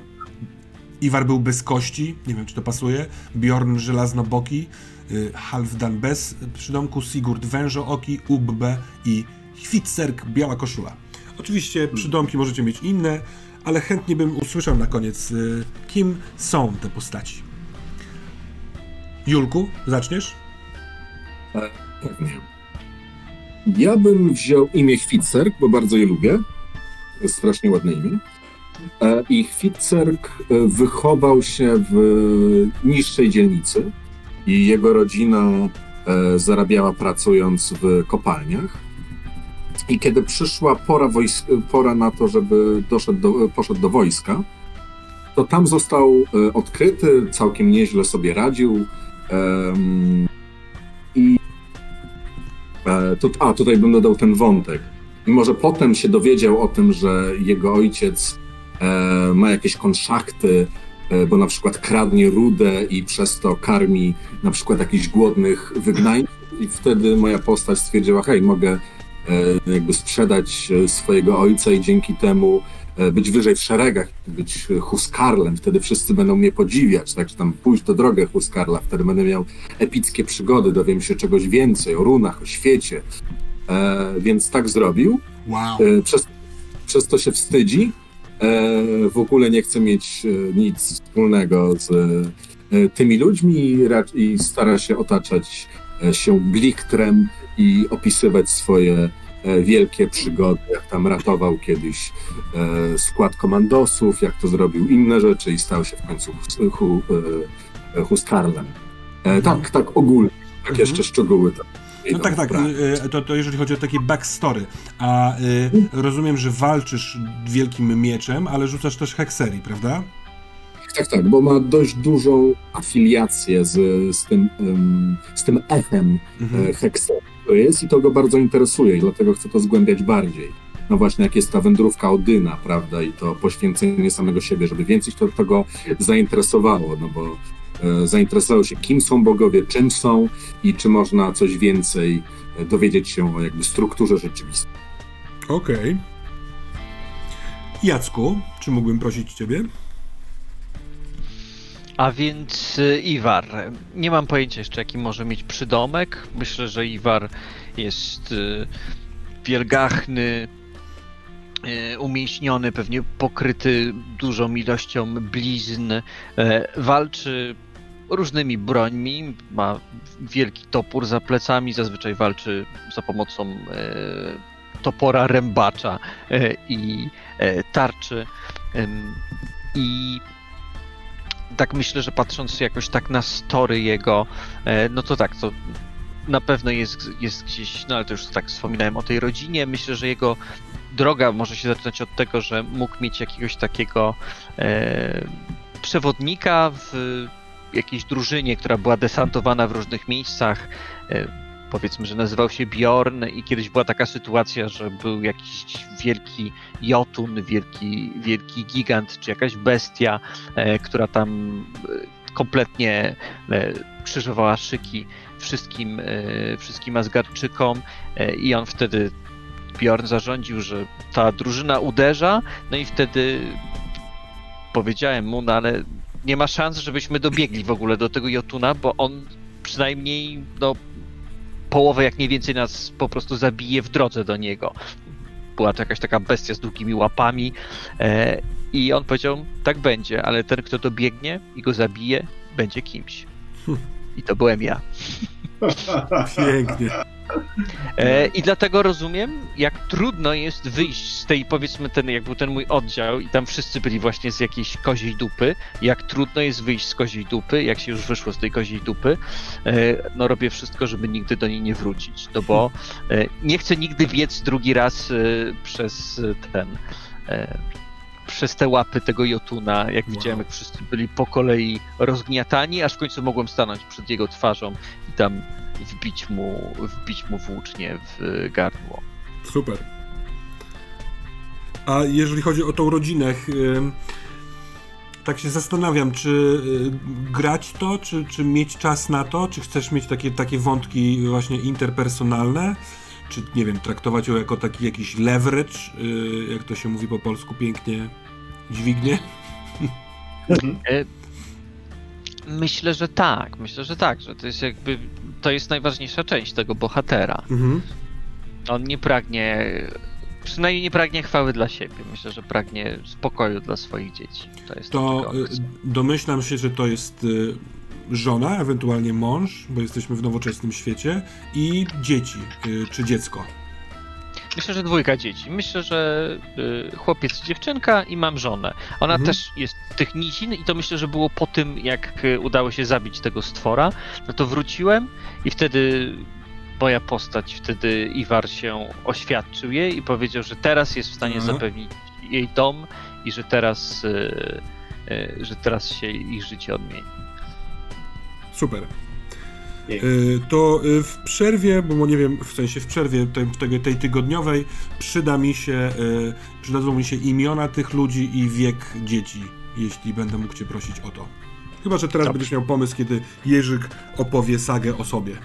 Iwar był bez kości, nie wiem czy to pasuje. Bjorn Żelaznoboki, y, Halfdan bez przydomku, Sigurd Wężooki, Ubbe i Hvitserk Biała Koszula. Oczywiście przydomki możecie mieć inne, ale chętnie bym usłyszał na koniec, y, kim są te postaci. Julku, zaczniesz? Pewnie. Ja bym wziął imię Hvitserk, bo bardzo je lubię. To jest strasznie ładne imię. E, I Hvitserk e, wychował się w niższej dzielnicy i jego rodzina e, zarabiała pracując w kopalniach. I kiedy przyszła pora, pora na to, żeby do, poszedł do wojska, to tam został odkryty, całkiem nieźle sobie radził. I tu, a, tutaj bym dodał ten wątek. I może potem się dowiedział o tym, że jego ojciec ma jakieś konszachty e, bo na przykład kradnie rudę i przez to karmi na przykład jakichś głodnych wygnańców i wtedy moja postać stwierdziła, hej, mogę e, jakby sprzedać e, swojego ojca i dzięki temu e, być wyżej w szeregach, być Huskarlem, wtedy wszyscy będą mnie podziwiać, tak, czy tam pójść do drogę Huskarla, wtedy będę miał epickie przygody, dowiem się czegoś więcej o runach, o świecie, e, więc tak zrobił. Wow. E, przez, przez to się wstydzi. E, w ogóle nie chce mieć e, nic wspólnego z e, tymi ludźmi i, stara się otaczać się bliktrem i opisywać swoje wielkie przygody, jak tam ratował kiedyś skład komandosów, jak to zrobił inne rzeczy i stał się w końcu hus, hu, Huskarlem. E, tak, tak ogólnie. Tak Mhm. jeszcze szczegóły. Tam No tak, tak, brak. y, to, to jeżeli chodzi o taki backstory. A y, rozumiem, że walczysz wielkim mieczem, ale rzucasz też hekserii, prawda? Tak, tak, bo ma dość dużą afiliację z, z, tym, z tym echem Mhm. e, Hexa, to jest i to go bardzo interesuje i dlatego chce to zgłębiać bardziej. No właśnie, jak jest ta wędrówka Odyna, prawda, i to poświęcenie samego siebie, żeby więcej to, to go zainteresowało, no bo e, zainteresował się, kim są bogowie, czym są i czy można coś więcej e, dowiedzieć się o jakby strukturze rzeczywistej. Okej. Jacku, czy mógłbym prosić ciebie? A więc y, Iwar. Nie mam pojęcia jeszcze, jaki może mieć przydomek. Myślę, że Iwar jest wielgachny, umięśniony, pewnie pokryty dużą ilością blizn. E, walczy różnymi brońmi. Ma wielki topór za plecami. Zazwyczaj walczy za pomocą e, topora rębacza e, i e, tarczy. I tak myślę, że patrząc jakoś tak na story jego, no to tak, to na pewno jest, jest gdzieś, no ale to już tak wspominałem o tej rodzinie. Myślę, że jego droga może się zaczynać od tego, że mógł mieć jakiegoś takiego przewodnika w jakiejś drużynie, która była desantowana w różnych miejscach. E, powiedzmy, że nazywał się Bjorn i kiedyś była taka sytuacja, że był jakiś wielki jotun, wielki, wielki gigant, czy jakaś bestia, e, która tam e, kompletnie krzyżowała szyki wszystkim, wszystkim Asgardczykom i on wtedy Bjorn zarządził, że ta drużyna uderza, no i wtedy powiedziałem mu, no ale nie ma szans, żebyśmy dobiegli w ogóle do tego Jotuna, bo on przynajmniej no, połowę jak nie więcej nas po prostu zabije w drodze do niego. Była to jakaś taka bestia z długimi łapami e, i on powiedział, tak będzie, ale ten, kto dobiegnie i go zabije, będzie kimś. I to byłem ja. Pięknie. E, I dlatego rozumiem, jak trudno jest wyjść z tej, powiedzmy, ten, jak był ten mój oddział, i tam wszyscy byli właśnie z jakiejś koziej dupy, jak trudno jest wyjść z koziej dupy, jak się już wyszło z tej koziej dupy, e, no robię wszystko, żeby nigdy do niej nie wrócić, no bo e, nie chcę nigdy biec drugi raz e, przez e, ten. Przez te łapy tego Jotuna, jak Wow. widziałem, jak wszyscy byli po kolei rozgniatani, aż w końcu mogłem stanąć przed jego twarzą i tam wbić mu, wbić mu włócznie w gardło. Super. A jeżeli chodzi o tą rodzinę, tak się zastanawiam, czy y, grać to, czy, czy mieć czas na to, czy chcesz mieć takie, takie wątki właśnie interpersonalne, czy nie wiem, traktować ją jako taki jakiś leverage, y, jak to się mówi po polsku pięknie, dźwignię? Myślę, że tak, myślę, że tak, że to jest jakby, to jest najważniejsza część tego bohatera. Mhm. On nie pragnie, przynajmniej nie pragnie chwały dla siebie, myślę, że pragnie spokoju dla swoich dzieci. To jest To y, domyślam się, że to jest y, żona, ewentualnie mąż, bo jesteśmy w nowoczesnym świecie, i dzieci, y, czy dziecko. Myślę, że dwójka dzieci. Myślę, że y, chłopiec i dziewczynka i mam żonę. Ona Mhm. też jest tych nizin i to myślę, że było po tym, jak y, udało się zabić tego stwora. No to wróciłem i wtedy moja postać, wtedy Iwar się oświadczył jej i powiedział, że teraz jest w stanie Mhm. zapewnić jej dom i że teraz, y, y, że teraz się ich życie odmieni. Super. Y, To y, w przerwie, bo nie wiem, w sensie w przerwie tej, tej, tej tygodniowej przyda mi się, y, przydadzą mi się imiona tych ludzi i wiek dzieci. jeśli będę mógł cię prosić o to. Chyba, że teraz Dobrze. będziesz miał pomysł, kiedy Jerzyk opowie sagę o sobie.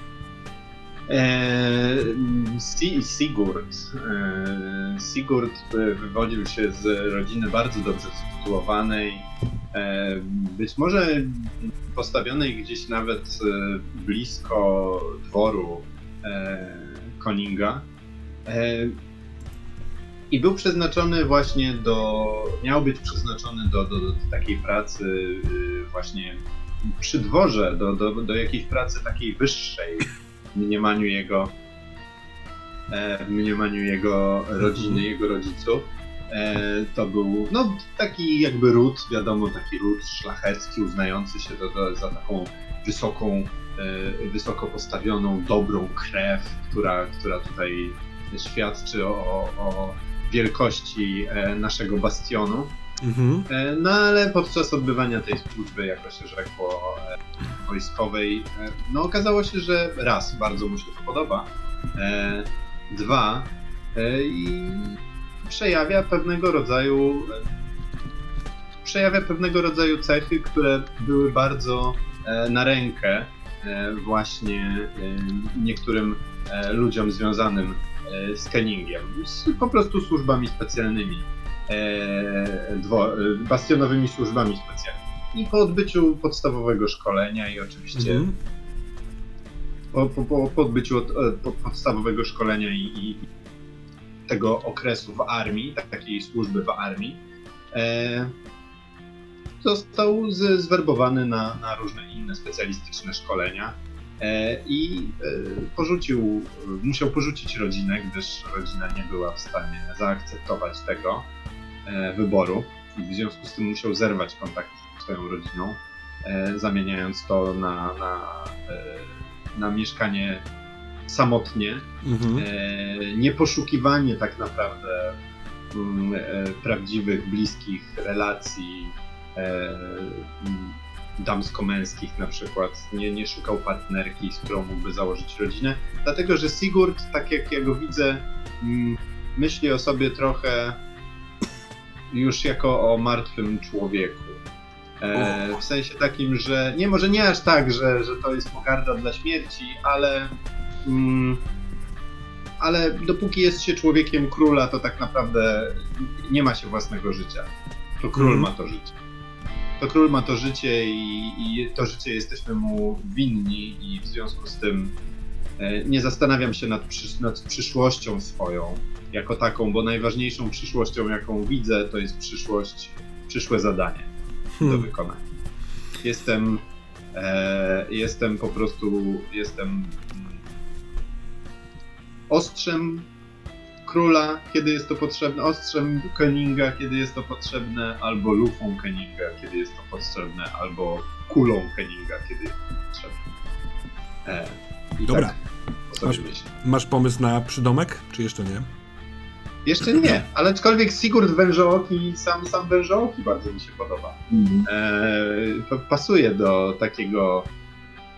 Si- Sigurd. Eee, Sigurd e, wywodził się z rodziny bardzo dobrze sytuowanej, e, być może postawionej gdzieś nawet e, blisko dworu e, Koninga. E, I był przeznaczony właśnie do. Miał być przeznaczony do, do, do takiej pracy właśnie przy dworze, do, do, do jakiejś pracy takiej wyższej w mniemaniu jego, e, w mniemaniu jego rodziny, jego rodziców. E, to był no, taki jakby ród, wiadomo, taki ród szlachecki, uznający się do, za taką wysoką, e, wysoko postawioną, dobrą krew, która, która tutaj świadczy o, o wielkości naszego bastionu. Mhm. No ale podczas odbywania tej służby, jako się rzekło, e, wojskowej, e, no okazało się, że raz, bardzo mu się to podoba, e, dwa, e, i przejawia pewnego rodzaju e, przejawia pewnego rodzaju cechy, które były bardzo e, na rękę e, właśnie niektórym ludziom związanym z Kenningiem, z po prostu służbami specjalnymi dwo, bastionowymi służbami specjalnymi. I po odbyciu podstawowego szkolenia i oczywiście Mhm. po, po, po, po odbyciu od, e, po, podstawowego szkolenia i, i tego okresu w armii, tak, takiej służby w armii, e, został z, zwerbowany na, na różne inne specjalistyczne szkolenia e, i e, porzucił, musiał porzucić rodzinę, gdyż rodzina nie była w stanie zaakceptować tego wyboru i w związku z tym musiał zerwać kontakt swoją rodziną, e, zamieniając to na, na, e, na mieszkanie samotnie, Mhm. e, nieposzukiwanie tak naprawdę mm, prawdziwych, bliskich relacji mm, damsko-męskich na przykład. Nie, nie szukał partnerki, z którą mógłby założyć rodzinę, dlatego że Sigurd, tak jak ja go widzę, mm, myśli o sobie trochę już jako o martwym człowieku. E, w sensie takim, że nie może nie aż tak, że, że to jest pogarda dla śmierci, ale mm, ale dopóki jest się człowiekiem króla, to tak naprawdę nie ma się własnego życia. To król Mhm. ma to życie. To król ma to życie i, i to życie jesteśmy mu winni i w związku z tym e, nie zastanawiam się nad, przysz- nad przyszłością swoją jako taką, bo najważniejszą przyszłością, jaką widzę, to jest przyszłość, przyszłe zadanie do Hmm. wykonania. Jestem, e, jestem po prostu, jestem mm, ostrzem króla, kiedy jest to potrzebne, ostrzem Koninga, kiedy jest to potrzebne, albo lufą Koninga, kiedy jest to potrzebne, albo kulą Koninga, kiedy jest to potrzebne. E, i Dobra. Tak Masz-. Masz pomysł na przydomek, czy jeszcze nie? Jeszcze nie, ale aczkolwiek Sigurd Wężooki, sam, sam Wężooki bardzo mi się podoba. e, pa- pasuje do takiego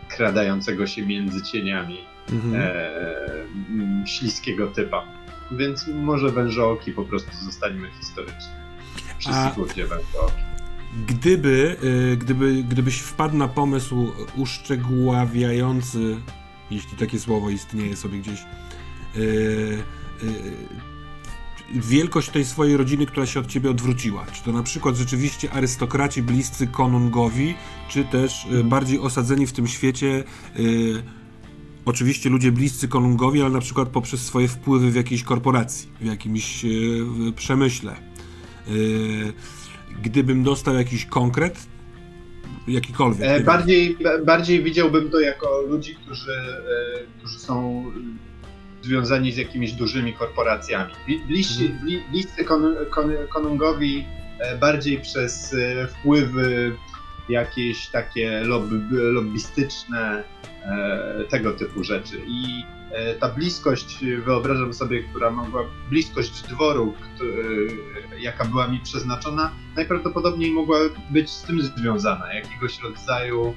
kradającego się między cieniami Mhm. e, śliskiego typa. Więc może wężołki po prostu zostańmy historycznie. Przy A- Sigurdzie wężołki. Gdyby, y, gdyby, gdybyś wpadł na pomysł uszczegóławiający, jeśli takie słowo istnieje sobie gdzieś, y, y, wielkość tej swojej rodziny, która się od ciebie odwróciła. Czy to na przykład rzeczywiście arystokraci bliscy konungowi, czy też y, bardziej osadzeni w tym świecie y, oczywiście ludzie bliscy konungowi, ale na przykład poprzez swoje wpływy w jakiejś korporacji, w jakimś y, w przemyśle. Gdybym dostał jakiś konkret, jakikolwiek. E, bardziej, ba- bardziej widziałbym to jako ludzi, którzy, e, którzy są e, związani z jakimiś dużymi korporacjami. Mhm. bli, bliscy kon, kon, konungowi e, bardziej przez e, wpływy jakieś takie lobby, lobbystyczne, e, tego typu rzeczy. I ta bliskość, wyobrażam sobie, która mogła, bliskość dworu, jaka była mi przeznaczona, najprawdopodobniej mogła być z tym związana, jakiegoś rodzaju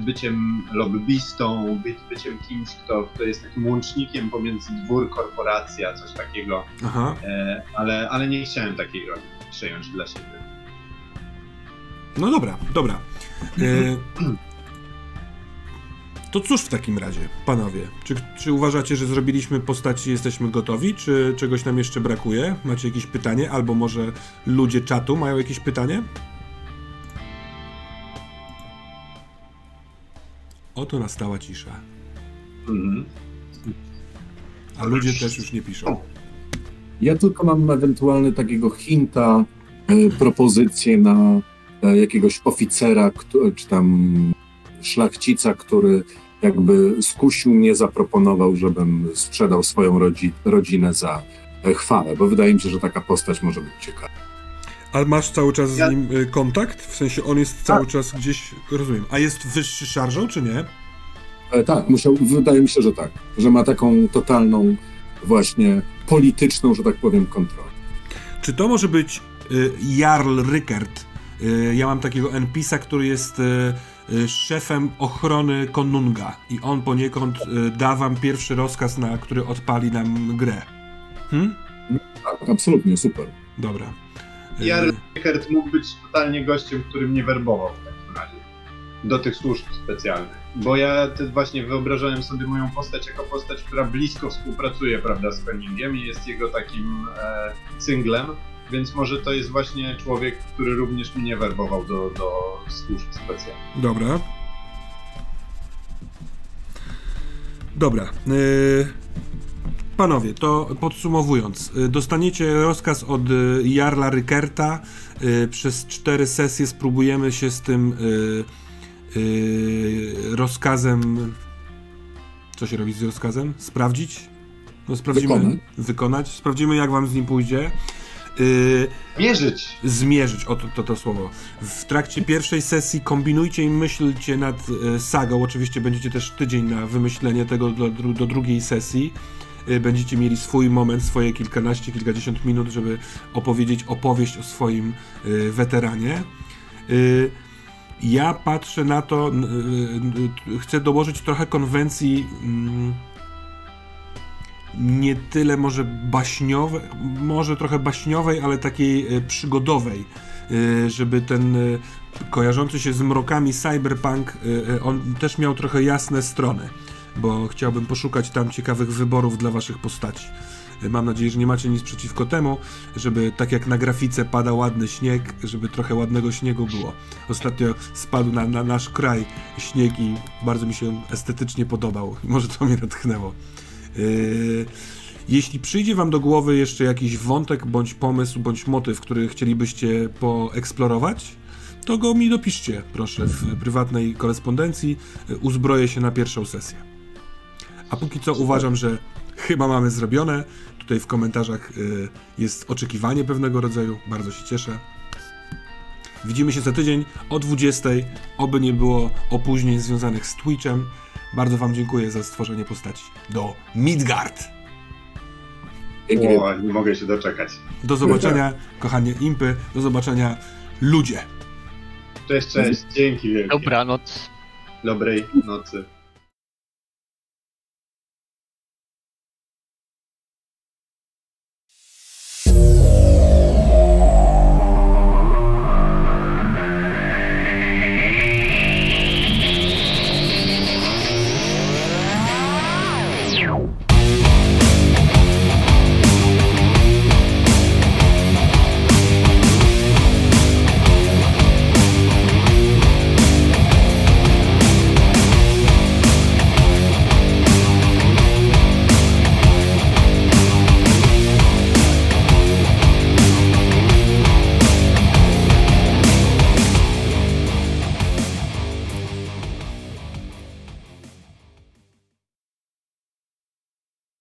byciem lobbystą, być, byciem kimś, kto, kto jest takim łącznikiem pomiędzy dwór, korporacja, coś takiego, Aha. e, ale, ale nie chciałem takiej roli przejąć dla siebie. No dobra, dobra. E, to cóż w takim razie, panowie? Czy, czy uważacie, że zrobiliśmy postaci, jesteśmy gotowi? Czy czegoś nam jeszcze brakuje? Macie jakieś pytanie? Albo może ludzie czatu mają jakieś pytanie? Oto nastała cisza. Mhm. A ludzie też już nie piszą. Ja tylko mam ewentualnie takiego hinta, e, propozycję na e, jakiegoś oficera, kto- czy tam szlachcica, który jakby skusił mnie, zaproponował, żebym sprzedał swoją rodzi- rodzinę za e, chwałę, bo wydaje mi się, że taka postać może być ciekawa. Ale masz cały czas z nim y, kontakt? W sensie on jest cały czas gdzieś, rozumiem. A jest wyższy szarżą, czy nie? E, Tak, musiał, wydaje mi się, że tak, że ma taką totalną właśnie polityczną, że tak powiem, kontrolę. Czy to może być y, Jarl Rykert? Y, ja mam takiego NPC-a, który jest y, y, szefem ochrony Konunga i on poniekąd y, da wam pierwszy rozkaz, na który odpali nam grę. Hm? Tak, absolutnie, super. Dobra. Jarl Rickert mógł być totalnie gościem, który mnie werbował w takim razie. Do tych służb specjalnych. Bo ja właśnie wyobrażałem sobie moją postać jako postać, która blisko współpracuje, prawda, z Koningiem i jest jego takim e, cynglem, więc może to jest właśnie człowiek, który również mnie werbował do, do służb specjalnych. Dobra. Dobra. y, Panowie, to podsumowując, y, dostaniecie rozkaz od y, Jarla Rykerta. y, Przez cztery sesje spróbujemy się z tym rozkazem. Co się robi z rozkazem? Sprawdzić? No sprawdzimy. Wykonać. Wykonać. Sprawdzimy, jak wam z nim pójdzie. Mierzyć! zmierzyć, o to, to, to słowo. W trakcie pierwszej sesji kombinujcie i myślcie nad sagą. Oczywiście będziecie też tydzień na wymyślenie tego do, do drugiej sesji. E, Będziecie mieli swój moment, swoje kilkanaście, kilkadziesiąt minut, żeby opowiedzieć opowieść o swoim e, weteranie. E, Ja patrzę na to, chcę dołożyć trochę konwencji mm, nie tyle może baśniowej, może trochę baśniowej, ale takiej przygodowej, żeby ten kojarzący się z mrokami cyberpunk, on też miał trochę jasne strony, bo chciałbym poszukać tam ciekawych wyborów dla waszych postaci. E, Mam nadzieję, że nie macie nic przeciwko temu, żeby tak jak na grafice pada ładny śnieg, żeby trochę ładnego śniegu było. Ostatnio spadł na, na nasz kraj śnieg i bardzo mi się estetycznie podobał. Może to mnie natchnęło. Yy, Jeśli przyjdzie Wam do głowy jeszcze jakiś wątek, bądź pomysł, bądź motyw, który chcielibyście poeksplorować, to go mi dopiszcie, proszę, w prywatnej korespondencji. Yy, Uzbroję się na pierwszą sesję. A póki co uważam, że chyba mamy zrobione. Tutaj w komentarzach yy, jest oczekiwanie pewnego rodzaju. Bardzo się cieszę. Widzimy się za tydzień o 20. Oby nie było opóźnień związanych z Twitchem. Bardzo Wam dziękuję za stworzenie postaci do Midgard. O, nie mogę się doczekać. Do zobaczenia, kochanie impy. Do zobaczenia, ludzie. Cześć, cześć. Dzięki wielkie. Dobranoc. Dobrej nocy.